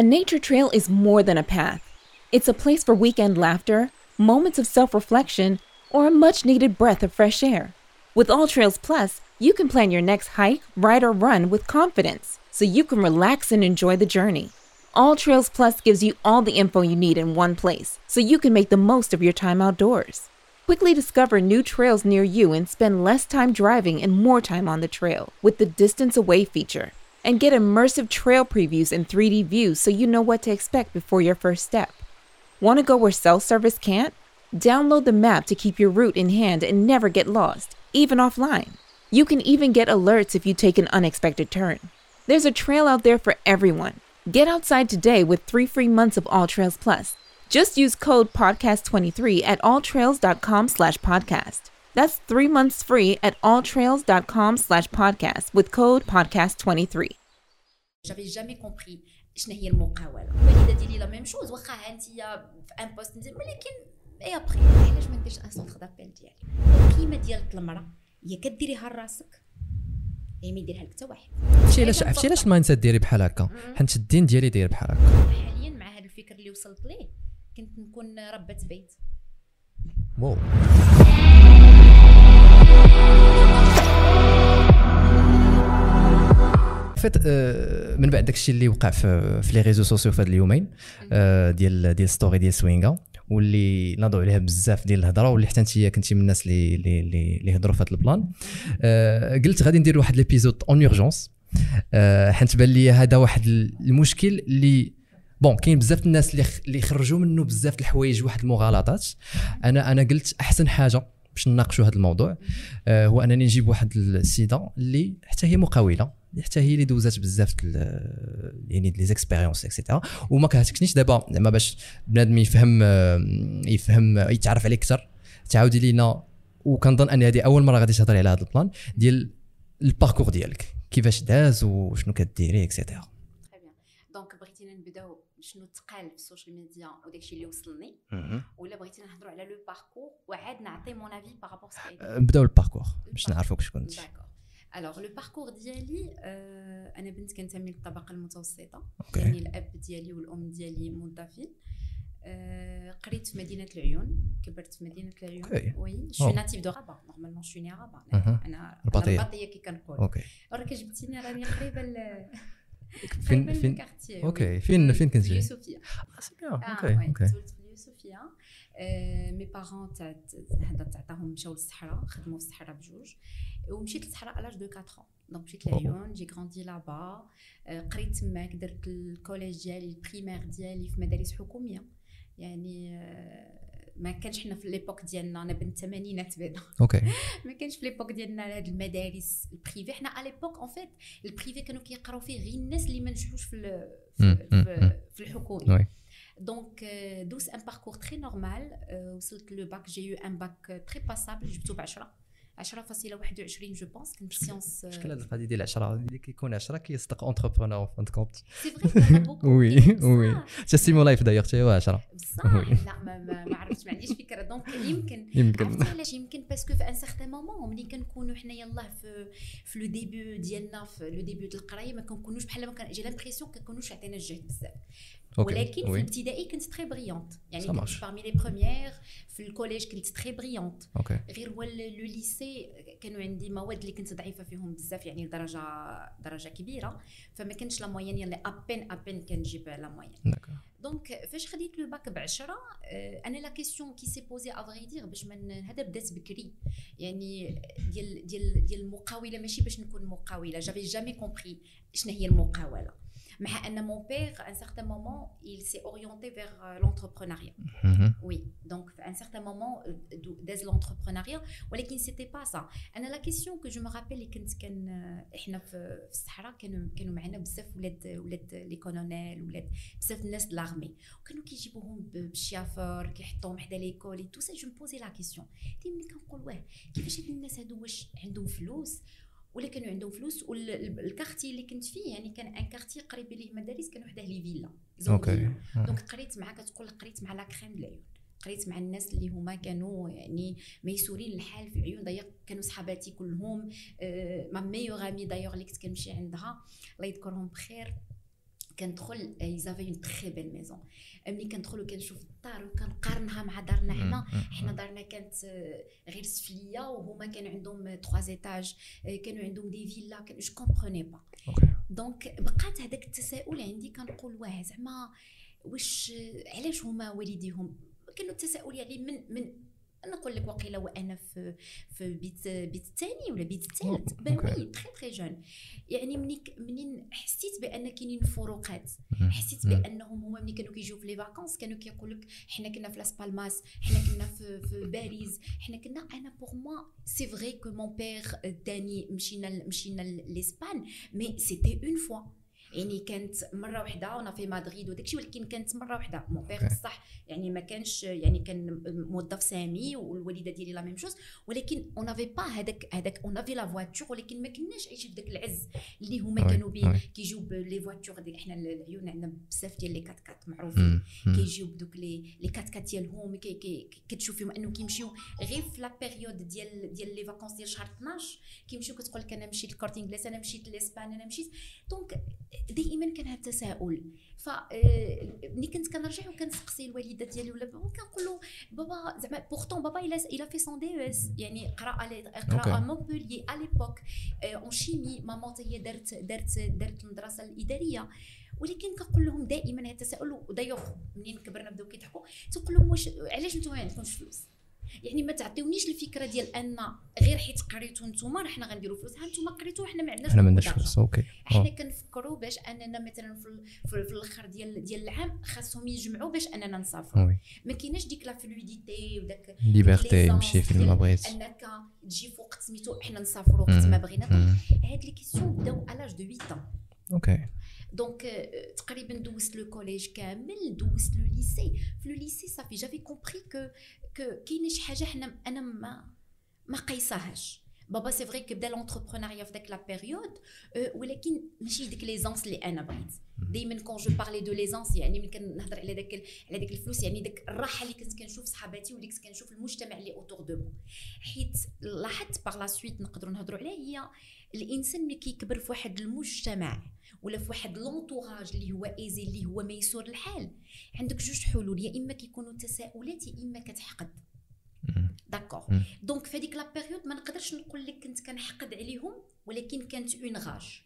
A nature trail is more than a path. It's a place for weekend laughter, moments of self reflection, or a much needed breath of fresh air. With All Trails Plus, you can plan your next hike, ride, or run with confidence so you can relax and enjoy the journey. All Trails Plus gives you all the info you need in one place so you can make the most of your time outdoors. Quickly discover new trails near you and spend less time driving and more time on the trail with the Distance Away feature. And get immersive trail previews and 3D views so you know what to expect before your first step. Want to go where cell service can't? Download the map to keep your route in hand and never get lost, even offline. You can even get alerts if you take an unexpected turn. There's a trail out there for everyone. Get outside today with three free months of All Trails Plus. Just use code podcast23 at alltrails.com slash podcast. That's three months free at alltrails.com slash podcast with code podcast23. J'avais jamais compris. شنو هي المقاوله الوالده ديالي la même chose واخا انت في un poste ندير ولكن اي ابخي علاش ما نديرش un centre d'appel ديالي القيمه ديال المراه هي كديريها لراسك هي ما يديرها لك حتى واحد عرفتي علاش عرفتي علاش ال mindset ديالي بحال هكا؟ حيت الدين ديالي داير بحال هكا. حاليا مع هذا الفكر اللي وصلت ليه. كنت نكون ربة بيت. واو. فات آه، من بعد داكشي اللي وقع في les réseaux sociaux في هاد اليومين آه، ديال ديال story ديال سوينغا واللي ناضوا عليها بزاف ديال الهضرة واللي حتى انت كنتي من الناس اللي اللي اللي, اللي هضروا في هذا ال plan. آه، قلت غادي ندير واحد l'épisode en urgence حيت بان لي هذا واحد المشكل اللي bon كاين بزاف الناس اللي اللي خرجوا منه بزاف الحوايج واحد المغالطات. أنا أنا قلت أحسن حاجة باش نناقشوا هذا الموضوع آه، هو أنني نجيب واحد السيدة اللي حتى هي مقاولة حتى هي اللي دوزات بزاف يعني les expériences et cetera وما كهتكنيش دابا زعما باش بنادم يفهم آه، يفهم يتعرف عليه أكثر تعاودي لينا. وكنظن أن هذه أول مرة غادي تهضري على هذا ال plan ديال ال parcours ديالك. كيفاش داز وشنو كديري et cetera très bien donc بغيتينا نبداو شنو تقال في ال social media وداكشي اللي وصلني ولا بغيتينا نهضروا على le parcours وعاد نعطي mon avis par rapport نبداو ال parcours باش نعرفوك شكون انت alors le parcours ديالي آه أنا بنت كنتمي للطبقه المتوسطه يعني الاب ديالي والام ديالي موظفين آه قريت في مدينه العيون كبرت في مدينه العيون. oui euh. native de Rabat normalement je née à Rabat. أنا رباطيه كي كنقول okay راك جبتيني راني قريبه فين فين okay. فين فين في كنتي اليوسفيه c'est bien okay okay تولدت في اليوسفيه آه، mes parents تاع هذا تعطاهم مشاو للصحراء خدموا في الصحراء بجوج ومشيت للصحراء à l'âge de 4 ans. donc مشيت لعيون j'ai grandi là-bas قريت تماك درت ال collège ديالي ال primaire ديالي في مدارس حكوميه يعني ما كانش حنا في l'époque ديالنا أنا بنت الثمانينات بعدا. okay. ما كانش في l'époque ديالنا هاد المدارس ال privé حنا à l'époque en fait ال privé كانوا كيقراو فيه غير الناس اللي ما نجحوش في ال- في, في, في الحكومي donc euh, دوز un parcours très normal وصلت le bac j'ai eu un bac très passable جبتو ب 10 10.21 je pense كنت sciences مشكل هذه القضية ديال 10 اللي كيكون 10 كيصدق entrepreneur fin de compte c'est vrai oui oui سيمو لايف d'ailleurs حتى هو 10 بصح. لا ما, عرفتش ما عنديش فكره donc يمكن. يمكن. علاش يمكن؟ parce que في un certain moment ملي كنكونوا حنا يلاه في في le début ديالنا في le début ديال القراية ما كنكونوش بحال ما كان j'ai l'impression كنكونوش عطينا الجهد بزاف. okay ولكن في oui الابتدائي كنت très brillante يعني كنت parmi les premières في ال collège كنت très brillante okay غير هو le lycée كانوا عندي مواد اللي كنت ضعيفه فيهم بزاف يعني لدرجه درجه كبيره فما كانش la moyenne يلي à peine à peine كنجيب la moyenne donc فاش خديت le bac ب 10 آه، أنا la question qui s'est posée à vrai dire باش من هذا بدات بكري يعني ديال ديال ديال المقاوله ماشي باش نكون مقاوله j'avais jamais compris شنو هي المقاوله مع ان mon père à un certain moment il s'est orienté vers euh, l'entrepreneuriat. مهم. oui. Donc à un certain moment euh, de- dans l'entrepreneuriat ولكن c'était pas ça أنا la question que je me rappelle اللي كنت كان آه، إحنا في في الصحراء كانوا كانوا معنا بزاف ولاد ولاد les colonels ولاد بزاف الناس de l'armée وكانوا كيجيبوهم ب- بالشيافور كيحطوهم حدا l'école tout ça je me posais la question ديما ملي كنقول واه كيفاش هاد الناس هادو واش عندهم فلوس ولا كانوا عندهم فلوس وال quartier اللي كنت فيه يعني كان un quartier قريب ليه مدارس كانوا حداه les villas. OK. Donc قريت مع كتقول قريت مع la crème العيون. قريت مع الناس اللي هما كانوا يعني ميسورين الحال في العيون. دايوغ كانوا صحاباتي كلهم. آه، ma meilleure amie d'ailleurs اللي كنت كنمشي عندها. الله يذكرهم بخير. كندخل ils avaient une très belle maison ملي كندخل وكنشوف الدار وكنقارنها مع دارنا حنا حنا دارنا كانت آه، غير سفليه وهما كانوا عندهم 3 étages كانوا عندهم des villas كان je comprenais pas Donc بقات هذاك التساؤل عندي كنقول واه زعما واش علاش هما والديهم؟ كانوا التساؤل يعني من من نقول لك وقيله وأنا في في بيت بيت الثاني ولا بيت الثالث أوه، ben OK. Oui très très jeune يعني مني منين حسيت بأن كاينين فروقات. حسيت. بأنهم هما ملي كانوا كيجيو في les vacances كانوا كيقول لك حنا كنا في لاس بالماس حنا كنا في في باريس حنا كنا أنا pour moi c'est vrai que mon père داني مشينا مشينا l'Espagne mais c'était une fois يعني كانت مرة واحدة وأنا في مدريد وداكشي ولكن كانت مرة واحدة bon OK. بصح يعني ما كانش يعني كان موظف سامي والوالدة ديالي la même chose ولكن on avait pas هذاك هذاك on avait la voiture ولكن ما كناش عايشين في ذاك العز اللي هما كانوا بيه. كيجيو les voitures ديال حنا العيون عندنا بزاف ديال les quatre-quatre معروفين. كيجيو بدوك les les quatre-quatre ديالهم كي كي كتشوف فيهم أنه كيمشيو غير في la période ديال ديال les vacances ديال شهر 12 كيمشيو كتقول لك أنا مشيت ل Corte Inglés أنا مشيت l'Espagne أنا مشيت donc دائما كان هذا التساؤل. ف آه، ملي كنت كنرجع وكنسقسي الوالدة ديالي ولا كنقول له بابا زعما pourtant بابا il a il a fait son DES يعني قرأ قرأ OK. Montpellier à l'époque en chimie maman هي دارت دارت دارت المدرسة الإدارية. ولكن كنقول لهم دائما هذا التساؤل ودايوغ منين كبرنا بداو كيضحكوا تنقول لهم واش علاش نتوما ما عندكمش فلوس؟ يعني ما تعطيونيش الفكرة ديال أن غير حيت قريتوا نتوما راه حنا غنديروا فلوس. ها نتوما قريتوا حنا ما عندناش إحنا ما عندناش. فلوس OK. حنا أوه. كنفكروا باش أننا مثلا في, في, في الأخر ديال ديال العام خاصهم يجمعوا باش أننا نسافروا ما كايناش ديك la fluidité وداك liberté نمشي فين ما بغيت. أنك تجي في وقت سميتو حنا نسافروا وقت ما بغينا. هاد les questions بداو à l'âge de 8 ans. OK. Donc تقريبا دوزت le collège كامل دوزت le lycée في le lycée صافي j'avais compris que que كاينة شي حاجة حنا أنا ما ما قيساهاش بابا c'est vrai que بدا l'entrepreneuriat في داك la période ولكن ماشي ديك l'aisance اللي أنا بغيت دائما quand je parlais de l'aisance يعني ملي كنهضر على داك على داك الفلوس يعني داك الراحه اللي كنت كنشوف صحاباتي واللي كنت كنشوف المجتمع اللي autour de moi حيت لاحظت par la suite نقدروا نهضروا عليها هي الانسان ملي كيكبر في واحد المجتمع ولا في واحد l'entourage اللي هو aisé اللي هو ميسور الحال. عندك جوج حلول يا إما كيكونوا تساؤلات يا إما كتحقد. D'accord مم. Donc في هذيك la période ما نقدرش نقول لك كنت كنحقد عليهم ولكن كانت une rage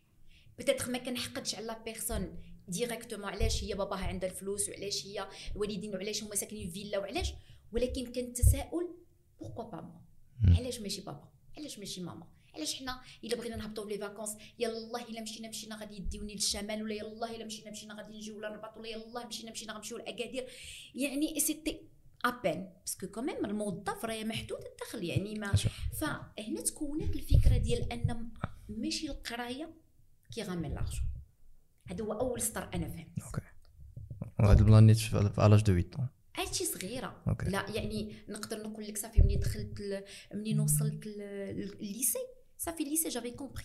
peut-être ما كنحقدش على la personne directement علاش هي باباها عندها الفلوس وعلاش هي الوالدين وعلاش هما ساكنين في فيلا وعلاش؟ ولكن كان تساؤل Pourquoi pas moi. علاش ماشي بابا؟ علاش ماشي ماما؟ علاش حنا الا بغينا نهبطوا في les vacances يلاه الا مشينا مشينا غادي يديوني للشمال ولا يلاه الا مشينا مشينا غادي نجيو للرباط ولا يلاه مشينا مشينا غنمشيو لاكادير يعني c'était ah ben parce que quand même الموظف راه محدود الدخل يعني ما. فهنا تكونت الفكرة ديال أن ماشي القراية qui ramène l'argent هذا هو أول سطر أنا فهمت OK وهذا ال plan نيت في à l'âge de 8 ans. هادشي صغيرة OK لا يعني نقدر نقول لك صافي ملي دخلت. منين وصلت لل lycée صافي ال lycée j'avais compris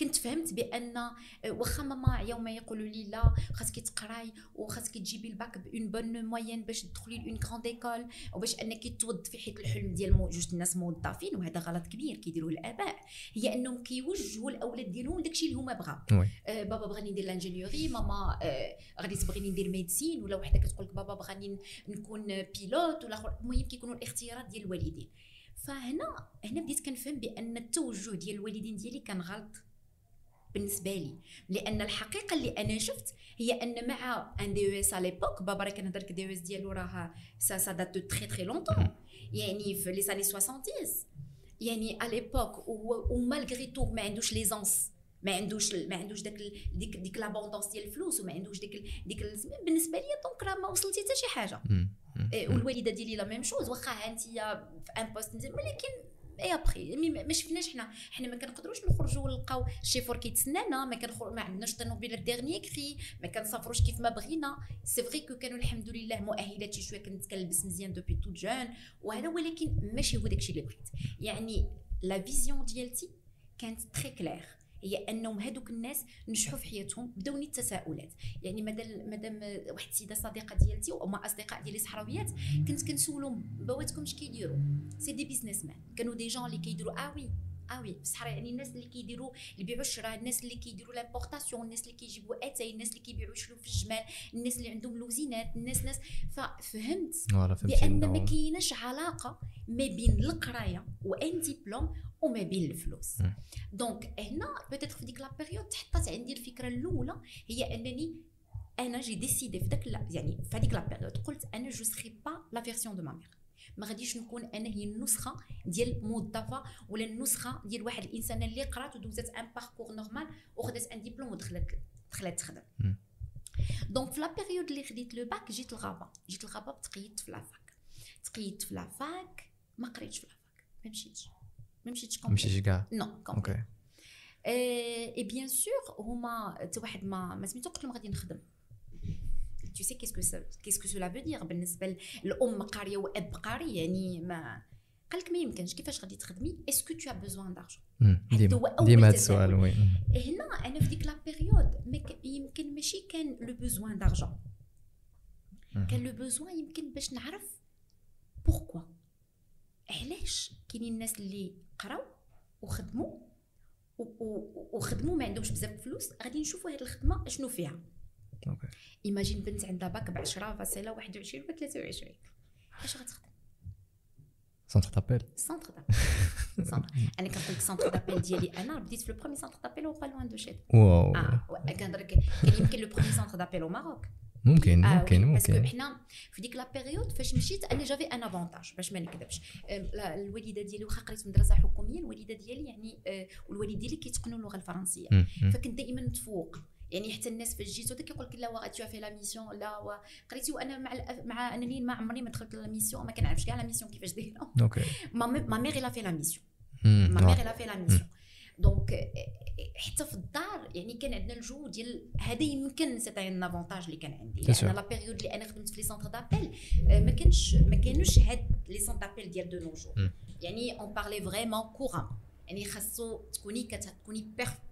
كنت فهمت بأن آه، واخا ماما عياوما يقولوا لي لا خاصك تقراي وخاصك تجيبي ال bac bonne bonne moyenne باش تدخلي ل une grande école وباش أنك توظفي حيت الحلم ديال جوج الناس موظفين وهذا غلط كبير كيديروه الآباء. هي أنهم كيوجهوا الأولاد ديالهم داكشي اللي هما بغاو. آه، بابا بغاني ندير l'ingénierie ماما آه، غادي تبغيني ندير médecine ولا وحدة كتقول لك بابا بغاني نكون pilote ولا المهم كيكونوا الاختيارات ديال الوالدين. فهنا هنا بديت كنفهم بأن التوجه ديال الوالدين ديالي كان غلط بالنسبة لي. لأن الحقيقة اللي أنا شفت هي أن مع un DES على l'époque بابا راه كنهضر لك DES ديالو راه ça ça date de très très longtemps يعني في les années 70 يعني على l'époque و malgré tout ما عندوش l'aisance ما عندوش ما عندوش داك ديك ديك l'abondance ديال الفلوس وما عندوش ديك ديك بالنسبة لي donc راه ما وصلتي حتى شي حاجة. والوالدة ديالي la même chose. واخا انت في un poste ولكن اي ابخي ما شفناش حنا. حنا ما كنقدروش نخرجوا ونلقاو الشيفور كيتسنانا ما كنخرج ما عندناش طوموبيل dernier cri. ما كنسافروش كيف ما بغينا. C'est vrai que كانوا الحمد لله مؤهلات شي شوية. كنت كنلبس مزيان depuis toute jeune وهذا ولكن ماشي هو داكشي اللي بغيت. يعني la vision ديالتي كانت très claire هي أنهم هذوك الناس نجحوا في حياتهم بدون التساؤلات. يعني مادام مادام واحد السيدة صديقة ديالتي وما أصدقاء ديالي صحراويات كنت كنسولهم بواتكم اش كيديروا. c'est des businessmen كانوا des gens اللي كيديروا آه oui آه oui. بصح يعني الناس اللي كيديروا اللي بيعوا الشراء الناس اللي كيديروا l'importation الناس اللي كيجيبوا أتاي الناس اللي كيبيعوا شلو في الجمال الناس اللي عندهم لوزينات الناس ناس ففهمت؟ بان ما كايناش علاقة ما بين القراية و un diplôme وما بين الفلوس donc هنا peut-être في ديك la période تحطات عندي الفكرة الاولى هي انني أنا j'ai décidé في داك يعني في هذيك la période قلت أنا je serai pas la version de ma mère ما غاديش نكون أنا هي النسخه ديال موظفه ولا النسخه ديال واحد الانسانه اللي قرات ودوزات un parcours normal وخدات un diplôme ودخلت دخلت تخدم donc في la période اللي خديت le bac جيت ل Rabat جيت ل Rabat تقيدت في la fac تقيدت في la fac ما قريتش في la fac ما مشيتش ما مشيتش complet مشيتش كاع non OK et bien sûr هما حتى واحد ما ما سميتو قلت لهم غادي نخدم tu sais qu'est-ce que ça qu'est-ce que cela veut dire بالنسبة للام قارية وأب قاري يعني ما قال لك ما يمكنش. كيفاش غادي تخدمي؟ est-ce que t'as besoin d'argent ديما. ديما هذا السؤال oui. هنا أنا في ديك la période يمكن ماشي كان le besoin d'argent كان le besoin يمكن باش نعرف pourquoi علاش كاينين الناس اللي قراو وخدموا وخدموا ما عندهمش بزاف فلوس غادي نشوفوا هذه الخدمة شنو فيها. OK. imagine بنت عندها باك ب 10 فاصلة 21 ولا 23 اش غتخدم سونتر دابيل سونتر دابيل أنا كنقول لك centre d'appels ديالي أنا بديت في le premier centre d'appels هو pas loin de chez toi. آه كنهضر كان يمكن le premier centre d'appels au Maroc ممكن آه ممكن ممكن. parce que حنا في ديك la période فاش مشيت أنا j'avais un avantage باش ما نكذبش. الوالدة ديالي واخا قريت مدرسة حكومية الوالدة ديالي يعني آه والوالد ديالي كيتقنوا اللغة الفرنسية. فكنت دائما متفوق. يعني حتى الناس فاش جيت ودا كيقول لك لا وا t'as fait la mission لا قريتي وأنا مع مع أنني ما عمري ما دخلت la mission ما كنعرفش كاع la mission كيفاش دايرة. OK ma mère l'a fait la mission ma mère l'a fait la mission donc حتى في الدار يعني كان عندنا الجو ديال هذا يمكن c'est un avantage اللي كان عندي. لأن la période اللي أنا خدمت في les centres d'appels ما كانش ما كانوش هاد les centres d'appels ديال de nos jours يعني on parlait vraiment courant يعني خاصو تكوني كتكوني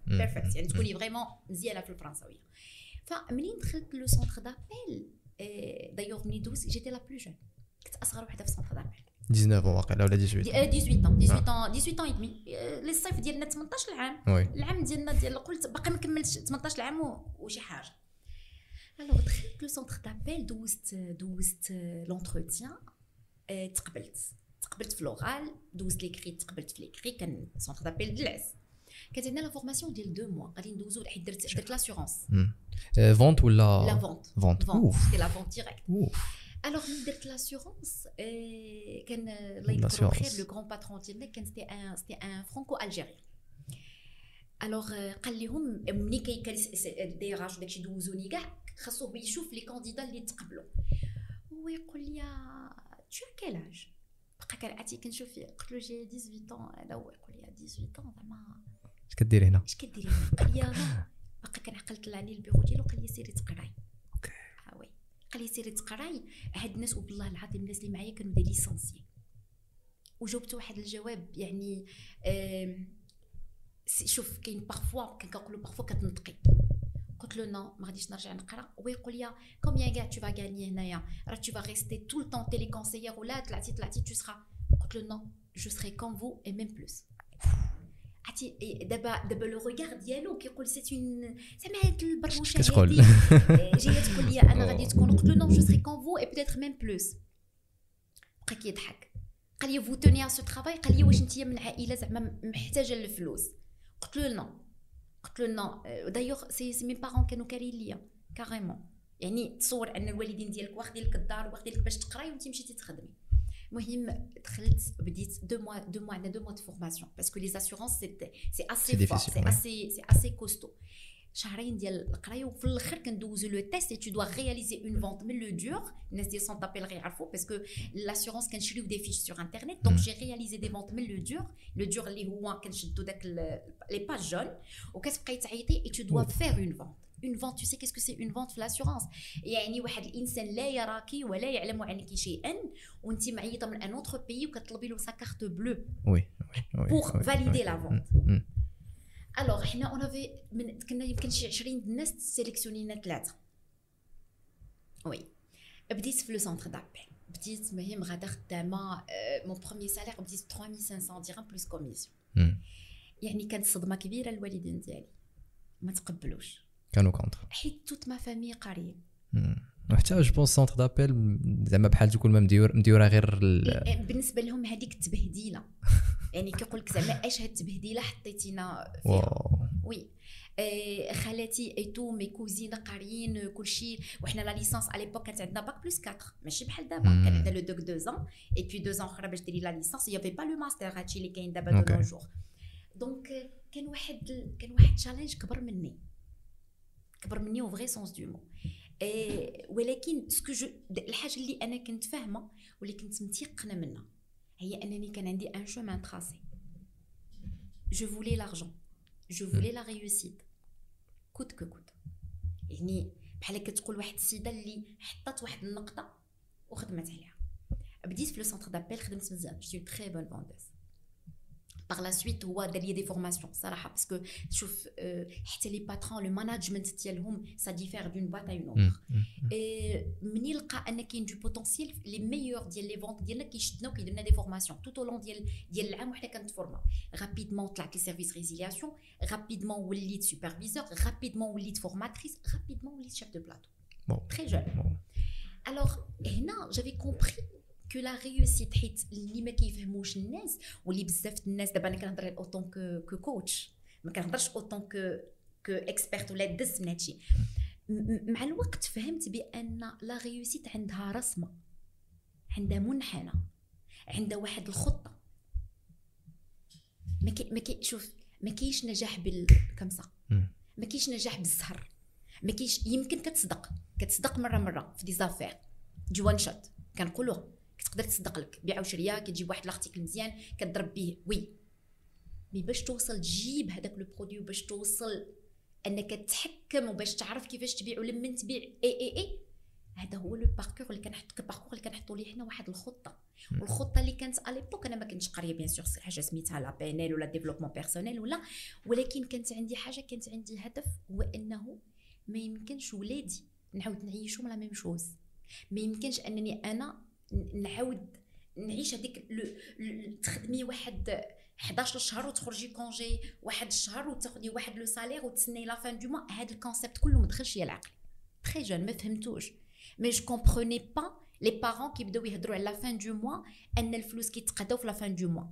perfect يعني تكوني vraiment مزيانة في الفرنساوية. فمنين دخلت le centre d'appels d'ailleurs مني دوز j'étais la plus jeune كنت أصغر وحدة في ال centre d'appels 19 واقيلا ولا 18 18 18 18 et demi لي الصيف ديالنا 18 عام العام ديالنا ديال قلت باقي ما كملتش 18 عام وشي حاجة alors دخلت le centre d'appels دوزت دوزت l'entretien تقبلت تقبلت في لوغال دوزت l'écrit تقبلت في l'écrit كان centre d'appels دلاس كانت عندنا la formation ديال deux mois غادي ندوزو حيت درت درت l'assurance vente ولا la vente vente c'était la vente directe alors ملي درت l'assurance كان الله يذكرو بخير le grand patron ديالنا كان c'était un c'était un franco-algérien alors قال لهم ملي كي دي راج داكشي دوزوني كاع خاصو هو يشوف les candidats اللي تقبلوا هو يقول لي t'as quel âge بقى كنعاتي كنشوف فيه قلت له j'ai 18 هذا هو يقول لي 18 زعما اش كديري هنا اش كديري هنا قال لي باقي كنعقل طلع لي البيرو ديالو قال لي سيري تقراي OK oui قال لي سيري تقراي هاد الناس وبالله العظيم الناس اللي معايا كانوا des licenciés وجاوبت واحد الجواب يعني شوف كاين parfois كنقولوا parfois كتنطقي. قلت له non ما غاديش نرجع نقرا. ويقول لي combien كاع tu gagnes هنايا؟ راه tu vas rester tout le temps téléconseillère ولا طلعتي طلعتي tu seras قلت له non je serai comme vous et même plus عرفتي دابا دابا le regard ديالو كيقول c'est une زعما هاد البرهوشة كتقول جاية تقول لي أنا غادي تكون قلت له non je serai comme vous et peut-être même plus بقى كيضحك قال لي vous tenez à ce travail قال لي واش انت من عائله زعما محتاجه للفلوس قلت له non قلت له non d'ailleurs c'est c'est mes parents كانوا كارين ليا carrément يعني تصور أن الوالدين ديالك واخدين لك الدار واخدين لك باش تقراي وانت مشيتي تخدمي المهم دخلت بديت deux mois deux mois عندنا deux mois de formation parce que les assurances c'est c'est assez C'est fort difficile, c'est ouais. assez c'est assez costaud شهرين ديال القرايه وفي الآخر كندوزو le test tu dois réaliser une vente من le dur الناس ديال centre d'appels غيعرفوا parce que l'assurance كنشريو des fiches sur internet donc Mm. j'ai réalisé des ventes من le dur le dur اللي هو كنشدو داك les pages jaunes وكتبقاي تعيطي et tu dois faire une vente une vente tu sais qu'est-ce que c'est une vente في l'assurance يعني واحد الإنسان لا يراكي ولا يعلم عنك شيئا وانت معيطة من un autre pays وكتطلبي له sa carte bleue oui oui oui pour oui, valider oui. la vente مم. alors حنا on avait من كنا يمكن شي 20 د الناس سيليكسيونينا ثلاثة oui بديت في le centre d'appels بديت مهم غادا خدامة mon premier salaire بديت 3500 درهم plus commission مم. يعني كانت صدمة كبيرة للوالدين ديالي. ما تقبلوش. كانوا contre حيت toute ma famille قاريين وحتى je pense centre d'appel زعما بحال تكون ما majeur majeure غير ال- بالنسبة لهم هذيك التبهديله يعني كيقول لك زعما اش هاد التبهديله حطيتينا فيها. واو. oui. آه، خالاتي et tous mes cousins قاريين كلشي. وحنا la licence على l'époque كانت عندنا bac plus 4 ماشي بحال دابا. كان عندنا le DEUG 2 ans et puis 2 ans أخرى باش ديري la licence y avait pas le master هادشي اللي كاين دابا de nos jours donc كان واحد كان واحد challenge كبر مني. كبر مني au vrai sens de mot آه، ولكن ce que je الحاجة اللي أنا كنت فاهمة واللي كنت متيقنة منها هي أنني كان عندي un chemin tracé je voulais l'argent je voulais la réussite coûte que coûte يعني بحال كتقول واحد السيدة اللي حطات واحد النقطة وخدمت عليها. بديت في le centre d'appel خدمت مزيان je très bonne vendeuse par la suite هو دار لي des formations صراحة parce que شوف آه، حتى les patrons le management ديالهم ça diffère d'un patron à un مم. autre مم. آه، مني لقى ان كاين du potentiel les meilleurs ديال les ventes ديالنا كيشدنا وكيدير لنا des formations tout au long ديال ديال العام وحنا كنت forma rapidement طلعت les services résiliation rapidement وليت superviseur rapidement وليت formatrice rapidement وليت chef de plateau Bon. très jeune Bon. alors هنا j'avais compris que la réussite حيت اللي ما كيفهموش الناس واللي بزاف الناس دابا أنا كنهضر en tant que que coach ما كنهضرش en tant que que experte ولا دس من هادشي مع الوقت فهمت بان la réussite عندها رسمه عندها منحنى عندها واحد الخطه ما كي ما كي شوف ما كاينش نجاح بالكمسه مم. ما كاينش نجاح بالزهر ما كاينش يمكن كتصدق كتصدق مره مره في des affaires des one shot كنقولوا كتقدر تصدق لك. بيع وشرية كتجيب واحد l'article مزيان كتضرب به oui. mais باش توصل تجيب هذاك le produit باش توصل أنك تحكم وباش تعرف كيفاش تبيع ولمن تبيع. إي إي إي. هذا هو le parcours اللي كنحط ال parcours اللي كنحطوا ليه حنا واحد الخطة. والخطة اللي كانت على l'époque أنا ما كنتش قاريه bien sûr حاجة سميتها la PNL ولا développement personnel ولا. ولكن كانت عندي حاجة كانت عندي هدف هو أنه ما يمكنش ولادي نعاود نعيشهم la même chose ما يمكنش أنني أنا نعاود نعيش هذيك تخدمي واحد 11 شهر وتخرجي congé واحد الشهر وتاخدي واحد le salaire وتسني la fin du mois. هذا ال concept كله ما دخلش ليا العقل. très jeune ما فهمتوش. mais je comprenais pas les parents كيبداو يهضروا على la fin du mois أن الفلوس كيتقاداو في la fin du mois.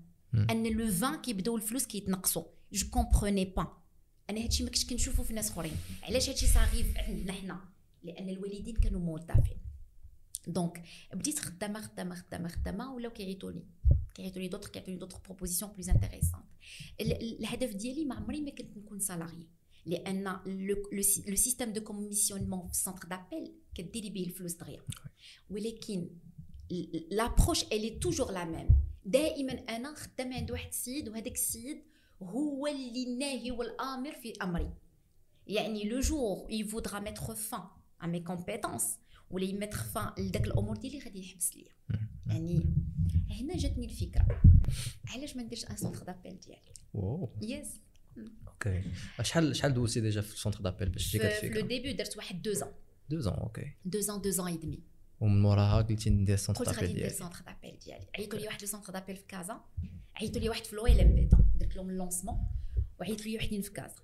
أن la fin كيبداو الفلوس كيتنقصوا. je comprenais pas أنا هادشي ما كنتش كنشوفو في ناس أخرين. علاش هادشي صاغيف عندنا حنا؟ لأن الوالدين كانوا موظفين donc بديت خدامه خدامه خدامه خدامه ولاو كيعيطوني كيعيطوني دوطخ كيعطوني d'autres propositions plus intéressantes الهدف ديالي ما عمري ما كنت نكون salariée لأن le système de commissionnement في ال centre d'appel كديري به الفلوس دغيا ولكن l'approche elle est toujours la même دائما أنا خدامه عند واحد السيد وهذاك السيد هو اللي الناهي والامر في امري يعني le jour où il voudra mettre fin à mes compétences ولا يmettre fin لداك الأمور ديالي غادي يحبس ليا. يعني هنا جاتني الفكرة. علاش ما نديرش un centre d'appel ديالي؟ واو. yes okay شحال شحال دوزتي déjà في ال centre d'appel باش تجيك هاد في لو ديبي درت واحد deux ans deux ans أوكي deux ans deux ans et demi ومن موراها قلتي ندير ال centre قلت غادي d'appel ندير ديالي centre d'appel ديالي. عيطوا لي واحد le centre d'appel في كازا. عيطوا لي واحد في لويل امبيدا درت لهم ال lancement وعيطوا لي وحدين في كازا.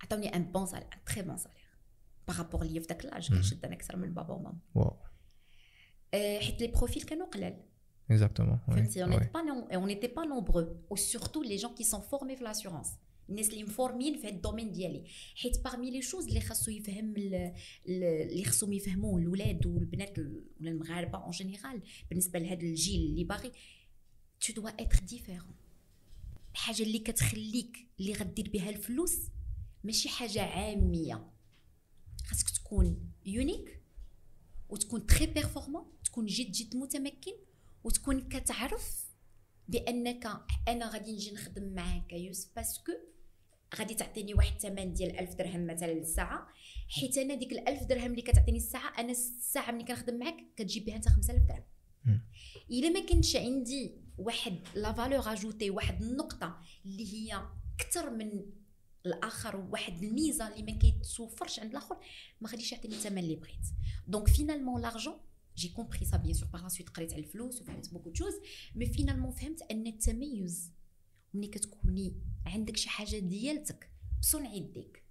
عطاوني un bon salaire un très bon salaire par rapport ليا في داك l'âge كنشد أنا أكثر من بابا وماما واو حيت les profils كانوا قلال exactement فهمتي on n'était pas on n'était pas nombreux ou surtout les gens qui sont formés l'assurance. الناس اللي مفورمين في هذا ال domaine ديالي حيت parmi les choses اللي خاصو يفهم اللي خاصهم يفهموه الاولاد والبنات ولا المغاربه en général بالنسبة لهذا الجيل اللي باغي tu dois être différent الحاجة اللي كتخليك اللي غدير بها الفلوس ماشي حاجة عاميه خاصك تكون unique وتكون très performant تكون جد جد متمكن وتكون كتعرف بأنك أنا غادي نجي نخدم معاك يوسف parce que غادي تعطيني واحد الثمن ديال 1000 درهم مثلا للساعة. حيت أنا ديك ال 1000 درهم اللي كتعطيني الساعة أنا الساعة ملي كنخدم معاك كتجيب بها انت 5000 درهم. إلا ما كانش عندي واحد la valeur ajoutée واحد النقطة اللي هي أكثر من الآخر واحد الميزة اللي ما كيتوفرش عند الآخر ما غاديش يعطيني الثمن اللي بغيت. donc finalement l'argent j'ai compris ça bien sûr par suite قريت على الفلوس وفهمت beaucoup de choses mais finalement فهمت أن التميز ملي كتكوني عندك شي حاجة ديالتك بصنع يديك.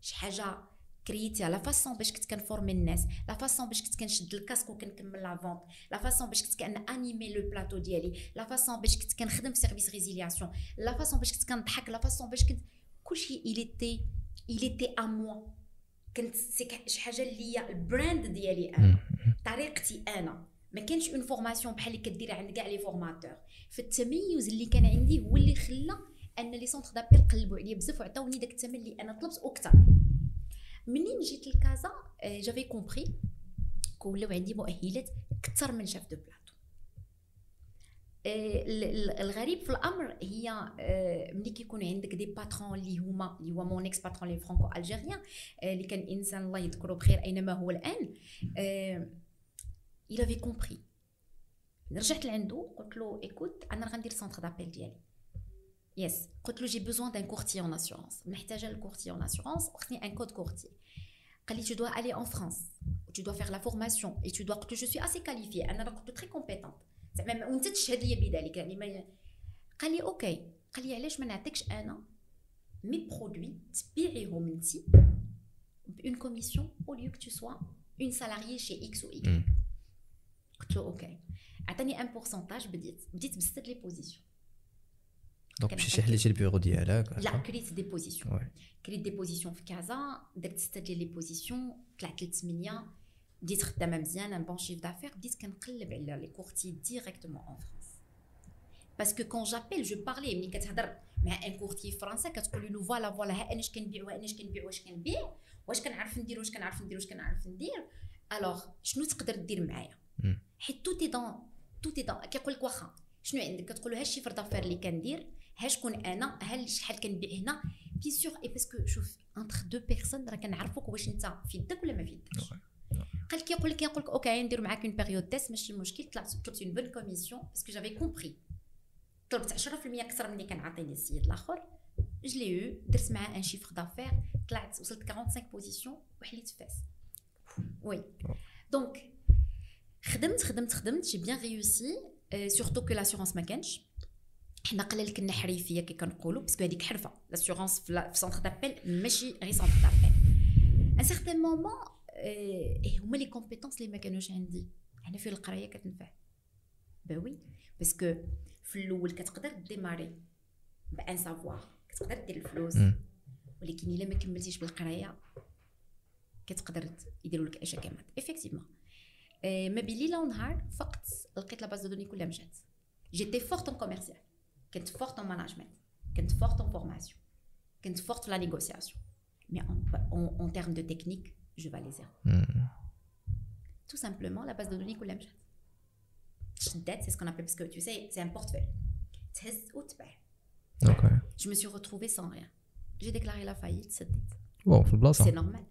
شي حاجة créé تي la façon باش كنت كن forme الناس la façon باش كنت كنشد ال casque وكنكمل la vente la façon باش كنت كanimer le plateau ديالي la façon باش كنت كنخدم في service résiliation la façon باش كنت كنضحك la façon باش كنت كلشي il était à moi. كنت شي حاجة اللي هي ال brand ديالي أنا. طريقتي أنا. ما كانش une formation بحال اللي كديرها عند كاع les formateurs فالتميز اللي كان عندي هو اللي خلى أن les centres d'appel قلبوا عليا بزاف وعطاوني داك الثمن اللي أنا طلبت وأكثر منين جيت لكازا j'avais compris ولاو عندي مؤهلات أكثر من chef de plateau الغريب في الأمر هي ملي كيكون عندك des patrons اللي هما اللي هو mon ex patron le franco-algérien اللي كان إنسان الله يذكره بخير أينما هو الآن il avait compris. رجعت لعندو قلت له écoute أنا راه غندير centre d'appel ديالي. yes قلت له j'ai besoin d'un courtier en assurance محتاجة ال courtier en assurance وخصني un code courtier قال لي tu dois aller en France. Tu dois faire la formation et tu dois قلت له je suis assez qualifiée. أنا قلت له très compétente. زعما وانت تشهد لي بذلك يعني ما قال لي OK. قال لي علاش ما نعطيكش أنا mes produits تبيعيهم une bonne commission au lieu que ce soit un salarié chez X et X قلت له OK. عطاني un pourcentage بديت بديت بست les positions donc مشيتي حليتي البيرو ديالك؟ لا كريت des positions كريت des positions في كازا درت ستة ديال les positions طلعت لثمانية بديت خدامه مزيان un bon chiffre d'affaires بديت كنقلب على les courtiers directement en France parce que quand j'appelle je parlais ملي كتهضر مع un courtier فرنسا كتقول له voilà voilà ها أنا اش كنبيع وأنا اش كنبيع واش كنبيع واش كنعرف ندير واش كنعرف ندير واش كنعرف ندير alors شنو تقدر دير معايا حيت tout est dans tout est dans كيقول لك واخا شنو عندك كتقول له ها ال chiffre d'affaires اللي كندير ها شكون أنا ها شحال كنبيع هنا bien sûr et parce que شوف entre deux personnes راه كنعرفوك واش انت في يدك ولا ما في يدكش قال كيقول لك يقول لك OK نديرو معاك en période test ماشي مشكل طلعت طلبت une bonne commission parce que j'avais compris طلبت 10% أكثر من اللي كان عاطيني السيد الآخر. je l'ai eu درت معاه un chiffre d'affaires طلعت وصلت 45 positions وحليت فاس. oui donc خدمت خدمت خدمت j'ai bien réussi surtout que l'assurance ما كانش حنا قلال كنا حريفية كي كنقولوا parce que هذيك حرفة. l'assurance في centre d'appel ماشي غير centre d'appel à un certain moment إيه هما les compétences اللي ما كانوش عندي. حنا في القراية كتنفع. bah oui parce que في الأول كتقدر démarrer ب un savoir كتقدر دير الفلوس. ولكن إلا ما كملتيش بالقراية كتقدر يديروا لك أشياء كامات effectivement ما بين ليله ونهار فقط لقيت la base de données كلها مشات. j'étais forte en commercial كنت forte en management كنت forte en formation كنت forte في la négociation mais en termes de technique j'avais zéro. Mm. Tout simplement, la base de données كلها مشات. شدات, c'est ce qu'on appelle, parce que tu sais, c'est un portefeuille. تهز وتباع. Ok. Je me suis retrouvée sans rien. J'ai déclaré la faillite, سديت. واو في البلاصه. C'est normal.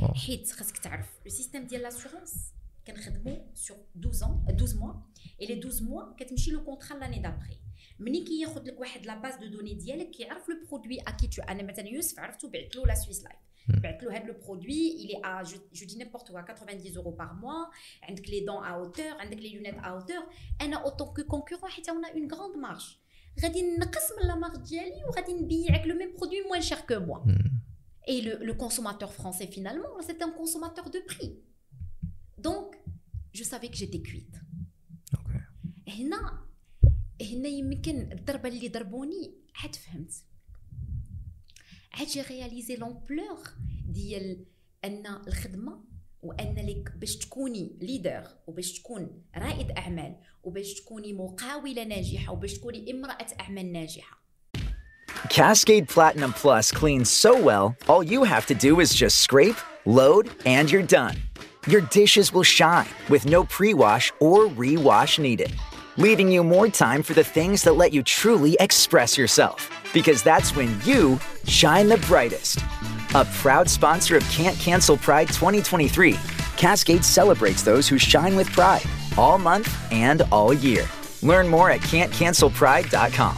حيت خاصك تعرف le système ديال l'assurance كنخدمو sur 12 ans 12 mois et les 12 mois كتمشي le contrat l'année d'après ملي كياخذ لك واحد la base de données ديالك كيعرف le produit à qui tu أنا مثلا يوسف عرفتو بعت له لا سويس لايف بعت له هذا لو برودوي il est à je, je dis n'importe quoi 90 euros par mois عندك les dents à hauteur عندك les lunettes à hauteur انا autant que concurrent حيت on a une grande marge غادي نقص من لا مارج ديالي وغادي نبيعك لو ميم برودوي موان شير كو موا Et le, le, consommateur français, finalement, c'est un consommateur de prix. Donc, je savais que j'étais cuite. Okay. هنا هنا يمكن الضربه اللي ضربوني عاد فهمت عاد جي رياليزي لومبلور ديال ان الخدمه وان لك باش تكوني ليدر وباش تكون رائد اعمال وباش تكوني مقاوله ناجحه وباش تكوني امراه اعمال ناجحه Cascade Platinum Plus cleans so well, all you have to do is just scrape, load, and you're done. Your dishes will shine with no pre wash or rewash needed, leaving you more time for the things that let you truly express yourself. Because that's when you shine the brightest. A proud sponsor of Can't Cancel Pride 2023, Cascade celebrates those who shine with pride all month and all year. Learn more at can'tcancelpride.com.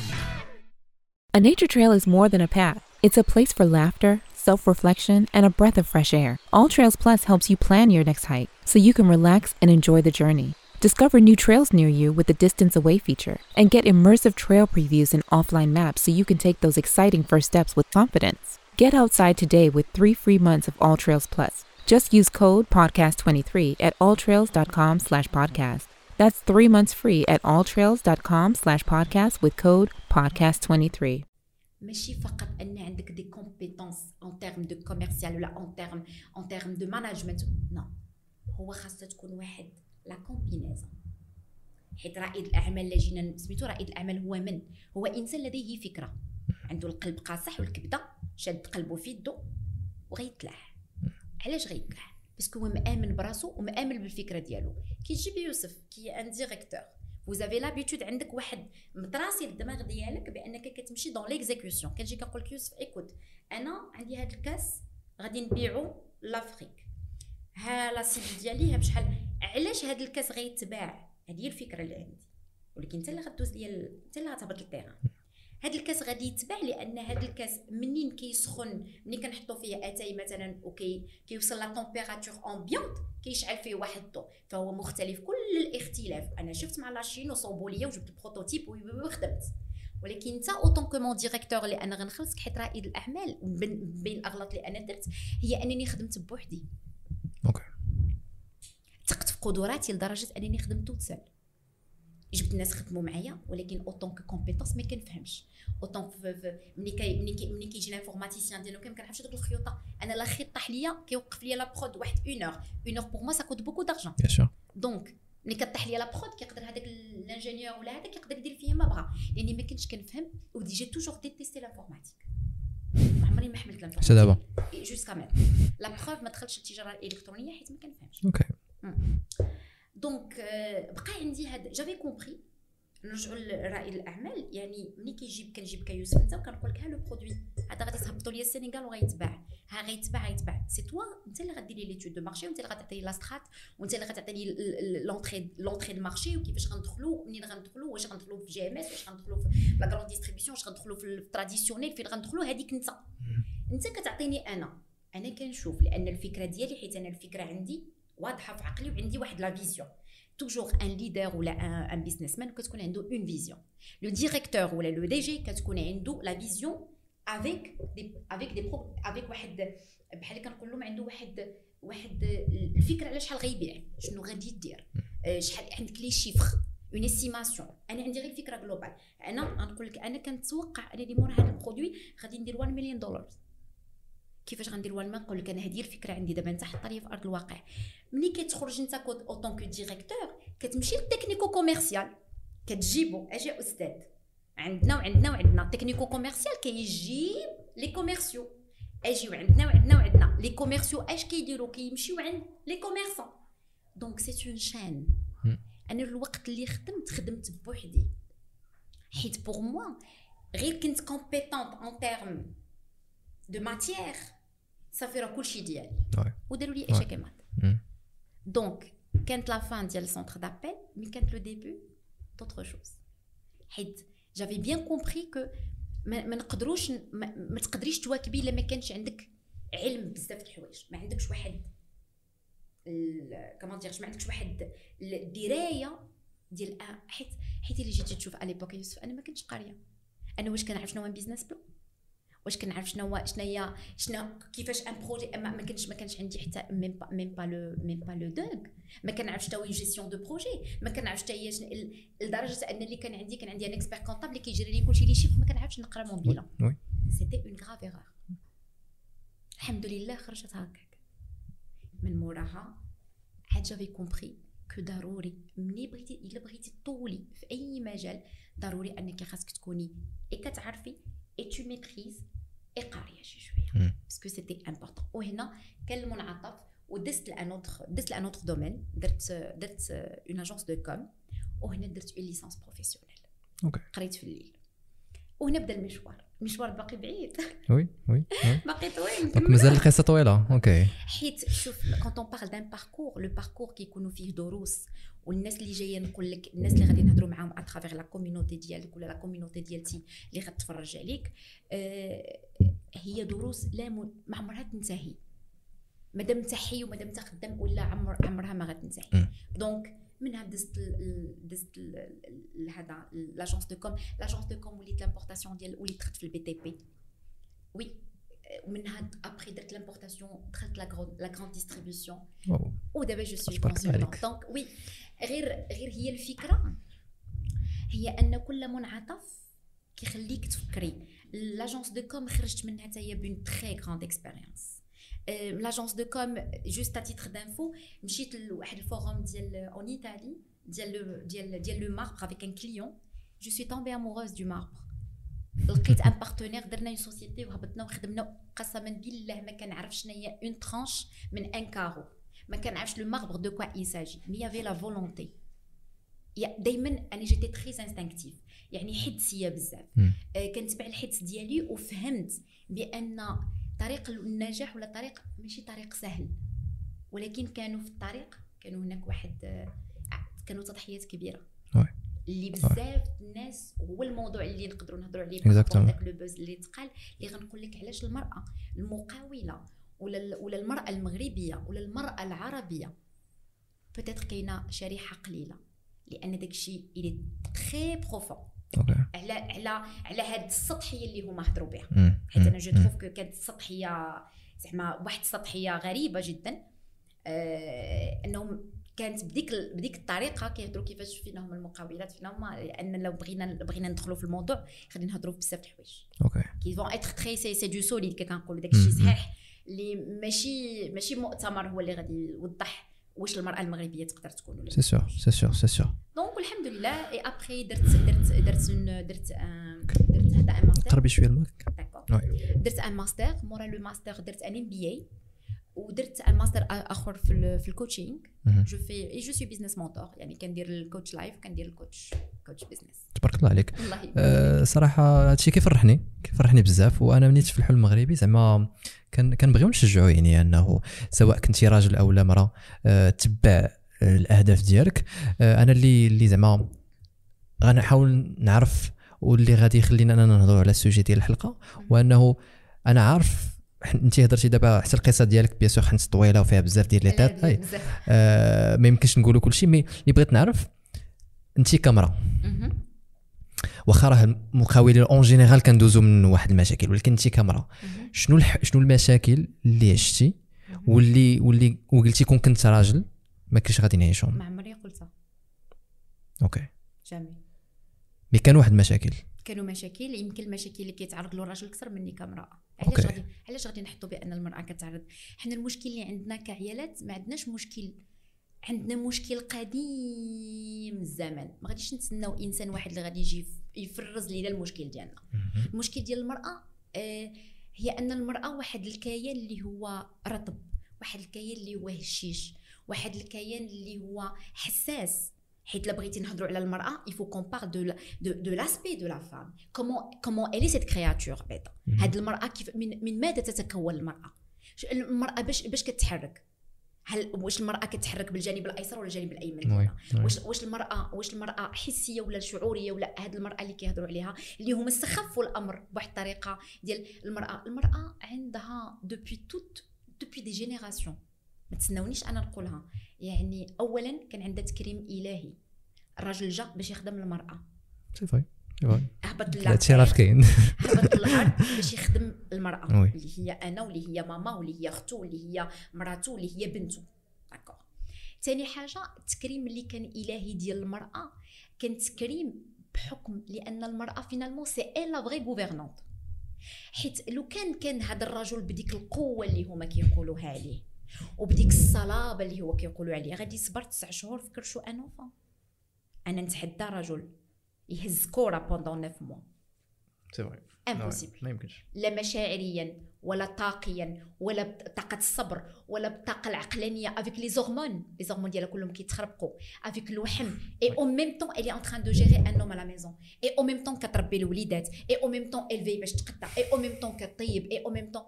A nature trail is more than a path. It's a place for laughter, self reflection, and a breath of fresh air. All Trails Plus helps you plan your next hike so you can relax and enjoy the journey. Discover new trails near you with the Distance Away feature and get immersive trail previews and offline maps so you can take those exciting first steps with confidence. Get outside today with three free months of All Trails Plus. Just use code podcast23 at alltrails.com slash podcast. That's three months free at alltrails.com slash podcast with code podcast23. ماشي فقط ان عندك دي كومبيتونس اون تيرم دو كوميرسيال ولا اون تيرم اون تيرم دو مانجمنت نو هو خاصها تكون واحد لا كومبينيزون حيت رائد الأعمال اللي جينا سميتو رائد الأعمال هو من؟ هو إنسان لديه فكرة. عنده القلب قاصح والكبدة شاد قلبه في يدو وغيتلاح علاش غيتلاح parce que هو مآمن براسو ومآمن بالفكرة ديالو. كي تجيب يوسف كي un directeur vous avez l'habitude عندك واحد متراسي الدماغ ديالك بأنك كتمشي dans l'exécution كنجي كنقول لك يوسف écoute أنا عندي هذا الكاس غادي نبيعو l'Afrique. ها لا سيد ديالي ها بشحال علاش هذا الكاس غيتباع؟ هذه هي الفكرة اللي عندي. ولكن انت اللي غدوز ليا انت اللي غتهبط لل terrain. هذا الكاس غادي يتباع لأن هذا الكاس منين كيسخن ملي كنحطوا فيه أتاي مثلا وكي كيوصل la température ambiante كيشعل فيه واحد الضوء. فهو مختلف كل الاختلاف. أنا شفت مع la Chine وصوبوا ليا وجبت prototype وخدمت. ولكن انت en tant que mon directeur أنا غنخلصك حيت رائد الأعمال بين الأغلاط اللي أنا درت هي أنني خدمت بوحدي. OK. ثقت في قدراتي لدرجة أنني خدمت toute seule جبت الناس خدموا معايا ولكن en tant que compétence ما كنفهمش. autant ملي كي ملي كي ملي كيجي l'informaticien ديالو ما كنعرفش دوك الخيوطه أنا لا خيط طاح ليا كيوقف ليا la prod واحد une heure une heure pour moi ça coûte beaucoup d'argent bien sûr donc ملي كطيح ليا la prod كيقدر هذاك ال ingénieur ولا هذا كيقدر يدير فيا ما بغا لأني ما كنتش كنفهم et j'ai toujours détesté l'informatique ما عمري ما حملت حتى l'informatique دابا. jusqu'à même la preuve ما دخلتش التجاره الالكترونيه حيت ما كنفهمش. OK donc euh, بقى عندي هذا j'avais compris نرجعوا لرائد الأعمال. يعني ملي كيجيب كنجيب كيوسف انت وكنقول لك ها le produit هذا غادي تهبطوا لي السينيغال وغيتباع. ها غيتباع غيتباع. c'est toi انت اللي غدير لي l'étude de marché وانت اللي غتعطيني la straté وانت اللي غتعطيني l'entrée l'entrée du marché وكيفاش غندخلوا منين غندخلوا واش غندخلوا في GMS واش غندخلوا في la grande distribution واش غندخلوا في ال traditionnel فين غندخلوا هذيك انت. انت كتعطيني أنا. أنا كنشوف لأن الفكرة ديالي حيت أنا الفكرة عندي واضحة في عقلي وعندي واحد la vision toujours un leader ou un, un businessman كتكون عنده une vision. Le directeur ou le DG كتكون عنده la vision avec des avec des pro, avec واحد بحال كنقول لهم عنده واحد واحد الفكرة على شحال غيبيع شنو غادي يدير؟ شحال عندك les chiffres en estimation أنا عندي غير فكره globale أنا غنقول لك أنا كنتوقع أنني مور هذا ال produit غادي ندير 1 مليون دولار كيفاش غندير 1 مليون نقول لك أنا هذه الفكرة عندي. دابا أنت حطها لي في أرض الواقع. ملي كتخرج أنت en tant que directeur كتمشي لل technico-commercial كتجيبو. أجي أستاذ. عندنا وعندنا وعندنا. technico-commercial كيجيب لي كوميرسيو اجيو عندنا وعندنا وعندنا. لي كوميرسيو أش كيديروا كيمشيو عند لي كوميرسون دونك سي اون شان أنا الوقت اللي خدمت خدمت بوحدي. حيت بور موا غير كنت كومبيتونت اون تيرم دو ماتيير صافي راه كلشي ديالي وداروا لي ايشيك مات دونك كانت لا فان ديال السونتر دابيل مي كانت لو ديبي دوطخ شوز حيت جافي بيان كومبري كو ما نقدروش ما, تقدريش تواكبي الا ما كانش عندك علم بزاف د الحوايج ما عندكش واحد كمان ديرش ما عندكش واحد الدرايه ديال حيت حيت اللي جيتي تشوف على ليبوك يوسف أنا ما كنتش قاريه أنا واش كنعرف شنو هو بيزنس بلان واش كنعرف شنو هو شنو هي شنو كيفاش ان بروجي ما, ما كانش ما كانش عندي حتى ميم با ميم با لو ميم با لو دوغ ما كنعرفش حتى gestion de projet ما كنعرفش حتى هي لدرجة أن اللي كان عندي كان عندي un expert comptable اللي كيجري لي كلشي les chiffres ما كنعرفش نقرا mon bilan c'était une grave erreur الحمد لله خرجت هكاك. من موراها عاد j'avais compris que ضروري ملي بغيتي إلا بغيتي تطولي في أي مجال ضروري أنك خاصك تكوني et كتعرفي et tu maîtrises et قاريه شي شوية. parce que c'était important وهنا كان المنعطف ودزت ل un autre دزت ل un autre domaine درت درت une agence de com وهنا درت une licence professionnelle OK قريت في الليل. وهنا بدا المشوار. المشوار باقي بعيد. oui oui باقي طويل. donc. مازال القصة طويله OK حيت شوف quand on parle d'un parcours le parcours كيكونوا فيه دروس والناس اللي جاية نقول لك الناس اللي غادي نهضروا معاهم à travers la communauté ديالك ولا la communauté ديالتي اللي غتفرج عليك آه هي دروس لا م... ما عمرها تنتهي. مادام انت حي ومادام انت خدام ولا عمر عمرها ما غتنتهي. donc منها دزت ال- دزت هذا l'agence de com l'agence de com وليت l'importation ديال وليت دخلت في ال BTP oui ومنها après درت l'importation دخلت la grande la grande distribution واو ودابا je suis تبارك الله consultante عليك. donc oui غير غير هي الفكرة هي ان كل منعطف كيخليك تفكري l'agence de com خرجت منها حتى هي bon très grande expérience l'agence de com juste à titre d'info مشيت لواحد ال forum ديال en Italie ديال le- ديال ديال le marbre avec un client je suis tombée amoureuse de marbre لقيت un partenaire درنا une société وهبطنا وخدمنا قسما بالله ما كنعرف شنو هي une tranche من un carreau. ما كنعرفش le marbre de quoi il s'agit mais y avait la volonté. دائما أنا j'étais très instinctive يعني حدسية بزاف. آه، كنتبع الحدس ديالي وفهمت بأن طريق النجاح ولا طريق ماشي طريق سهل. ولكن كانوا في الطريق كانوا هناك واحد آه، كانوا تضحيات كبيرة. اللي بزاف الناس هو الموضوع اللي نقدروا نهضروا عليه. داك le buzz اللي تقال اللي غنقول لك علاش المرأة المقاولة ولا ولا المرأة المغربية ولا المرأة العربية peut-être كاينة شريحة قليلة لأن داك الشيء elle est très profonde على على على هاد السطحية اللي هما هضروا بها مم. حيت أنا je مم. trouve que كانت السطحيه زعما واحد السطحية غريبة جدا آه أنهم كانت بديك بديك الطريقة كيهضروا كيفاش فينا هما المقاولات فينا هما لأن لو بغينا بغينا ندخلوا في الموضوع غادي نهضروا في بزاف الحوايج. OK. qui vont être très c'est c'est du solide qui كنقولوا داك. الشيء صحيح اللي ماشي ماشي مؤتمر هو اللي غادي يوضح واش المرأة المغربية تقدر تكون ولا c'est sûr c'est sûr c'est sûr donc الحمد لله اي ابخي درت درت درت درت درت هذا un master قربي شوية oui درت un master مورا le master درت un MBA ودرت un master آخر في في ال coaching. je fais et je suis business mentor يعني كندير ال coach life كندير الكوتش كوتش بزنس تبارك الله عليك. الله أه صراحة هادشي كيفرحني كيفرحني بزاف. وأنا منيت في الحلم المغربي زعما كان كنبغيو نشجعوا يعني أنه سواء كنتي راجل أو لا امراه أه تبع الأهداف ديالك. أه أنا اللي اللي زعما غنحاول نعرف واللي غادي يخلينا اننا نهضروا على ال sujet ديال الحلقة وأنه أنا عارف انت هضرتي دابا حتى القصة ديالك bien sûr حنت طويلة وفيها بزاف ديال les étapes. بزاف. آه ما يمكنش نقولوا كل شيء mais اللي بغيت نعرف انت كامرا مهم. واخا راه المقاولين en général كندوزو من واحد المشاكل ولكن انت كامرا مهم. شنو الح... شنو المشاكل اللي عشتي واللي واللي وقلتي كون كنت راجل ما كنتش غادي نعيشهم ما عمري قلتها أوكي jamais mais كان واحد المشاكل كانوا مشاكل يمكن المشاكل اللي كيتعرض له الراجل أكثر مني كامراه. علاش غادي علاش غادي نحطوا بأن المرأة كتعرض؟ حنا المشكل اللي عندنا كعيالات ما عندناش مشكل. عندنا مشكل قديم الزمن. ما غاديش نتسناو إنسان واحد اللي غادي يجي يف- يفرز لينا المشكل ديالنا. المشكل ديال المرأة آه، هي أن المرأة واحد الكيان اللي هو رطب واحد الكيان اللي هو هشيش واحد الكيان اللي هو حساس. حيت لا بغيتي نهضروا على المرأة la- de de l'aspect de la femme. Comment comment elle est cette créature بعدا مهم. هاد المرأة كيف من من ماذا تتكون المرأة؟ المرأة باش باش كتحرك. هل واش المرأة كتحرك بالجانب الأيسر ولا الجانب الأيمن. واش واش المراه واش المرأة حسية ولا شعورية ولا هاد المرأة اللي كيهضروا عليها؟ اللي هما استخفوا الأمر بواحد الطريقة ديال المرأة. المرأة عندها depuis toute depuis des générations ما تسناونيش أنا نقولها. يعني اولا كان عندها تكريم إلهي. الراجل جا باش يخدم المرأة. c'est vrai هبط هادشي راه كاين. هبط الأرض باش يخدم المرأة. oui. اللي هي أنا واللي هي ماما واللي هي أختو واللي هي مراتو واللي هي بنته داكور ثاني حاجة التكريم اللي كان إلهي ديال المرأة كان تكريم بحكم لأن المرأة finalement c'est elle la vraie gouvernante حيت لو كان كان هذا الرجل بديك القوة اللي هما كيقولوها عليه. وبديك الصلابة اللي هو كيقولوا عليه غادي يصبر تسع شهور فكر شو ان أنا نتحدى رجل يهز كورة pendant 9 mois c'est vrai impossible ما يمكنش لا مشاعريا ولا طاقيا ولا بطاقة الصبر ولا بالطاقه العقلانية. avec les hormones les hormones ديالها كلهم كيتخربقوا. avec الوحم. et au même temps elle est en train de gérer un homme la maison et au même temps كتربي الوليدات. اي أو ميم طون الفي باش تقطع. اي أو ميم طون كطيب. اي أو ميم طون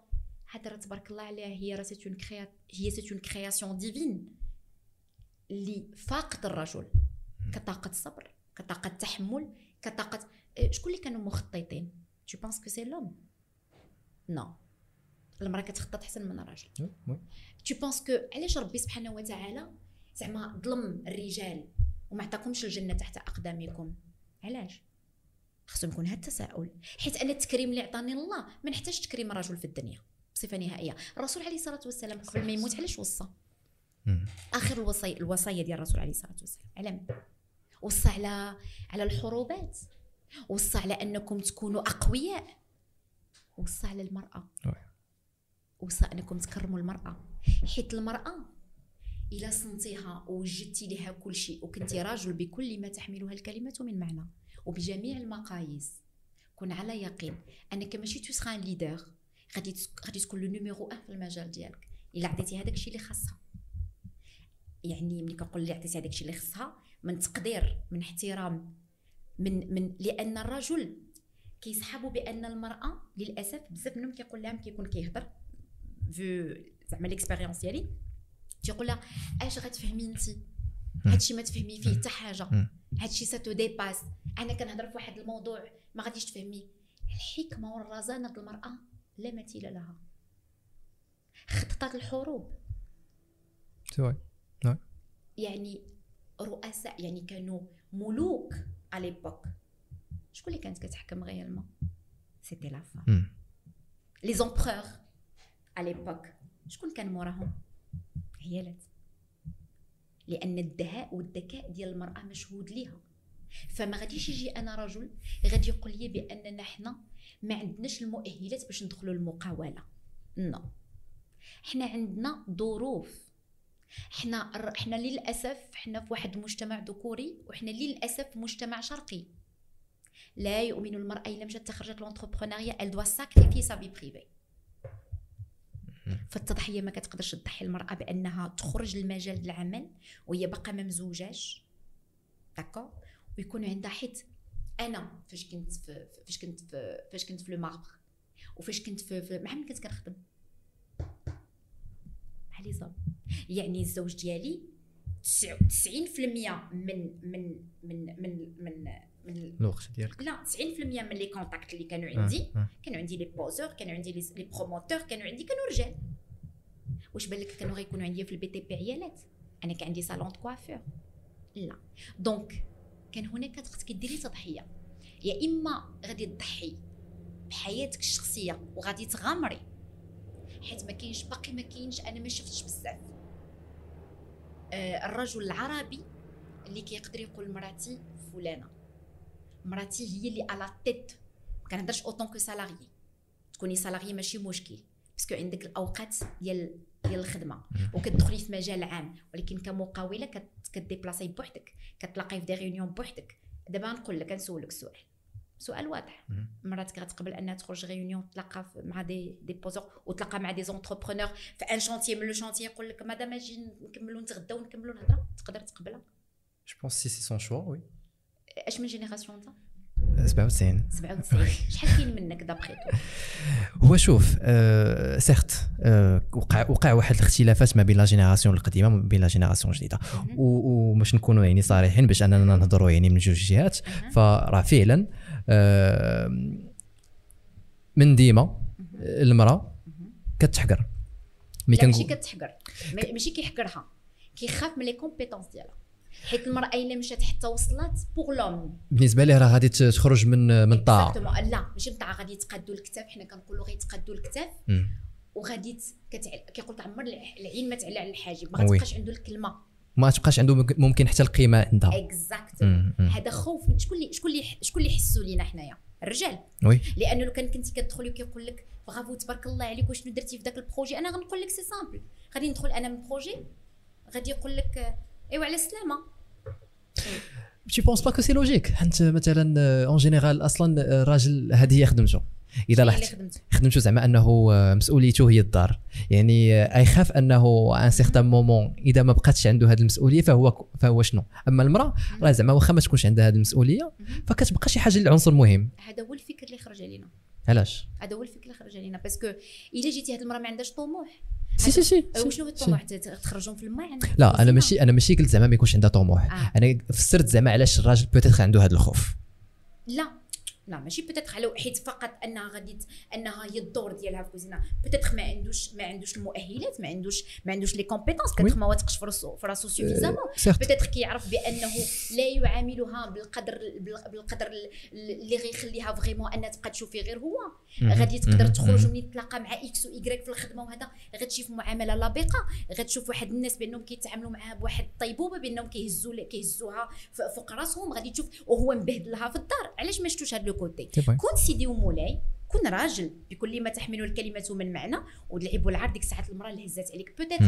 هذا راه تبارك الله عليها هي راه كريا هي c'est une création divine اللي فاقد الرجل. كطاقة صبر كطاقة تحمل كطاقة شكون اللي كانوا مخططين؟ Tu penses que c'est l'homme non. المرأة كتخطط أحسن من الراجل tu penses que علاش ربي سبحانه وتعالى زعما ظلم الرجال وما عطاكمش الجنة تحت أقدامكم؟ علاش؟ خصو يكون هذا التساؤل. حيت أنا التكريم اللي عطاني الله ما نحتاج تكريم الرجل في الدنيا. بصفة نهائية. الرسول عليه الصلاة والسلام قبل ما يموت علاش وصى؟ آخر الوصي الوصية ديال الرسول عليه الصلاة والسلام. على من وصى على على الحروبات. وصى على أنكم تكونوا أقوياء. وصى على المرأة. وصى أنكم تكرموا المرأة. حيت المرأة الا صنتيها ووجدتي لها كل شيء وكنتي راجل بكل ما تحملها الكلمة من معنى. وبجميع المقاييس كن على يقين أنك ماشي tout leader. غادي غادي تكون le numéro 1 في المجال ديالك. إلا عطيتي هذاك الشيء اللي خاصها. يعني ملي كنقول لي عطيتي هذاك الشيء اللي خاصها من تقدير من احترام من من لأن الرجل كيسحبوا بأن المرأة للأسف بزاف منهم كيقول لها كيكون كيهضر. في زعما l'expérience ديالي تيقول لها أش غتفهمي أنت؟ هادشي ما تفهمي فيه حتى حاجة. هادشي ça te dépasse أنا كنهضر في واحد الموضوع ما غاديش تفهمي. الحكمة والرزانة المرأة لا مثيل لها. خططات الحروب. سواء يعني رؤساء يعني كانوا ملوك على l'époque شكون اللي كانت كتحكم réellement c'était la femme les empereurs على l'époque شكون كان موراهم؟ عيالات. لأن الدهاء والذكاء ديال المرأة مشهود ليها. فما غاديش يجي أنا رجل غادي يقول لي بأننا حنا ما عندناش المؤهلات باش ندخلوا المقاولة. non. حنا عندنا ظروف. حنا حنا للأسف حنا في واحد المجتمع ذكوري وحنا للأسف مجتمع شرقي. لا يؤمن المرأة إلا مشات تخرجت لونتربرونيا elle doit sacrifier sa vie privée. فالتضحية ما كتقدرش تضحي المرأة بأنها تخرج للمجال العمل وهي باقا ما مزوجاش داكور ويكون عندها حيت أنا فاش كنت فاش كنت فاش كنت في le marbre وفاش كنت في, في مع من كنت كنخدم. مع les hommes يعني الزوج ديالي 90% من من من من من من الوقت ديالك. لا 90% من les contacts اللي كانوا عندي. آه. آه. كانوا عندي les poseurs كانوا عندي les promoteurs كانوا عندي كانوا رجال. واش بالك كانوا غيكونوا عندي في ال BTP عيالات؟ أنا كان عندي salon coiffure لا. donc كان هناك خصك ديري تضحية. يا إما غادي تضحي بحياتك الشخصية وغادي تغامري. حيت ما كاينش باقي ما كاينش أنا ما شفتش بزاف. آه الرجل العربي اللي كيقدر يقول مراتي فلانة. مراتي هي اللي على tête ما كنهضرش en tant que salariée تكوني salariée ماشي مشكل. parce que عندك الأوقات ديال ديال الخدمة. وكتدخلي في مجال عام. ولكن كمقاولة كت déplacer بوحدك. كتلاقي في des réunions بوحدك. دابا نقول لك نسولك السؤال سؤال واضح. مراتك غتقبل أنها تخرج réunion تلاقى مع des des poseurs وتلاقى مع des entrepreneurs في un chantier من le chantier يقول لك مادام أجي نكملوا نتغداو ونكملوا الهضره تقدر تقبلها. je pense c'est c'est son choix oui اش من génération أنت؟ 97 97 شحال كاين منك دابخي هو شوف آه certes آه وقع وقع واحد الاختلافات ما بين la génération القديمة وما بين la génération الجديدة. وباش نكونوا يعني صريحين باش أننا نهضروا يعني من جوج جهات فراه فعلا آه من ديما المرأة كتحقر. mais ماشي كتحقر ماشي كيحقرها كيخاف من les compétences ديالها. حيت المرأة إلا مشات حتى وصلت pour l'homme بالنسبة ليه راه غادي تخرج من من الطاعه لا ماشي من الطاعه غادي يتقادوا الكتاف حنا كنقولوا غيتقادوا الكتاف وغادي كتعل... كيقول تعمر العين ما تعلى على الحاجب. ما غتبقاش عنده الكلمة. ما تبقاش عنده ممكن حتى القيمة عندها. exact هذا خوف شكون اللي شكون اللي شكون اللي يحسوا لينا حنايا؟ الرجال. oui. لأنه لو كان كنتي كتدخلي وكيقول لك برافو تبارك الله عليك وشنو درتي في ذاك ال projet؟ أنا غنقول لك c'est simple غادي ندخل أنا mon projet غادي يقول لك إيوا على السلامة. Tu penses pas que c'est logique حيت مثلا en général أصلا الراجل هذه هي خدمته إذا لاحظت. خدمته؟ زعما أنه آه، مسؤوليته هي الدار. يعني آه، يخاف أنه un certain moment إذا ما بقاتش عنده هذه المسؤولية فهو فهو شنو؟ أما المرأة راه زعما واخا ما تكونش عندها هذه المسؤولية فكتبقى شي حاجة العنصر مهم. هذا هو الفكر اللي خرج علينا. علاش؟ هذا هو الفكر اللي خرج علينا. parce que إلا جيتي هاد المرأة ما عندهاش طموح سي سي سي وشنو هو الطموح تخرجهم في الماء عندك لا أنا. ماشي أنا ماشي قلت زعما ما يكونش عندها طموح. آه. أنا فسرت زعما علاش الراجل peut-être عنده هذا الخوف. لا. لا ماشي. peut-être على حيت فقط أنها غادي أنها هي الدور ديالها في الكوزينة. peut-être ما عندوش ما عندوش المؤهلات ما عندوش ما عندوش les compétences peut-être ما واثقش في راسو في راسو suffisamment surtout peut-être كيعرف بأنه لا يعاملها بالقدر بال- بالقدر ال- اللي غيخليها vraiment أنها تبقى تشوف فيه غير هو. غادي تقدر تخرج ملي تلاقى مع إكس وايكغيك في الخدمة وهذا. غتشوف معاملة لابقة. غتشوف واحد الناس بأنهم كيتعاملوا معاها بواحد الطيبوبة بأنهم كيهزوا كيهزوها فوق راسهم. غادي تشوف وهو مبهدلها في الدار. علاش ما شفتوش هذا le côté. كون سيدي ومولاي كون راجل بكل ما تحمله الكلمة من معنى واللعب والعرض ديك الساعات المراه اللي هزات عليك. peut-être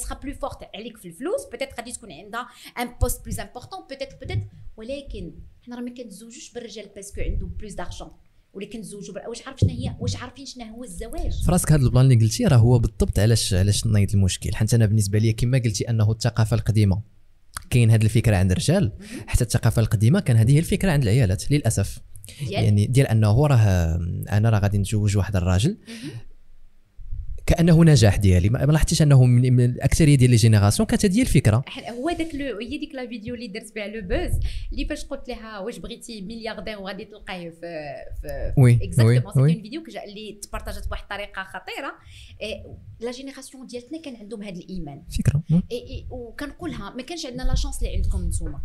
sera plus forte عليك في الفلوس peut-être غادي تكون عندها un poste plus important peut-être peut-être ولكن حنا راه ما كنتزوجوش بالرجال parce que عنده plus d'argent ولا كنتزوجوا واش عارف شنو هي واش عارفين شنو هو الزواج؟ في راسك هذا ال plan اللي قلتي راه هو بالضبط علاش علاش نايض المشكل. حيت أنا بالنسبة لي كما قلتي أنه الثقافة القديمة. كاين هذه الفكرة عند الرجال حتى الثقافة القديمة كان هذه هي الفكرة عند العيالات للأسف. ديال يعني ديال أنه راه أنا راه غادي نتزوج واحد الراجل. كأنه نجاح ديالي. ما لاحظتيش أنه من, الأكثرية ديال les générations كانت هذه هي الفكرة. هو داك هي ديك la vidéo اللي درت بها le buzz اللي فاش قلت لها واش بغيتي ملياردير وغادي تلقاه في في oui exactement c'était oui. une vidéo اللي تبارطاجات بواحد الطريقة خطيرة. إيه، la génération ديالتنا كان عندهم هذا الإيمان. فكرة. إيه، إيه، وكنقولها ما كانش عندنا la chance اللي عندكم نتوما.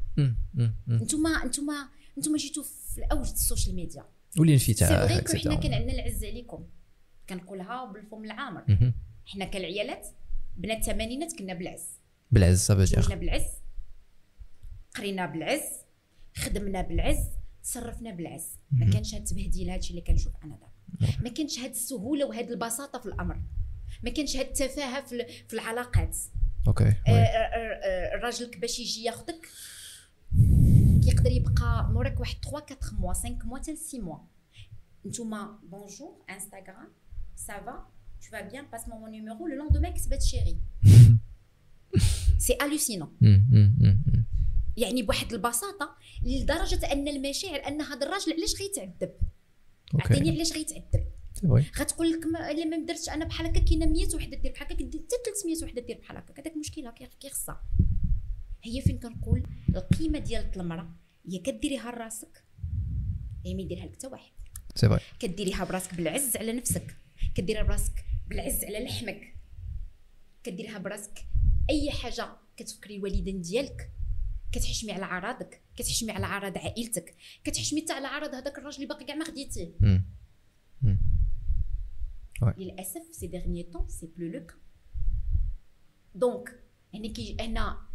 نتوما نتوما نتوما جيتوا في الأوج السوشيال ميديا. ولي c'est vrai حنا. كان عندنا العز عليكم. كنقولها بالفم العامر. حنا كالعيالات بنات الثمانينات كنا بالعز. بالعز صافي تزوجنا بالعز قرينا بالعز خدمنا بالعز تصرفنا بالعز. ما كانش هاد التبهديل هادشي اللي كنشوف أنا دابا. ما كانش هاد السهولة وهاد البساطة في الأمر. ما كانش هاد التفاهة في, ال- في العلاقات. أوكي آه،. آه، آه، الراجل باش يجي ياخذك كيقدر يبقى موراك واحد 3 4 موا 5 موا حتى 6 موا نتوما bonjour انستغرام ça va tu vas bien passe-moi mon numéro le lendemain كتبات chérie c'est hallucinant مم. مم. مم. مم. يعني بواحد البساطة لدرجة أن المشاعر أن هذا الراجل علاش غيتعذب عطيني علاش غيتعذب. غتقول لك إلا ما درتش أنا بحال هكا كاينة 100 وحدة دير بحال هكا حتى 300 وحدة دير بحال هكا هذاك مشكله كي كي خصها هي فين كنقول القيمة ديال المرأة. هي كديريها لراسك. هي ما يديرها لك؟ حتى واحد. c'est vrai. كديريها براسك بالعز على نفسك. كديرها براسك بالعز على لحمك. كديرها براسك أي حاجة كتفكري الوالدين ديالك. كتحشمي على عراضك كتحشمي على عراض عائلتك. كتحشمي حتى على عراض هذاك الراجل اللي باقي كاع ما خديتيه. للأسف ces derniers temps c'est plus le cas donc هنا كي هنا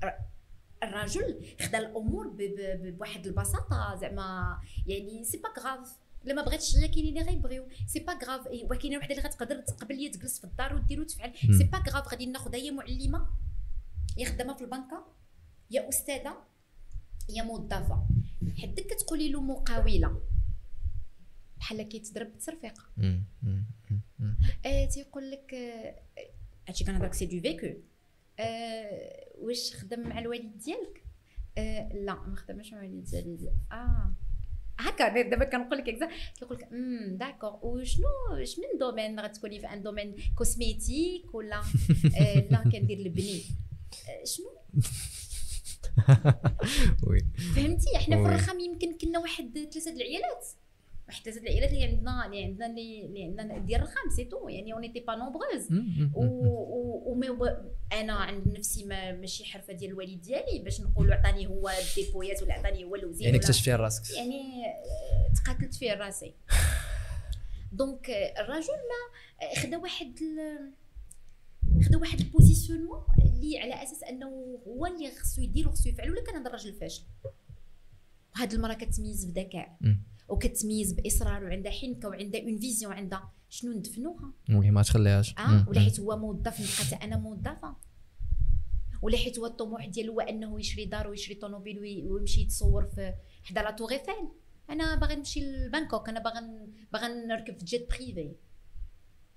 الرجل خدا الأمور بواحد البساطة زعما يعني c'est pas grave إلا ما بغيتش هي كاينين اللي غيبغيو. c'est pas grave وكاينه وحدة اللي غتقدر تقبل لي تجلس في الدار ودير وتفعل. c'est pas grave غادي ناخذها هي معلمة يا خدامة في البنكة يا أستاذة يا موظفة. حدك كتقولي له مقاولة. بحال كيتضرب بالترفيقه. مم. مم. آه تيقول لك آه، هادشي كنهضرك c'est du vécu آه واش خدم مع الوالد ديالك؟ آه لا ما خدمش مع الوالد ديالي. آه. هكا دابا كنقول لك اكزا كيقول لك امم d'accord وشنو شنو من domaine غتكوني في un domaine cosmétique ولا؟ آه لا كندير البني شنو؟ oui. فهمتي؟ إحنا في. الرخام يمكن كنا واحد ثلاثة العيالات. واحد ثلاثة د العيالات اللي عندنا اللي عندنا اللي عندنا ديال الرخام c'est tout يعني on est pas nombreuses أنا عند نفسي ما ماشي حرفة ديال الوالد ديالي باش نقولوا عطاني هو الديبويات ولا عطاني هو الوزير يعني اكتشفي راسك. يعني آه، تقاتلت فيه راسي. donc آه، الرجل ما آه، خدا واحد خدا واحد ال positionnement اللي على أساس أنه هو اللي خصو يدير وخصو يفعل ولا كان هذا الراجل فاشل. وهاد المراه كتميز بذكاء. وكتميز بإصرار وعندها حنكة وعندها une vision عندها شنو ندفنوها. oui ما تخليهاش. آه ولا حيت هو موظف نبقى حتى أنا موظفة. ولا حيت هو الطموح ديالو هو أنه يشري دار ويشري طوموبيل وي- ويمشي يتصور في حدا la tour Eiffel. أنا باغي نمشي لبانكوك أنا باغا ن- باغا نركب في jet privé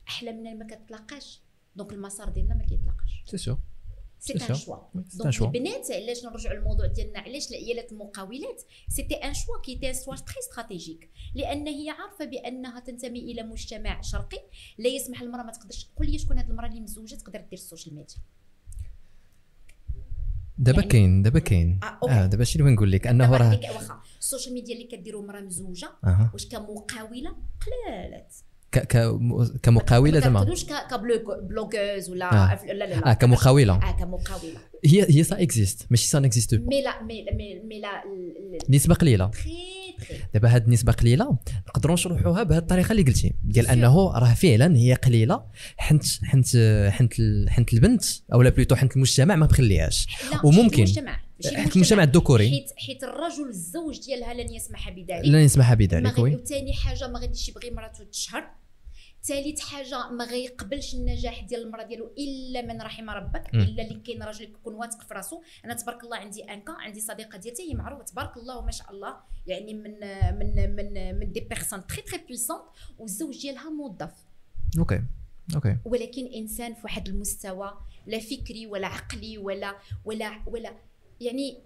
احلامنا ما كتلاقاش donc المسار ديالنا ما كيتلاقاش. c'est sûr c'est un. choix donc. البنات علاش نرجعوا للموضوع ديالنا علاش العيالات المقاولات c'était un choix qui était soit très stratégique لأن هي عارفة بأنها تنتمي إلى مجتمع شرقي. لا يسمح للمراه ما تقدرش قول لي شكون هاد المرأة اللي مزوجه تقدر دير السوشيال ميديا دابا يعني- كاين دابا كاين. آه،. آه دابا شي اللي نقول لك؟ أنه دابا راه واخا السوشيال ميديا اللي كديروا مرأة مزوجه أها. واش كمقاولة؟ قلالات كمقاوله ما زعما ك- ك blogueuse ولا آه. لا لا لا. آه كمقاوله آه كمقاوله هي هي ça existe ماشي ça n'existe mais لا مي مي لا نسبة قليلة. دابا هاد النسبة قليلة نقدروا نشرحوها بهذه الطريقة اللي قلتي. ديال أنه راه فعلا هي قليلة حنت حنت حنت حنت البنت اولا plutôt حنت المجتمع ما مخليهاش لا وممكن. المجتمع حيت المجتمع. الذكوري. حيت حيت الرجل الزوج ديالها لن يسمح بذلك. لن يسمح ما بذلك. oui. وثاني حاجة ما غاديش يبغي مراته تشهر. ثالث حاجة ما غيقبلش النجاح ديال المراه ديالو إلا من رحم ربك. إلا اللي كاين راجل يكون واثق في راسو. أنا تبارك الله عندي un cas عندي صديقة ديالتي هي معروفة تبارك الله وما شاء الله يعني من من من من des personnes très très puissantes والزوج ديالها موظف. OK OK ولكن إنسان في واحد المستوى لا فكري ولا عقلي ولا ولا ولا يعني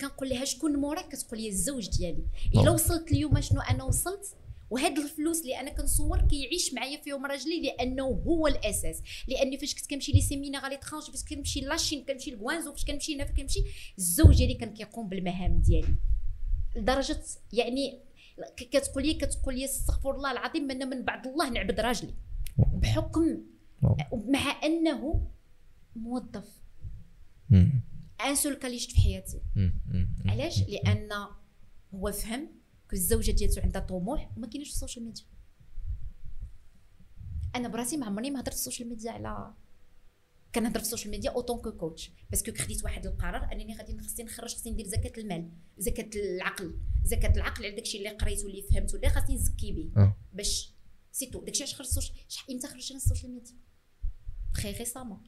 كنقول لها شكون موراك كتقول لي الزوج ديالي. إلا. وصلت اليوم شنو أنا وصلت؟ وهاد الفلوس اللي أنا كنصور كيعيش معايا فيهم راجلي لأنه هو الأساس. لاني فاش كنت كنمشي les séminaires à l'étranger فاش كنمشي la Chine كنمشي لكوانزو فاش كنمشي هنا فاش كنمشي الزوج ديالي كان كيقوم بالمهام ديالي. لدرجة يعني كتقول لي كتقول لي استغفر الله العظيم من من بعد الله نعبد راجلي. بحكم. مع أنه موظف. un seul cas اللي شفت في حياتي. علاش؟ لأن هو فهم الزوجة ديالته عندها طموح وما كاينش في السوشيال ميديا أنا براسي ما عمرني ما هضرت في السوشيال ميديا على كنهضر في السوشيال ميديا en tant que coach parce que خديت واحد القرار أنني غادي خصني نخرج خصني ندير زكاة المال زكاة العقل. زكاة العقل على داكشي اللي قريت واللي فهمت واللي خاصني نزكي به. آه. باش c'est tout داكشي علاش خرجت شحال إمتى خرجت أنا السوشيال ميديا très récemment.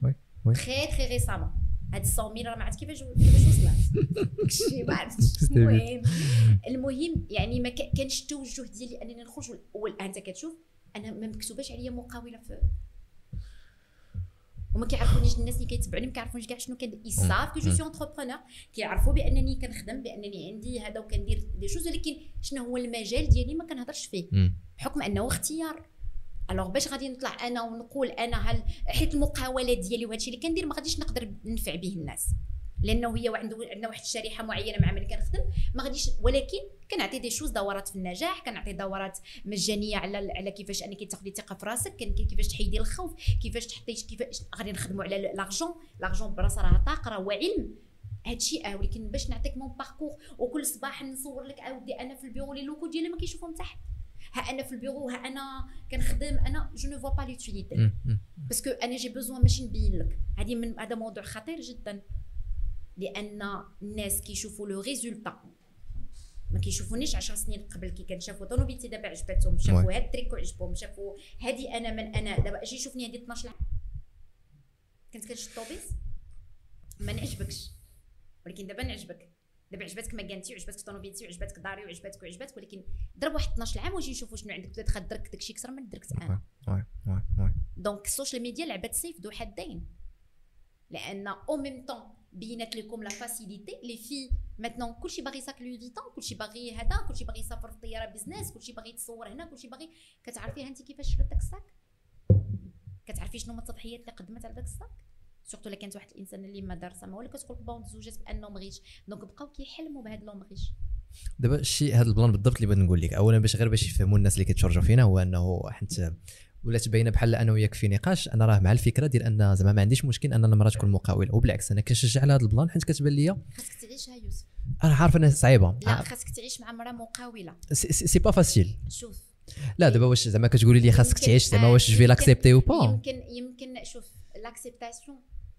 très très récemment هاد 100 راه ما عرفت كيفاش كيفاش وصلت. داكشي ما عرفتش. المهم المهم يعني ما كا- كانش التوجه ديالي أنني نخرج وال- والآن أنت كتشوف أنا ما مكتوباش عليا مقاولة في وما كيعرفونيش الناس اللي كيتبعوني ما كيعرفونيش كاع شنو كندير ils savent que je suis entrepreneur كيعرفوا بأنني كنخدم بأنني عندي هذا وكندير des choses ولكن شنو هو المجال ديالي ما كنهضرش فيه. مم. بحكم أنه اختيار. alors باش غادي نطلع أنا ونقول أنا هل حيت المقاولات ديالي وهادشي اللي كندير ما غاديش نقدر ننفع به الناس. لأنه هي عنده عندنا واحد الشريحة معينة مع من كنخدم ما غاديش ولكن كنعطي des choses دورات في النجاح كنعطي دورات مجانية على على كيفاش أنك تاخدي ثقة في راسك كيفاش تحيدي الخوف كيفاش تحطي كيفاش غادي نخدموا على l'argent l'argent براسها راه طاقه راه علم. هادشي آه ولكن باش نعطيك mon parcours وكل صباح نصور لك عاودي أنا في ال bureau les locaux ديالي ما كيشوفهم تحت. ها أنا في البيرو ها أنا كنخدم أنا je ne vois pas l'utilité. parce que أنا j'ai besoin ماشي نبين لك. هذه من هذا موضوع خطير جدا. لأن الناس كيشوفوا le résultat ما كيشوفونيش 10 سنين قبل كي كان شافوا طوموبيلتي دابا عجبتهم شافوا هاد التريكو عجبهم شافوا هذه أنا من أنا. دابا أجي شوفني هذه 12 عام كنت كنشد الطوبيس ما نعجبكش. ولكن دابا نعجبك. دابا عجبتك مكانتي وعجبتك طوموبيلتي وعجبتك داري وعجبتك وعجبتك ولكن ضرب واحد 12 عام وجي نشوفوا شنو عندك بدات درك داكشي أكثر من دركت أنا. oui oui oui donc السوشيال ميديا لعبت سيف ذو حدين لأن أو ميم طون بينات لكم la facilité لي في maintenant كلشي باغي sac Louis Vuitton كلشي باغي هذا كلشي باغي يسافر في الطياره business كلشي باغي يتصور هنا كلشي باغي. كتعرفيها انت كيفاش شرات داك ال sac كتعرفي شنو هما التضحيات اللي قدمت على داك ال sac surtout الا كانت واحد الإنسان اللي ما دارسه ما ولا كتقول bon تزوجات ب un homme riche. donc بقاو كيحلموا بهذا l'homme riche. دابا الشيء هذا ال plan بالضبط اللي بغيت نقول لك. أولا باش غير باش يفهموا الناس اللي كيتفرجوا فينا هو أنه حنت ولات باينة بحال أنا وياك في نقاش أنا راه مع الفكرة ديال أن زعما ما عنديش مشكل أن المرأة تكون مقاوله وبالعكس أنا كنشجع على هذا ال plan حيت كتبان لي خاصك تعيشها يوسف. أنا عارف أنها صعيبة. لا خاصك تعيش مع مرأة مقاولة. c'est- c'est pas facile شوف. لا دابا واش زعما كتقولي لي خاصك تعيش زعما آه، واش je يمكن- لاكسبتي أو با يمكن يمكن شوف لاكسبتاسيون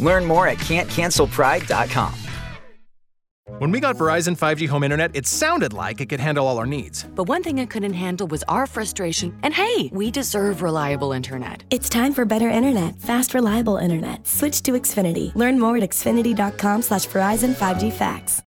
Learn more at can'tcancelpride.com. When we got Verizon 5G home internet, it sounded like it could handle all our needs. But one thing it couldn't handle was our frustration. And hey, we deserve reliable internet. It's time for better internet, fast, reliable internet. Switch to Xfinity. Learn more at xfinity.com slash Verizon 5G facts.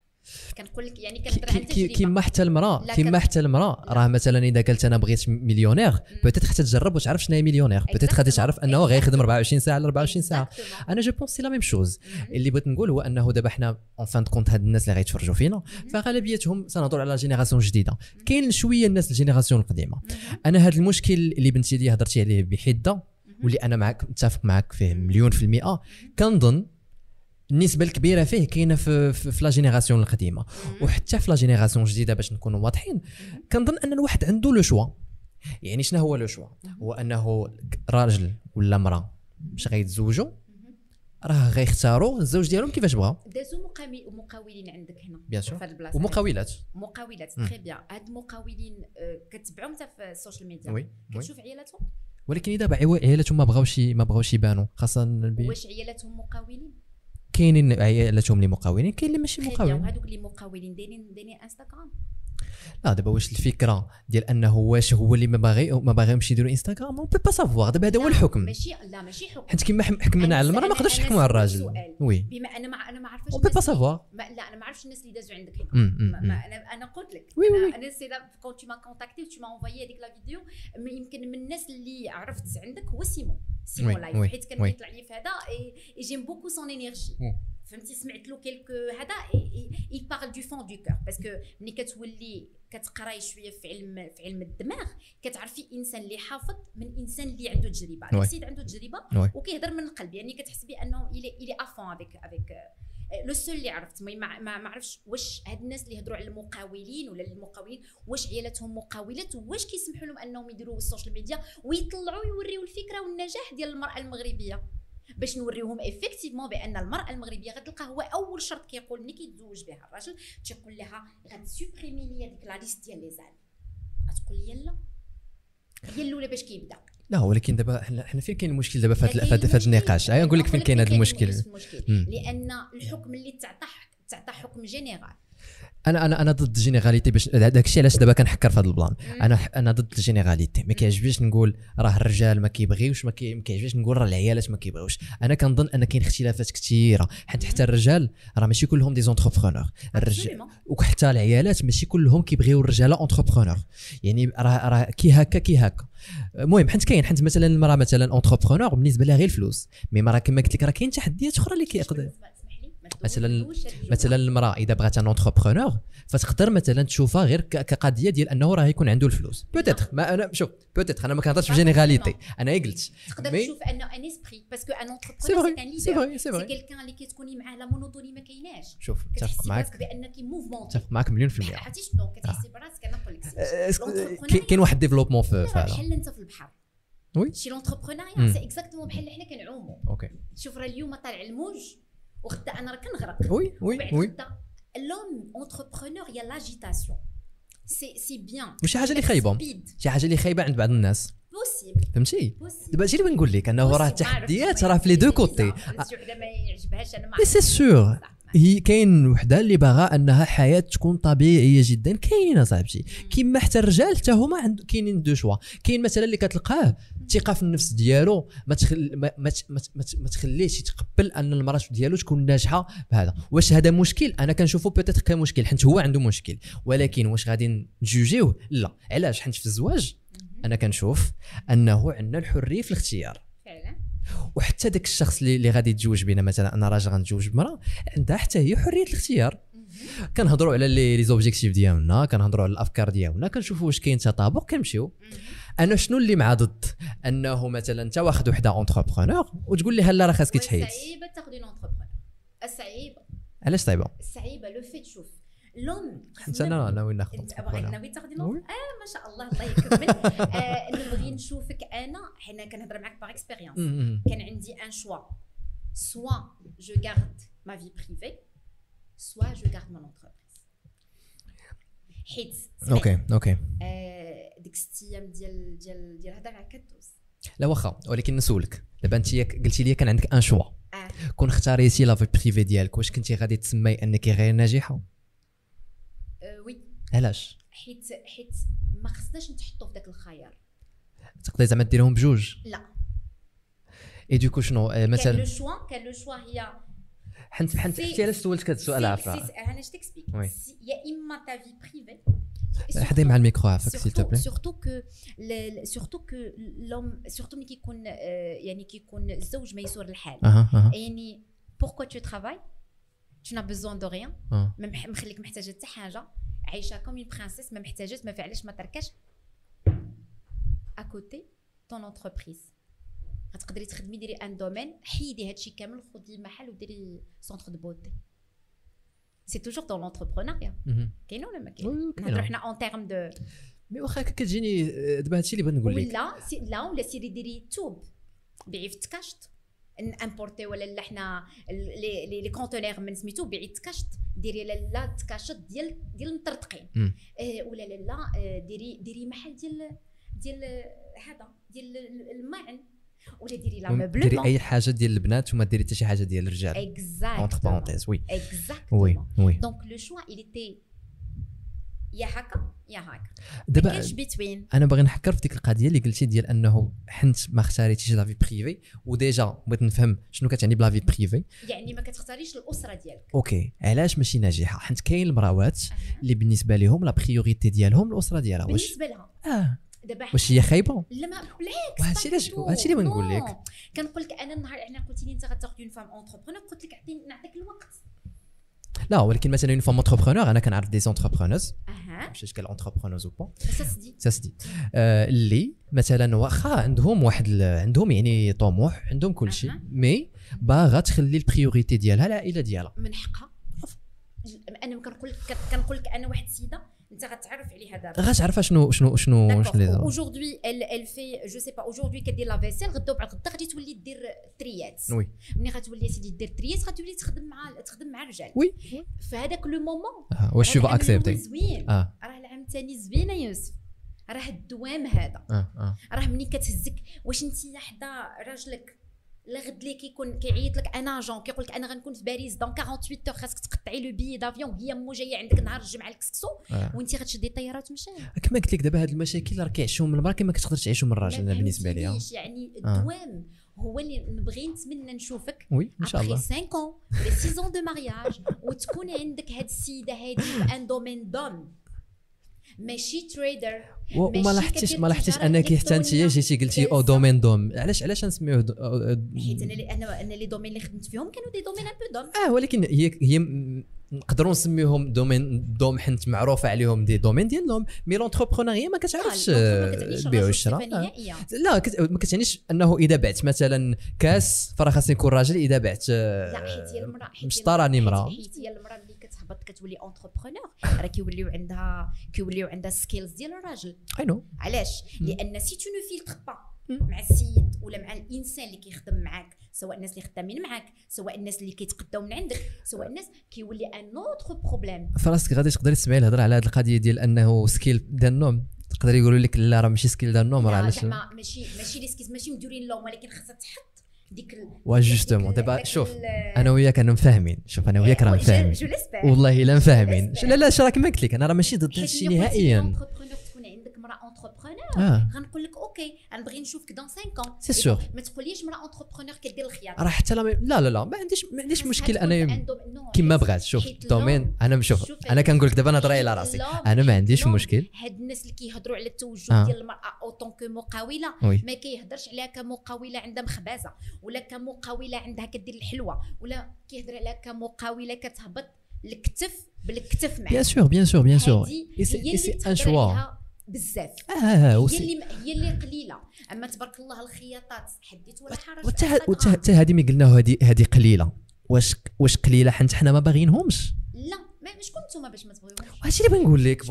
كنقول لك يعني كنهضر عن تجربه كيما حتى المرأة كيما حتى المرأة. راه مثلا إذا قالت أنا بغيت مليونير peut-être حتى تجرب وتعرف شنو هي مليونير. peut-être غادي تعرف أنه غادي يخدم 24 ساعة على 24 ساعة. أنا je pense c'est la même chose اللي بغيت نقول هو أنه دابا حنا en fin de compte هاد الناس اللي غيتفرجوا فينا فغالبيتهم سنهضر على génération جديدة. كاين شوية الناس ال génération القديمة. أنا هذا المشكل اللي بنتي لي هضرتي عليه بحدة واللي أنا معك متفق معك فيه مليون في المئة كنظن النسبة الكبيرة فيه كاينة في في, في la génération القديمة. وحتى في la génération الجديدة باش نكونوا واضحين كنظن أن الواحد عنده le choix. يعني شنو هو le choix؟ هو أنه راجل ولا امراه باش غيتزوجوا راه غيختاروا الزوج ديالهم كيفاش بغاو دازو مقامي مقاولين عندك هنا bien sûr ومقاولات. مقاولات. très bien هاد المقاولين آه، كتبعهم حتى في السوشيال ميديا oui كتشوف عيالاتهم؟ ولكن عيو- عيالاتهم ما بغاوش ما بغاوش يبانوا خاصة واش عيالاتهم مقاولين؟ كاينين عيالاتهم اللي مقاولين كاين اللي ماشي مقاولين وهذوك اللي مقاولين دايرين دايرين انستغرام لا دابا واش الفكرة ديال أنه واش هو اللي ما باغي ما باغيهمش يديروا انستغرام on peut pas savoir دابا هذا هو الحكم. ماشي لا ماشي حكم. حيت كيما حكمنا على المرأة ما نقدرش نحكموا على الراجل. oui. بما أنا ما أنا ما عارفاش on peut pas savoir لا أنا ما عرفتش الناس اللي دازوا عندك هنا أنا أنا قلت لك. oui، oui، أنا c'est quand tu m'as contactée tu m'as envoyé هذيك la vidéo يمكن من الناس اللي عرفت عندك هو سيمو. سيمو لايف حيت كان. كيطلع لي في هذا et j'aime beaucoup son énergie. فهمتي سمعت له quelques هذا il parle du fond du cœur parce que ملي كتولي كتقراي شوية في علم في علم الدماغ كتعرفي انسان اللي حافظ من انسان اللي عنده تجربة السيد عنده تجربة. وكيهضر من القلب يعني كتحسبي انه il est il est à fond avec avec le seul اللي عرفت ما ما عرفتش واش هاد الناس اللي يهضروا على المقاولين ولا المقاولين واش عيالاتهم مقاولات واش كيسمحوا لهم انهم يديروا السوشيال ميديا ويطلعوا يوريوا الفكرة والنجاح ديال المرأة المغربية؟ باش نوريوهم effectivement بأن المرأة المغربية غتلقى هو أول شرط كيقول ملي كيتزوج بها الراجل تيقول لها غت supprimer لي ديك la liste ديال les ans غتقول لي لا. هي الأولى باش كيبدأ. لا ولكن دابا حنا حنا فين كاين المشكل دابا في المشكل. النقاش؟ أنا نقول لك فين كاين هذا المشكل. لأن الحكم اللي تعطى تعطى حكم général أنا أنا أنا ضد ال généralité باش داك الشيء علاش دابا كنحكر في هذا ال plan. أنا أنا ضد ال généralité. ما كيعجبنيش نقول راه الرجال ما كيبغيوش ما كي- ما كيعجبنيش نقول راه العيالات ما كيبغيوش. أنا كنظن ان كاين اختلافات كثيره حيت حتى الرجال راه ماشي كلهم des entrepreneurs الرجال. وحتى العيالات ماشي كلهم كيبغيو الرجاله entrepreneurs يعني راه راه كي هكا كي هكا. المهم حيت كاين حيت مثلا المرأة مثلا entrepreneur بالنسبة لها غير الفلوس. mais مراه كما قلت لك راه كاين تحديات أخرى اللي كيقدر مثلا. مثلا المرأة إذا بغات un entrepreneur فتقدر مثلا تشوفها غير كقضية ديال أنه راه يكون عنده الفلوس. peut-être ما أنا شوف peut-être أنا ما كنهضرش ب généralité. أنا غير قلت؟ تقدر تشوف أنه un esprit parce que un entrepreneur c'est un leader vrai c'est quelqu'un اللي كتكوني معاه la monotonie ما كايناش. شوف متفق معاك. بأنك mouvement متفق معاك مليون في المية. عرفتي شنو؟ كتحسي براسك أنا نقول لك l'entrepreneuriat- كاين- واحد développement في في هذا بحال أنت في البحر. oui. شي. l'entrepreneuriat c'est exactement بحال حنا كنعوموا أوكي. شوف راه اليوم طالع الموج. وغدا أنا راه كنغرق. oui oui oui. غدا l'homme entrepreneur y a l'agitation c'est c'est bien مش حاجة اللي خايبة. شي حاجة اللي خايبة عند بعض الناس. possible فهمتي؟ دابا أجي نقول لك أنه راه التحديات راه في les deux côtés. مي سي. سور. هي كاين وحده اللي باغا انها حياة تكون طبيعية جدا. كاينين أصاحبتي. كيما حتى الرجال حتى هما عند كاينين deux choix. كاين مثلا اللي كتلقاه الثقة في النفس ديالو ما تخل... ما, ما, ما, ت- ما, ت- ما تخليش يتقبل أن المرأة ديالو تكون ناجحة بهذا. واش هذا مشكل؟ أنا كنشوفه peut-être كمشكل حيت هو عنده مشكل. ولكن واش غادي نجوجيوه؟ لا. علاش؟ حيت في الزواج. أنا كنشوف أنه عندنا الحرية في الاختيار. وحتى داك الشخص اللي, غادي يتزوج بينا مثلا أنا راجل غنتزوج بمرأة عندها حتى هي حرية الاختيار. كنهضروا على les objectifs ديالنا كنهضروا على الأفكار ديالنا كنشوفوا واش كاين تطابق كنمشيو. أنا شنو اللي مع ضد أنه مثلا انت واخد وحدة entrepreneur وتقول لها لا راه خاصك تحيد. الصعيبه تاخذ une entrepreneur الصعيبة. علاش صعيبة؟ الصعيبة l'effet شوف l'homme حتى أنا ناوي ناخذ انت ناوي تاخذي نوض oui. آه ما شاء الله. الله يكمل آه نبغي نشوفك أنا حنا كنهضر معاك par expérience. كان عندي un choix soit je garde ma vie privée soit je garde mon entreprise حيت أوكي أوكي آه، ديك ست أيام ديال ديال ديال الهضرة راه كدوز لا واخا ولكن نسولك. دابا أنت قلتي لي كان عندك un choix آه. كون اختاريتي لافي بريفي ديالك واش كنتي غادي تسمي أنك غير ناجحة؟ آه، علاش؟ حيت حيت ما خصناش نتحطوا في ذاك الخيار. تقدري زعما ديرهم بجوج؟ لا. اي دوكو شنو آه، كان لو مثلا شوا كان لو شوا هي حنت حنت حتى علاش سولتك هذا السؤال سي- أنا جو تكسبيك. يا إما تا في بريفي حدي مع الميكرو عافاك سيل تو بلي سورتو كو سورتو كو l'homme surtout ملي كيكون آه، يعني كيكون الزوج ميسور الحال. يعني pourquoi tu travailles tu n'as besoin de rien. ما مح- مخليك محتاجة حتى حاجة. عايشة comme princesse ما محتاجاش ما فعلاش ما تركاش. écoute ton entreprise غتقدري تخدمي ديري un domaine حيدي هادشي كامل خدي محل وديري centre de beauté c'est toujours dans l'entrepreneuriat. كاين ولا ما كاين. نهضروا حنا en termes de مي واخا كتجيني دابا هادشي اللي بغيت نقول لك. ولا سي لا ولا سيري ديري توب. بيعي في تكاشت. امبورتي ولا لا حنا لي كونتونير من سميتو بيعي تكاشت. ديري لا لا تكاشت ديال ديال المطرطقين. آه ولا لا لا آه ديري ديري محل ديال ديال هذا ديال الماعن. ولا ديري لا ديري موبلومون أي حاجة ديال البنات وما ديري حتى شي حاجة ديال الرجال. اكزاكت اونتر بارونتيز وي وي اكزاكتومون وي donc le choix il était يا هكا يا هكا. ما دابا أنا باغي نحكر في ديك القضية اللي قلتي ديال أنه حنت ما اختاريتيش la vie privée و déjà بغيت نفهم شنو كتعني ب la vie privée يعني ما كتختاريش الأسرة ديالك. أوكي علاش ماشي ناجحة؟ حنت كاين المراوات أها. اللي بالنسبة لهم la priorité ديالهم الأسرة ديالها. واش؟ بالنسبة لها. آه. دابا واش هي خايبة؟ لا ما بالعكس وهادشي علاش-. وهادشي اللي بنقول لك. Non. كنقول لك أنا النهار إحنا قلتي لي أنت غتاخذ une femme entrepreneur قلت لك اعطيني نعطيك الوقت. لا ولكن مثلا اون فام انتربرونور أنا كنعرف دي زونتربرونوز ماشي كال انتربرونوز أو با بس سدي ça se dit. آه، اللي مثلا واخا عندهم واحد عندهم يعني طموح عندهم كل شيء. مي باغا تخلي البريوريتي ديالها العائلة ديالها. من حقها. أنا كنقول لك كنقول لك أنا واحد السيدة انت غتعرف عليها دابا. غتعرف شنو شنو شنو شنو لي اوجوردي elle في جو سي با اوجوردي كدير لا فيسيل غدا وبعد غدا غادي تولي دير تريات. وي ملي غتولي سيدي دير تريات غتولي تخدم مع تخدم مع الرجال. وي في هذاك لو مومون. واش شوف اكسبتي زوين. آه راه العام الثاني زوينه يوسف. راه الدوام هذا. آه آه راه ملي كتهزك واش انت حدا راجلك لا غد لي كيكون كيعيط لك أنا جون كيقول لك أنا غنكون في باريس دون 48 اور خاصك تقطعي لو بيي دافيون وهي مو جاية عندك نهار الجمعة الكسكسو آه. وانت غتشدي الطياره وتمشي كما قلت لك دابا هاد المشاكل راه كيعيشوهم من المراه كما كتقدر تعيشهم من الراجل أنا بالنسبة لي آه. يعني آه. الدوام هو اللي نبغي نتمنى نشوفك oui إن شاء الله 5 ans ولا 6 ans de mariage وتكون عندك هاد السيدة هادي في un domaine d'homme ماشي trader وما لاحظتيش ما لاحظتيش أنك حتى انت. جيتي قلتي أو. domaine d'homme علاش علاش نسميوه d'- آه، حيت أنا أنا les domaines اللي خدمت فيهم كانوا des domaines un peu d'homme آه ولكن هي هي نقدروا نسميوهم domaine d'homme حيت معروفة عليهم des domaines ديالهم mais l'entrepreneuriat ما كتعرفش كتعنيش البيع والشراء آه. لا كت... ما كتعنيش أنه إذا بعت مثلا كاس فراه خاص يكون راجل إذا بعت لا حيت هي المرأة حيت راني امراه حيت هي المرأة كتهبط كتولي entrepreneur راه كيوليو عندها كيوليو عندها skills ديال الراجل. et non علاش؟ لأن si tu ne filtres pas مع السيد ولا مع الإنسان اللي كيخدم معاك سواء الناس اللي خدامين معاك سواء الناس اللي كيتقداو من عندك سواء الناس كيولي un autre problème فراسك غادي تقدري تسمعي الهضرة على هذه القضية ديال أنه skill ديال l'homme. تقدري يقولوا لك لا راه ماشي skill ديال l'homme راه لا علاش ماشي ماشي les skills ماشي مديورين لهم ولكن خاصها تحط ديك ال- وا ديك- justement ديك- دابا شوف أنا وياك أنا مفاهمين. شوف أنا وياك راه مفاهمين. والله إلا مفاهمين. لا لا شرا كما قلت لك. أنا راه ماشي ضد هادشي نهائيا. entrepreneur آه غنقول لك OK غنبغي نشوفك dans 5 ans. c'est sûr. ما تقوليش مراه entrepreneur كدير الخياطه راه حتى لا لا لا ما عنديش ما عنديش مشكل. أنا كيما بغات. شوف حيت domaine. l'homme- أنا شوف شوف أنا كنقول لك دابا نهضر على راسي أنا ما عنديش مشكل. هاد الناس اللي كيهضروا على التوجه آه. ديال المرأة en tant que مقاوله. ما كيهضرش عليها كمقاوله عندها مخبازه ولا كمقاوله عندها كدير الحلوه ولا كيهضر عليها كمقاوله كتهبط الكتف بالكتف معاك bien sûr bien sûr bien sûr c'est un choix بزاف. هي وسي اللي هي اللي قليلة. أما تبارك الله الخياطات حدث ولا حرج؟ آه. حتى هذه ملي قلنا هذه هذه قليلة. واش واش قليلة حيت حنا ما باغيينهمش. لا ما شكون نتوما باش ما تبغيوهمش. هادشي اللي بغي لك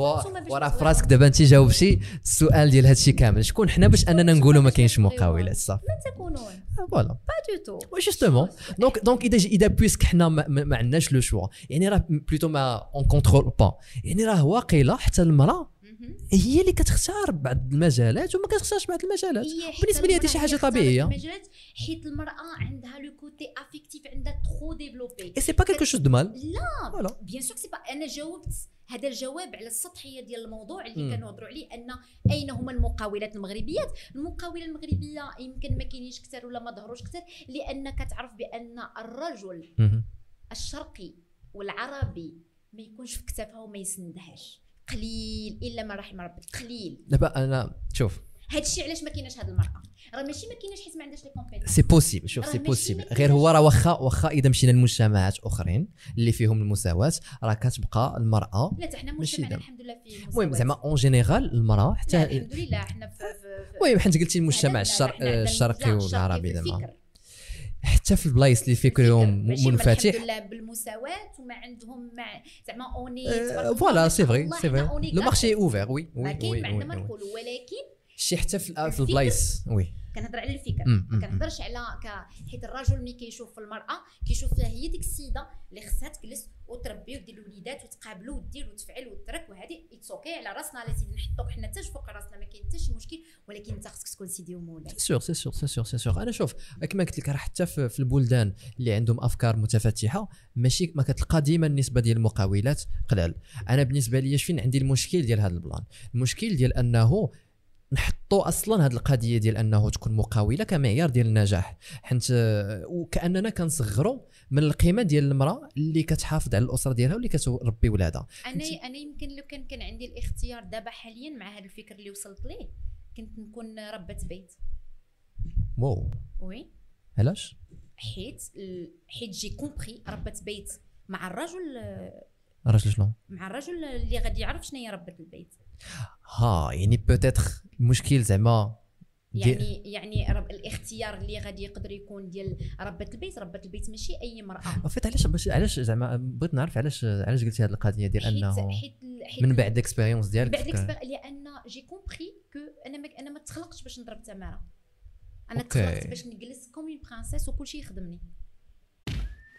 وراه؟ في راسك دابا انت جاوبتي السؤال ديال هادشي كامل. شكون حنا باش أننا نقولوا ما كاينش؟ مقاولات صافي. من تكونون. voilà. pas du tout justement donc donc إذا إذا puisque حنا ما, عندناش le choix يعني راه plutôt ما on contrôle pas يعني راه واقيلا حتى المرأة هي اللي كتختار بعض المجالات وما كتختارش بعض المجالات. بالنسبة لي هذه شي حاجة طبيعية. المجالات حيت المرأة عندها le côté affectif عندها trop développé et c'est pas quelque chose de mal لا. bien sûr c'est pas أنا جاوبت هذا الجواب على السطحية ديال الموضوع اللي. كنهضروا عليه أن أين هما المقاولات المغربيات؟ المقاولة المغربية يمكن ما كاينينش كثر ولا ما ظهروش كثر لأن كتعرف بأن الرجل الشرقي والعربي ما يكونش في كتافها وما يسندهاش. قليل إلا ما رحم ربك قليل دابا أنا شوف هذا الشيء علاش ما كايناش هذه المرأة راه ماشي ما كايناش حيت ما عندهاش les compétences c'est possible شوف c'est possible غير هو. راه واخا واخا إذا مشينا لمجتمعات أخرين اللي فيهم المساواة راه كتبقى المرأة لا حتى حنا مجتمعنا. الحمد لله فيه المهم. زعما en général المرأة حتى الحمد لله حنا المهم حيت قلتي المجتمع الشرقي والعربي زعما. حتى في البلايص اللي فكرهم منفتح الحمد لله بالمساواة وما عندهم مع زعما on est voilà c'est vrai c'est vrai le marché ouvert oui oui oui ما نقولوا ولكن شي حتى في. البلايص وي كنهضر على الفكر. ما كنهضرش على ك... حيت الرجل ملي كيشوف المرأة كيشوف فيها هي ديك السيدة اللي خصها تجلس وتربي ودير الوليدات وتقابلوا ودير وتفعل وترك وهذه it's okay على راسنا على سيدي نحطوك حنا حتى فوق راسنا ما كاين حتى شي مشكل ولكن انت خصك تكون سيدي ومولاي سي sûr c'est sûr c'est sûr c'est sûr أنا شوف كما قلت لك راه حتى في في البلدان اللي عندهم أفكار متفتحة ماشي ما كتلقى ديما النسبة ديال المقاولات قلال. أنا بالنسبة لي فين عندي المشكل ديال هذا ال plan؟ المشكل ديال أنه نحطوا أصلا هذه القضية ديال أنه تكون مقاولة كمعيار ديال النجاح. حيت آه، وكأننا كنصغروا من القيمة ديال المرأة اللي كتحافظ على الأسرة ديالها واللي كتربي ولادها. أنا أنا يمكن لو كان كان عندي الاختيار دابا حاليا مع هذا الفكر اللي وصلت ليه كنت نكون ربة بيت. واو. oui. علاش؟ حيت حيت j'ai compris ربة بيت مع الرجل راجل شنو مع الرجل اللي غادي يعرف شنو هي ربة البيت. ها يعني peut-être المشكل زعما يعني يعني رب الاختيار اللي غادي يقدر يكون ديال ربة البيت ربة البيت ماشي أي مرأة فيت علاش باش علاش زعما بغيت نعرف علاش علاش قلتي هذه القضية ديال أنه حيت حيت من بعد ال expérience ديالك؟ بعد ك- ال expér لأن j'ai compris que أنا ما أنا ما تخلقتش باش نضرب تمارة. أنا. تخلقت باش نجلس comme une princesse وكل شيء يخدمني.